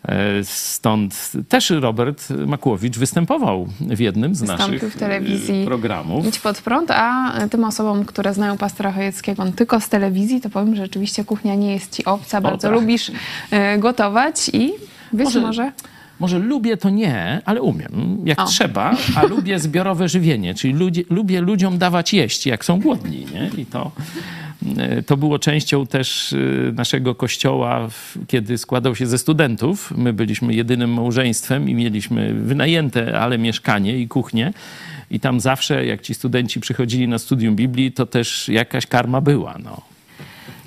E, Stąd też Robert Makłowicz występował w jednym z Wystąpił naszych w telewizji e, programów. Idź pod prąd, a tym osobom, które znają pastora Chojeckiego tylko z telewizji, to powiem, że rzeczywiście kuchnia nie jest ci obca, bardzo tak. lubisz e, gotować i być Może- może... Może lubię to nie, ale umiem, jak O. trzeba, a lubię zbiorowe żywienie, czyli ludzie, lubię ludziom dawać jeść, jak są głodni. Nie? I to, e, to było częścią też e, naszego kościoła, kiedy składał się ze studentów. My byliśmy jedynym małżeństwem i mieliśmy wynajęte, ale mieszkanie i kuchnię. I tam zawsze, jak ci studenci przychodzili na studium Biblii, to też jakaś karma była. No.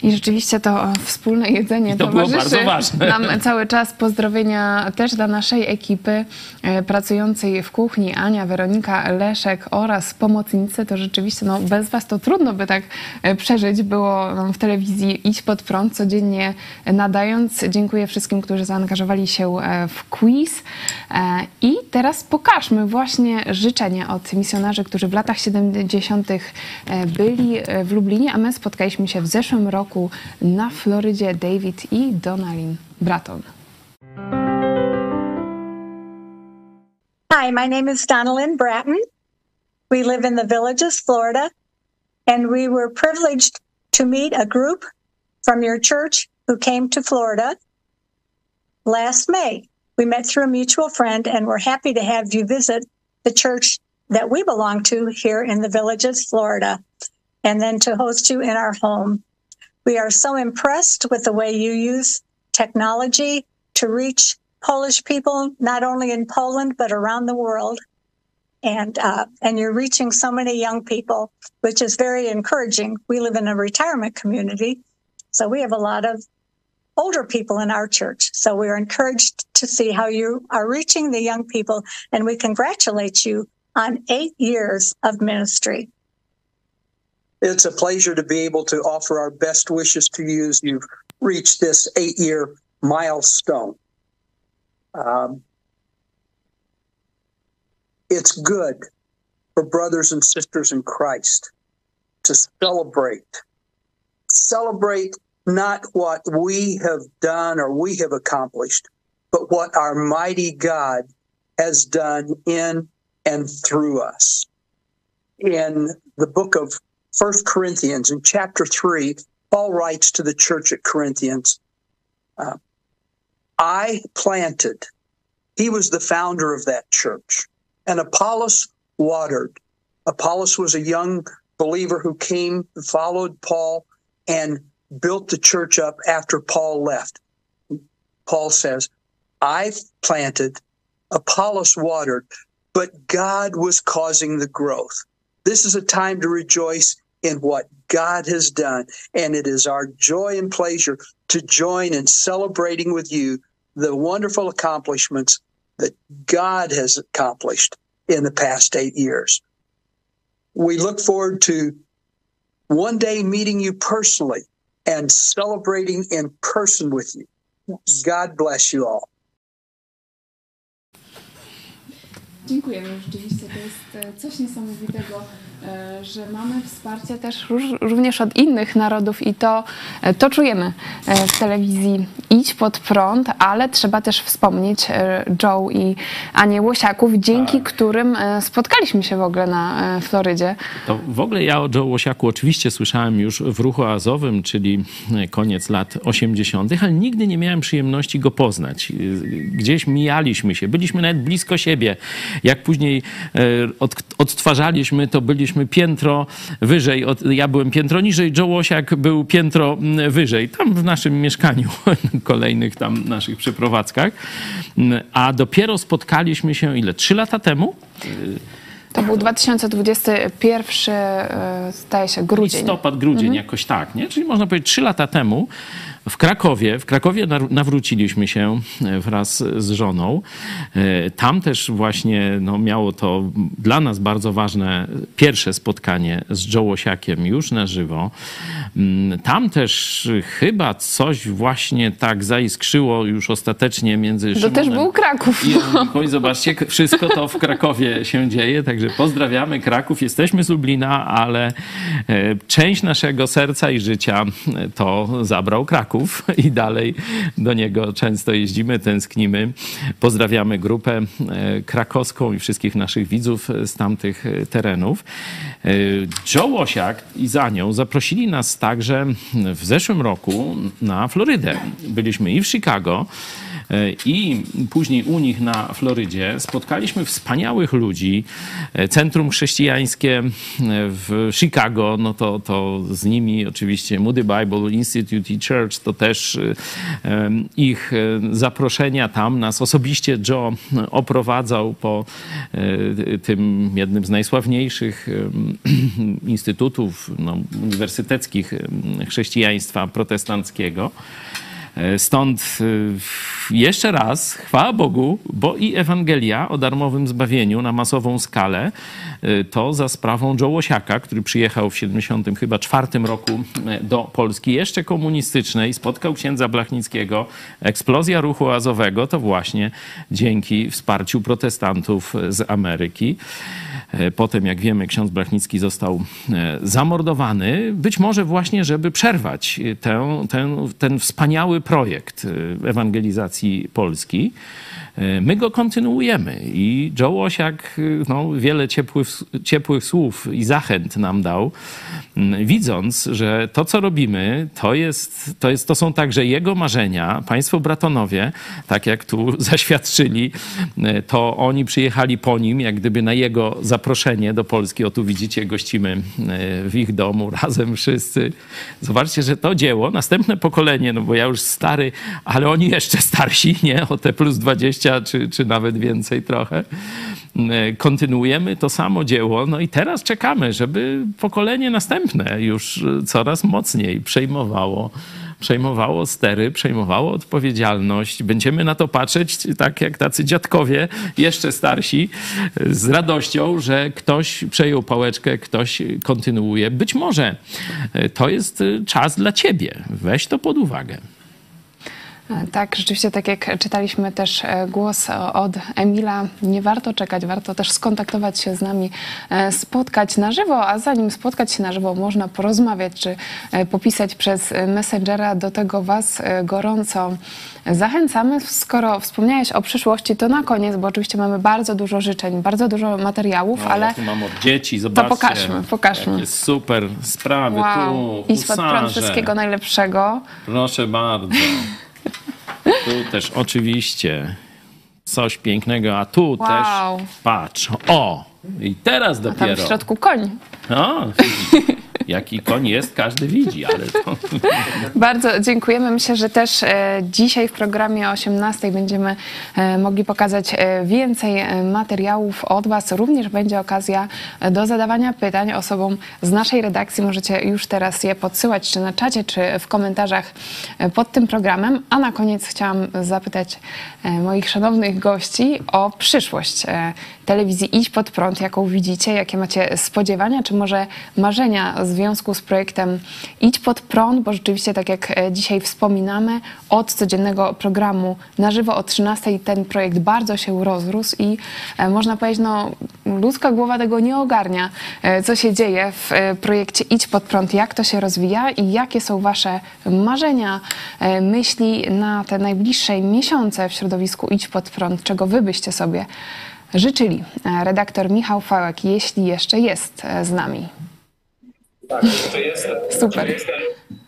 I rzeczywiście to e, wspólne jedzenie I to towarzyszy bardzo ważne. nam cały czas. Pozdrowienia też dla naszej ekipy e, pracującej w kuchni, Ania, Weronika, Leszek oraz pomocnicy. To rzeczywiście, no bez was to trudno by tak e, przeżyć. Było w telewizji Idź Pod Prąd, codziennie nadając. Dziękuję wszystkim, którzy zaangażowali się w quiz. I teraz pokażmy właśnie życzenia od misjonarzy, którzy w latach 70. e, byli w Lublinie, a my spotkaliśmy się w zeszłym roku na Florydzie David i Donalyn Bratton. Hi, my name is Donalyn Bratton. We live in the Villages, Florida, and we were privileged to meet a group from your church who came to Florida last May. We met through a mutual friend, and we're happy to have you visit the church that we belong to here in the Villages, Florida, and then to host you in our home. We are so impressed with the way you use technology to reach Polish people, not only in Poland, but around the world. And, uh, and you're reaching so many young people, which is very encouraging. We live in a retirement community, so we have a lot of older people in our church. So we're encouraged to see how you are reaching the young people, and we congratulate you on eight years of ministry. It's a pleasure to be able to offer our best wishes to you as you've reached this eight year milestone. Um, it's good for brothers and sisters in Christ to celebrate. Celebrate not what we have done or we have accomplished, but what our mighty God has done in and through us. In the book of First Corinthians, in chapter 3, Paul writes to the church at Corinthians, uh, I planted. He was the founder of that church. And Apollos watered. Apollos was a young believer who came, followed Paul, and built the church up after Paul left. Paul says, I planted, Apollos watered, but God was causing the growth. This is a time to rejoice in what God has done. And it is our joy and pleasure to join in celebrating with you the wonderful accomplishments that God has accomplished in the past eight years. We look forward to one day meeting you personally and celebrating in person with you. God bless you all. Dziękujemy. Rzeczywiście to jest coś niesamowitego, że mamy wsparcie też również od innych narodów i to, e, to czujemy e, w telewizji Idź pod prąd, ale trzeba też wspomnieć e, Joe i Anię Łosiaków, dzięki którym e, spotkaliśmy się w ogóle na e, Florydzie. To w ogóle ja o Joe Łosiaku oczywiście słyszałem już w ruchu azowym, czyli koniec lat 80., ale nigdy nie miałem przyjemności go poznać. Gdzieś mijaliśmy się, byliśmy nawet blisko siebie. Jak później e, od, odtwarzaliśmy, to byliśmy piętro wyżej. Od, ja byłem piętro niżej, Joe Łosiak był piętro mm, wyżej. Tam w naszym mieszkaniu, kolejnych tam naszych przeprowadzkach. Mm, A dopiero spotkaliśmy się ile? Trzy lata temu? To był 2021, e, zdaje się, grudzień. Listopad, grudzień, Mhm. jakoś tak, nie? Czyli można powiedzieć trzy lata temu. W Krakowie. W Krakowie nawróciliśmy się e, wraz z żoną. E, Tam też właśnie no, miało to dla nas bardzo ważne pierwsze spotkanie z Joe Łosiakiem już na żywo. Mm, Tam też chyba coś właśnie tak zaiskrzyło już ostatecznie między To Szymonem też był Kraków. i zobaczcie, wszystko to w Krakowie się dzieje, także pozdrawiamy Kraków. Jesteśmy z Lublina, ale e, część naszego serca i życia to zabrał Kraków i dalej do niego często jeździmy, tęsknimy. Pozdrawiamy grupę e, krakowską i wszystkich naszych widzów z tamtych terenów. E, Joe Łosiak i za nią zaprosili nas także w zeszłym roku na Florydę. Byliśmy i w Chicago, I później u nich na Florydzie spotkaliśmy wspaniałych ludzi. E, Centrum Chrześcijańskie e, w Chicago, no to, to z nimi oczywiście Moody Bible Institute i Church, to też e, ich e, zaproszenia tam nas osobiście Joe oprowadzał po e, tym jednym z najsławniejszych instytutów no, uniwersyteckich chrześcijaństwa protestanckiego. E, Stąd y, jeszcze raz chwała Bogu, bo i Ewangelia o darmowym zbawieniu na masową skalę y, to za sprawą Joe który przyjechał w 70 chyba czwartym roku e, do Polski, jeszcze komunistycznej, spotkał księdza Blachnickiego. Eksplozja ruchu azowego to właśnie dzięki wsparciu protestantów z Ameryki. E, Potem, jak wiemy, ksiądz Blachnicki został e, zamordowany, być może właśnie, żeby przerwać e, tę, ten, ten wspaniały projekt e, ewangelizacji Polski. E, My go kontynuujemy i Joe Łosiak e, no, wiele ciepłych, ciepłych słów i zachęt nam dał, widząc, że to, co robimy, to, jest, to, jest, to są także jego marzenia. Państwo bratonowie, tak jak tu zaświadczyli, to oni przyjechali po nim, jak gdyby na jego zaproszenie do Polski. O tu widzicie, gościmy w ich domu razem wszyscy. Zobaczcie, że to dzieło, następne pokolenie, no bo ja już stary, ale oni jeszcze starsi, nie? O te plus 20 czy, czy nawet więcej trochę. E, Kontynuujemy to samo dzieło, no i teraz czekamy, żeby pokolenie następne już e, coraz mocniej przejmowało przejmowało stery, przejmowało odpowiedzialność. Będziemy na to patrzeć tak jak tacy dziadkowie, jeszcze starsi, z radością, że ktoś przejął pałeczkę, ktoś kontynuuje. Być może e, to jest czas dla ciebie. Weź to pod uwagę. Tak, rzeczywiście, tak jak czytaliśmy też e, głos o- od Emila, nie warto czekać, warto też skontaktować się z nami, e, spotkać na żywo, a zanim spotkać się na żywo, można porozmawiać czy e, popisać przez e, Messengera. Do tego Was e, gorąco zachęcamy. Skoro wspomniałeś o przyszłości, to na koniec, bo oczywiście mamy bardzo dużo życzeń, bardzo dużo materiałów, No, ale tu mam od dzieci, zobaczcie. pokażmy, pokażmy. Jakie super sprawy wow, tu, idź pod prąd husarze. wszystkiego najlepszego. Proszę bardzo. Tu też oczywiście coś pięknego, a tu Wow. też patrz. O! I teraz A tam dopiero. w środku koń. O, jaki koń jest, każdy widzi, ale to... Bardzo dziękujemy. Myślę, że też e, dzisiaj w programie o 18 będziemy e, mogli pokazać e, więcej materiałów od Was. Również będzie okazja do zadawania pytań osobom z naszej redakcji. Możecie już teraz je podsyłać, czy na czacie, czy w komentarzach pod tym programem. A na koniec chciałam zapytać moich szanownych gości o przyszłość telewizji Idź Pod Prąd, jaką widzicie, jakie macie spodziewania, czy może marzenia w związku z projektem Idź Pod Prąd, bo rzeczywiście, tak jak e, dzisiaj wspominamy, od codziennego programu na żywo o 13 ten projekt bardzo się rozrósł i e, można powiedzieć, no ludzka głowa tego nie ogarnia, e, co się dzieje w projekcie Idź Pod Prąd, jak to się rozwija i jakie są wasze marzenia, myśli na te najbliższe miesiące w środowisku Idź Pod Prąd, czego wy byście sobie życzyli. Redaktor Michał Fałek, jeśli jeszcze jest z nami. Tak, jeszcze jestem. Super. Jeszcze, jestem.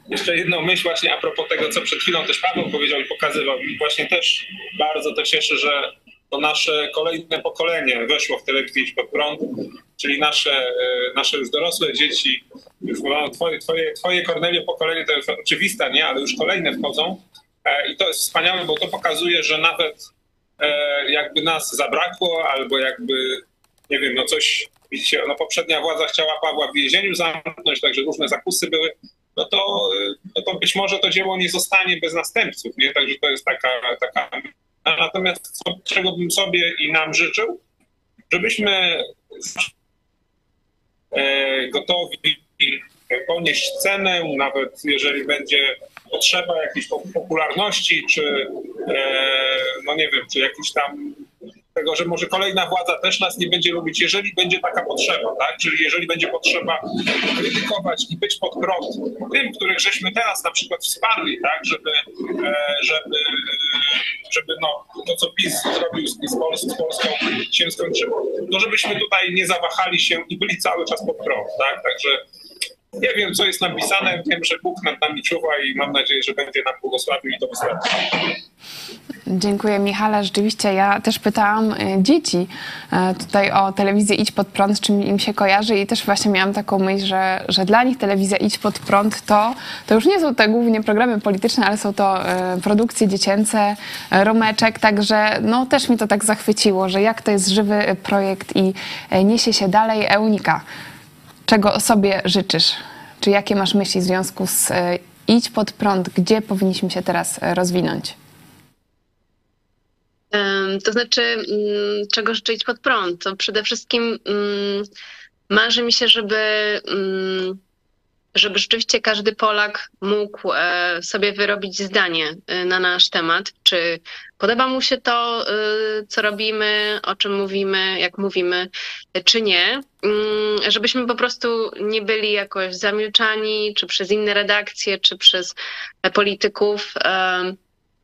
jeszcze jedną myśl właśnie a propos tego, co przed chwilą też Paweł powiedział i pokazywał. I właśnie też bardzo to cieszy, że to nasze kolejne pokolenie weszło w telewizję pod prąd, czyli nasze, e, nasze już dorosłe dzieci, już no, twoje, twoje, twoje Kornelio pokolenie to jest oczywiste, nie? ale już kolejne wchodzą. E, I to jest wspaniałe, bo to pokazuje, że nawet e, jakby nas zabrakło, albo jakby, nie wiem, no coś, no poprzednia władza chciała Pawła w więzieniu zamknąć, także różne zakusy były, no to, no to być może to dzieło nie zostanie bez następców, nie? Także to jest taka, taka... Natomiast co, czego bym sobie i nam życzył, żebyśmy e, gotowi ponieść cenę, nawet jeżeli będzie potrzeba jakiejś po- popularności, czy e, no nie wiem, czy jakiś tam tego, że może kolejna władza też nas nie będzie lubić, jeżeli będzie taka potrzeba, tak? Czyli jeżeli będzie potrzeba krytykować i być pod prąd tym, których żeśmy teraz na przykład wsparli, tak? Żeby, e, żeby, e, żeby no, to, co PiS zrobił z, z, Pols z Polską się skończyło. No żebyśmy tutaj nie zawahali się i byli cały czas pod prąd, tak? Także nie wiem, co jest napisane, wiem, że Bóg nad nami czuwa i mam nadzieję, że będzie nam błogosławił i to wystarczy. Dziękuję Michale. Rzeczywiście ja też pytałam y, dzieci e, tutaj o telewizję Idź Pod Prąd, z czym im się kojarzy i też właśnie miałam taką myśl, że, że dla nich telewizja Idź Pod Prąd to, to już nie są te głównie programy polityczne, ale są to e, produkcje dziecięce, romeczek, także no też mi to tak zachwyciło, że jak to jest żywy projekt i niesie się dalej. Eunika, czego sobie życzysz? Czy jakie masz myśli w związku z e, Idź Pod Prąd? Gdzie powinniśmy się teraz e, rozwinąć? To znaczy, mm, czego życzyć pod prąd? To przede wszystkim mm, marzy mi się, żeby, mm, żeby rzeczywiście każdy Polak mógł e, sobie wyrobić zdanie e, na nasz temat. Czy podoba mu się to, e, co robimy, o czym mówimy, jak mówimy, czy nie. Mm, Żebyśmy po prostu nie byli jakoś zamilczani, czy przez inne redakcje, czy przez polityków,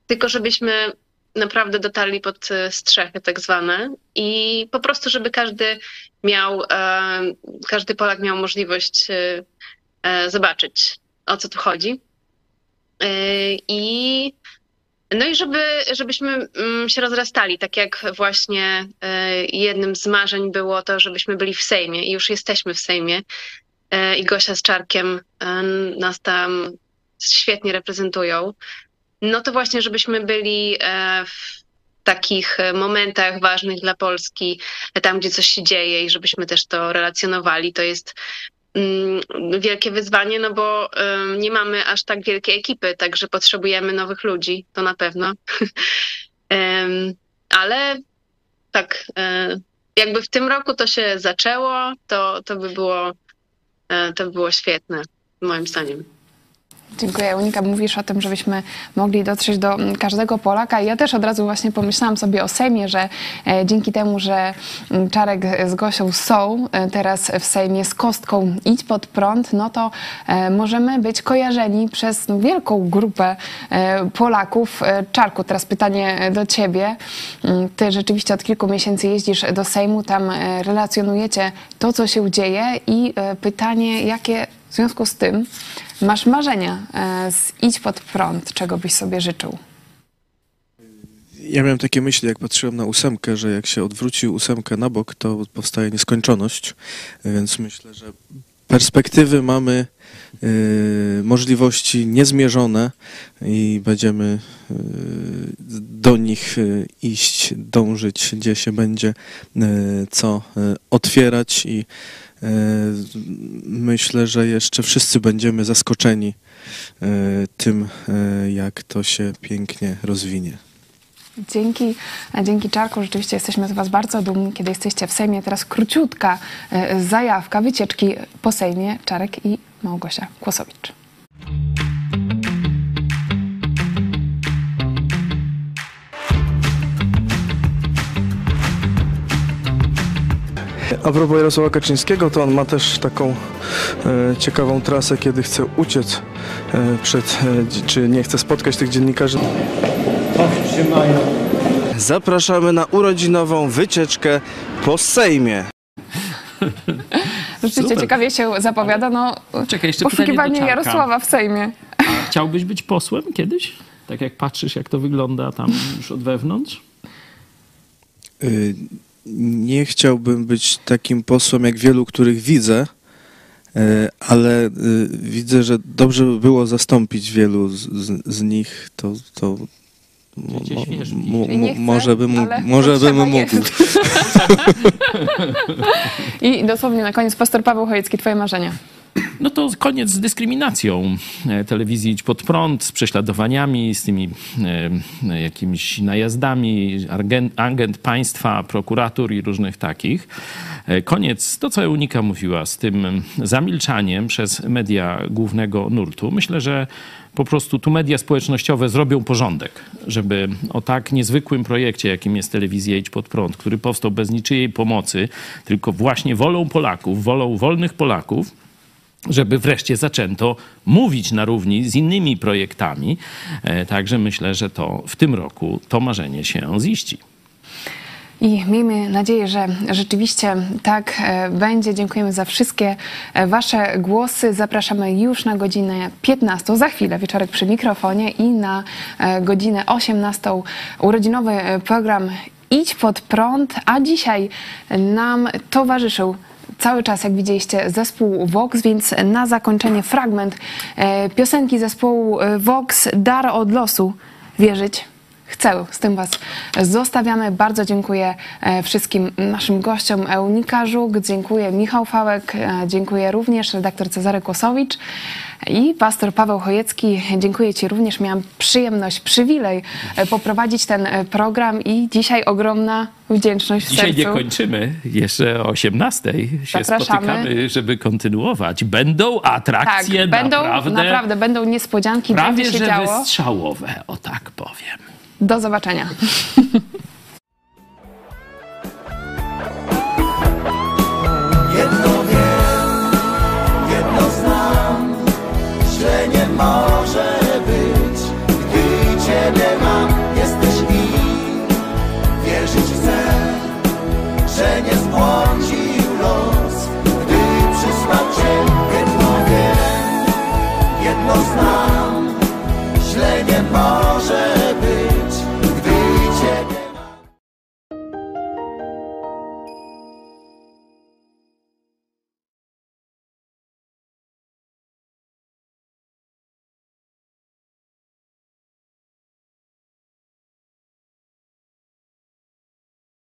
tylko żebyśmy naprawdę dotarli pod strzechy tak zwane i po prostu, żeby każdy miał, każdy Polak miał możliwość zobaczyć, o co tu chodzi. E, I no i żeby, żebyśmy mm, się rozrastali, tak jak właśnie e, jednym z marzeń było to, żebyśmy byli w Sejmie i już jesteśmy w Sejmie e, i Gosia z Czarkiem e, nas tam świetnie reprezentują no to właśnie, żebyśmy byli e, w takich e, momentach ważnych dla Polski, e, tam gdzie coś się dzieje i żebyśmy też to relacjonowali. To jest wielkie wyzwanie, no bo nie mamy aż tak wielkiej ekipy, także potrzebujemy nowych ludzi, to na pewno. Ale tak, e, jakby w tym roku to się zaczęło, to, to by było e, to by było świetne, moim zdaniem. Dziękuję. Unika, mówisz o tym, żebyśmy mogli dotrzeć do mm, każdego Polaka. I ja też od razu właśnie pomyślałam sobie o Sejmie, że e, dzięki temu, że mm, Czarek z Gosią są e, teraz w Sejmie z kostką Idź pod prąd, no to e, możemy być kojarzeni przez wielką grupę Polaków. Czarku, teraz pytanie do ciebie. Mm, Ty rzeczywiście od kilku miesięcy jeździsz do Sejmu, tam relacjonujecie to, co się dzieje i pytanie, jakie w związku z tym masz marzenia e, z Idź pod prąd, czego byś sobie życzył? Ja miałem takie myśli, jak patrzyłem na ósemkę, że jak się odwróci ósemkę na bok, to powstaje nieskończoność, więc myślę, że perspektywy mamy, y, możliwości niezmierzone i będziemy y, do nich y, iść, dążyć, gdzie się będzie y, co y, otwierać i myślę, że jeszcze wszyscy będziemy zaskoczeni y, tym, y, jak to się pięknie rozwinie. Dzięki, e, dzięki Czarku, rzeczywiście jesteśmy z Was bardzo dumni, kiedy jesteście w Sejmie. Teraz króciutka e, zajawka wycieczki po Sejmie. Czarek i Małgosia Kłosowicz. A propos Jarosława Kaczyńskiego, to on ma też taką e, ciekawą trasę, kiedy chce uciec e, przed, e, czy nie chce spotkać tych dziennikarzy. Zapraszamy na urodzinową wycieczkę po Sejmie. Rzeczywiście Super. ciekawie się zapowiada. No, Czekaj, jeszcze poszukiwanie. Jarosława w Sejmie. A chciałbyś być posłem kiedyś? Tak jak patrzysz, jak to wygląda tam już od wewnątrz? Y, Nie chciałbym być takim posłem jak wielu, których widzę, y, ale y, widzę, że dobrze by było zastąpić wielu z, z, z nich. To, to mo, mo, mo, może bym mógł. Może bym mógł. I dosłownie na koniec pastor Paweł Chojecki, twoje marzenia. No to koniec z dyskryminacją e, telewizji Idź Pod Prąd, z prześladowaniami, z tymi e, jakimiś najazdami, agent, agent państwa, prokuratur i różnych takich. E, Koniec, to co Eunika mówiła, z tym zamilczaniem przez media głównego nurtu. Myślę, że po prostu tu media społecznościowe zrobią porządek, żeby o tak niezwykłym projekcie, jakim jest telewizja Idź Pod Prąd, który powstał bez niczyjej pomocy, tylko właśnie wolą Polaków, wolą wolnych Polaków, żeby wreszcie zaczęto mówić na równi z innymi projektami. E, Także myślę, że to w tym roku to marzenie się ziści. I miejmy nadzieję, że rzeczywiście tak e, będzie. Dziękujemy za wszystkie e, Wasze głosy. Zapraszamy już na godzinę 15, za chwilę wieczorek przy mikrofonie i na godzinę 18 urodzinowy program Idź pod prąd, a dzisiaj nam towarzyszył cały czas, jak widzieliście, zespół Vox, więc na zakończenie fragment e, piosenki zespołu e, Vox Dar od losu wierzyć chcę. Z tym Was zostawiamy. Bardzo dziękuję e, wszystkim naszym gościom. Eunika Żuk, dziękuję Michał Fałek, e, dziękuję również redaktor Cezary Kłosowicz i pastor Paweł Chojecki. Dziękuję Ci również. Miałam przyjemność, przywilej e, poprowadzić ten program i dzisiaj ogromna wdzięczność w Dzisiaj nie sercu. kończymy. Jeszcze o 18 się Zapraszamy. spotykamy, żeby kontynuować. Będą atrakcje tak, będą, naprawdę, naprawdę będą niespodzianki, prawie będzie się że działo. wystrzałowe, o tak powiem. Do zobaczenia. Jedno wiem, jedno znam, że nie może być, gdy Ciebie mam, jesteś mi. Wierzyć chcę, że nie zbłądzę.